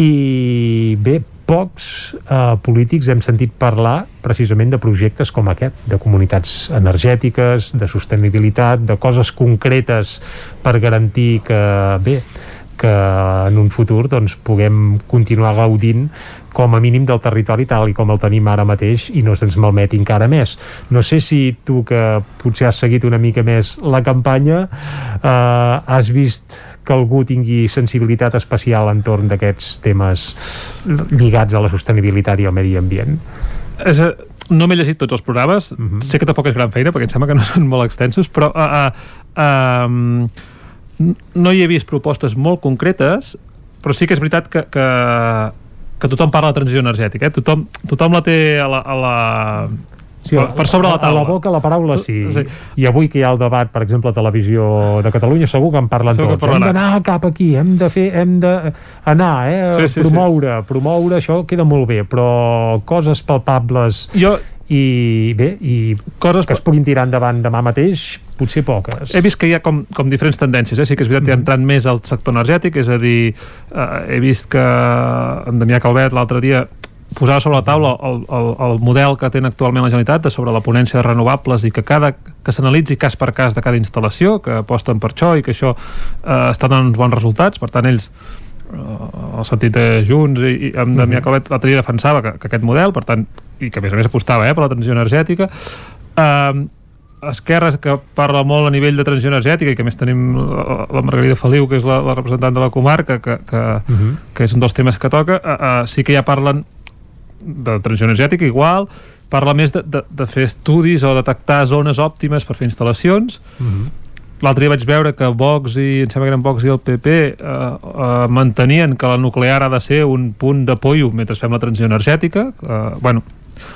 i bé, pocs eh, polítics hem sentit parlar precisament de projectes com aquest, de comunitats energètiques, de sostenibilitat, de coses concretes per garantir que, bé, que en un futur doncs, puguem continuar gaudint com a mínim del territori tal i com el tenim ara mateix i no se'ns malmeti encara més. No sé si tu que potser has seguit una mica més la campanya eh, has vist que algú tingui sensibilitat especial entorn d'aquests temes lligats a la sostenibilitat i al medi ambient. és, a- no m'he llegit tots els programes uh -huh. sé que tampoc és gran feina perquè em sembla que no són molt extensos però uh, uh, um, no hi he vist propostes molt concretes però sí que és veritat que, que, que tothom parla de transició energètica eh? tothom, tothom la té a la, a la Sí, per, per sobre la A taula la boca la paraula sí. Sí. I avui que hi ha el debat, per exemple, a Televisió de Catalunya, segur que en parlen Segur tots. Hem d'anar cap aquí, hem de fer, hem d'anar, eh, a Sí, sí, promoure, promoure, això queda molt bé, però coses palpables jo, i bé, i coses que es puguin tirar endavant demà mateix, potser poques. He vist que hi ha com, com diferents tendències, eh? sí que és veritat que hi ha entrat més al sector energètic, és a dir, eh, he vist que en Damià Calvet l'altre dia posava sobre la taula el, el, el model que tenen actualment la Generalitat de sobre la ponència de renovables i que cada que s'analitzi cas per cas de cada instal·lació, que aposten per això i que això eh, està donant uns bons resultats, per tant ells eh, el sentit de Junts i, i amb Damià Calvet l'altre dia defensava que, que aquest model, per tant, i que a més a més apostava eh, per la transició energètica. Eh, Esquerra que parla molt a nivell de transició energètica i que més tenim la, la Margarida Feliu que és la, la representant de la comarca que, que, uh -huh. que és un dels temes que toca uh, uh, sí que ja parlen de transició energètica igual parla més de, de, de fer estudis o detectar zones òptimes per fer instal·lacions. L'altre dia vaig veure que Vox i, em sembla que eren Vox i el PP eh, eh, mantenien que la nuclear ha de ser un punt d'apoyo mentre fem la transició energètica eh, bueno,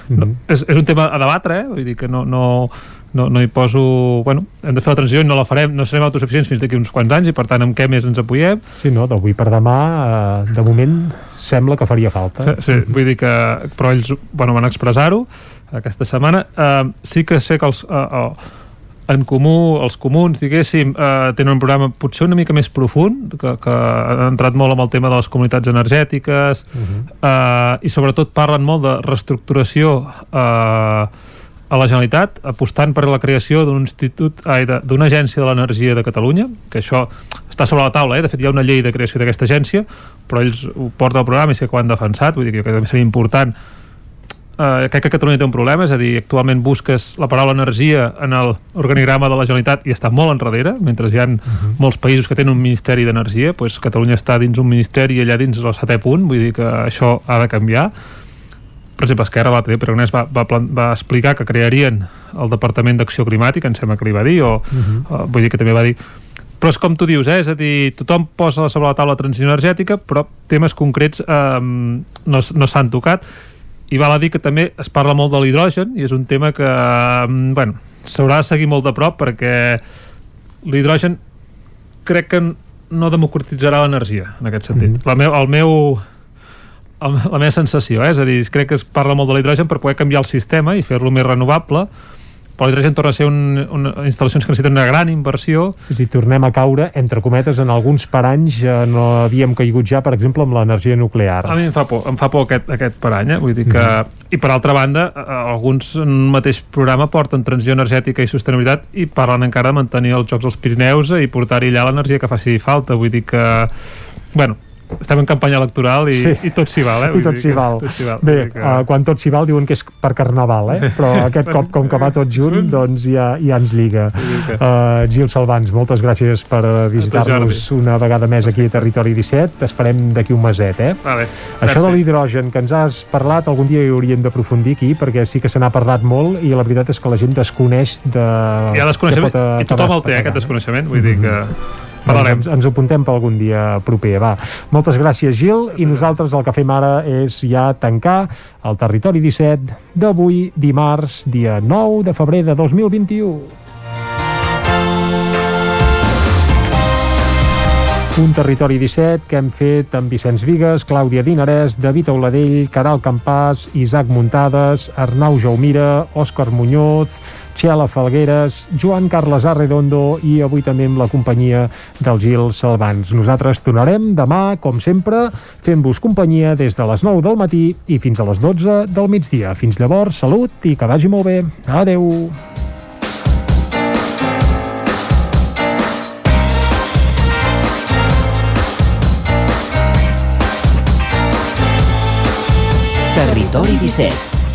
no, és, és un tema a debatre, eh? vull dir que no, no, no, no hi poso... Bueno, hem de fer la transició i no la farem, no serem autosuficients fins d'aquí uns quants anys i per tant amb què més ens apoyem Sí, no, d'avui per demà, eh, de moment, sembla que faria falta. Sí, sí, vull dir que... Però ells bueno, van expressar-ho aquesta setmana. Uh, sí que sé que els... Uh, uh, en comú, els comuns, diguéssim, eh, tenen un programa potser una mica més profund, que, que han entrat molt amb el tema de les comunitats energètiques, uh -huh. eh, i sobretot parlen molt de reestructuració eh, a la Generalitat, apostant per la creació d'un institut, ai, d'una agència de l'energia de Catalunya, que això està sobre la taula, eh? de fet hi ha una llei de creació d'aquesta agència, però ells ho porten al programa i sé que ho han defensat, vull dir que també seria important eh, crec que Catalunya té un problema, és a dir, actualment busques la paraula energia en el organigrama de la Generalitat i està molt enrere, mentre hi ha uh -huh. molts països que tenen un Ministeri d'Energia, doncs Catalunya està dins un ministeri i allà dins el setè punt, vull dir que això ha de canviar. Per exemple, Esquerra l'altre dia, Aragonès va, va, va explicar que crearien el Departament d'Acció Climàtica, em sembla que li va dir, o uh -huh. uh, vull dir que també va dir però és com tu dius, eh? és a dir, tothom posa sobre la taula la transició energètica, però temes concrets eh, no, no s'han tocat i val a dir que també es parla molt de l'hidrogen i és un tema que mm, bueno, s'haurà de seguir molt de prop perquè l'hidrogen crec que no democratitzarà l'energia en aquest sentit. Mm -hmm. la meu, el meu el, la meva sensació, eh? és a dir, crec que es parla molt de l'hidrogen per poder canviar el sistema i fer-lo més renovable l'hidrogen torna a ser un, un, instal·lacions que necessiten una gran inversió. Si tornem a caure, entre cometes, en alguns paranys ja no havíem caigut ja, per exemple, amb l'energia nuclear. A mi em fa por, em fa por aquest, aquest parany, eh? vull dir que... Mm -hmm. I per altra banda, alguns en un mateix programa porten transició energètica i sostenibilitat i parlen encara de mantenir els Jocs als Pirineus i portar-hi allà l'energia que faci falta, vull dir que... Bueno, estem en campanya electoral i, sí. i tot s'hi val, eh? I tot s'hi val. Tot val. Bé, que... uh, quan tot s'hi val diuen que és per Carnaval, eh? Però aquest cop, com que va tot junt, doncs ja, ja ens lliga. Uh, Gil Salvans, moltes gràcies per visitar-nos una vegada més aquí a Territori 17. Esperem d'aquí un meset, eh? Vale. Això de l'hidrogen que ens has parlat, algun dia hi hauríem d'aprofundir aquí, perquè sí que se n'ha parlat molt i la veritat és que la gent desconeix de... Ha desconeixement, i tothom el té, aquest desconeixement, vull dir que Parlarem. Doncs ens, ens ho apuntem per algun dia proper. Va. Moltes gràcies, Gil, i nosaltres el que fem ara és ja tancar el Territori 17 d'avui, dimarts, dia 9 de febrer de 2021. Un territori 17 que hem fet amb Vicenç Vigues, Clàudia Dinarès, David Auladell, Caral Campàs, Isaac Muntades, Arnau Jaumira, Òscar Muñoz, Txela Falgueres, Joan Carles Arredondo i avui també amb la companyia del Gil Salvans. Nosaltres tornarem demà, com sempre, fent-vos companyia des de les 9 del matí i fins a les 12 del migdia. Fins llavors, salut i que vagi molt bé. Adeu! Territori 17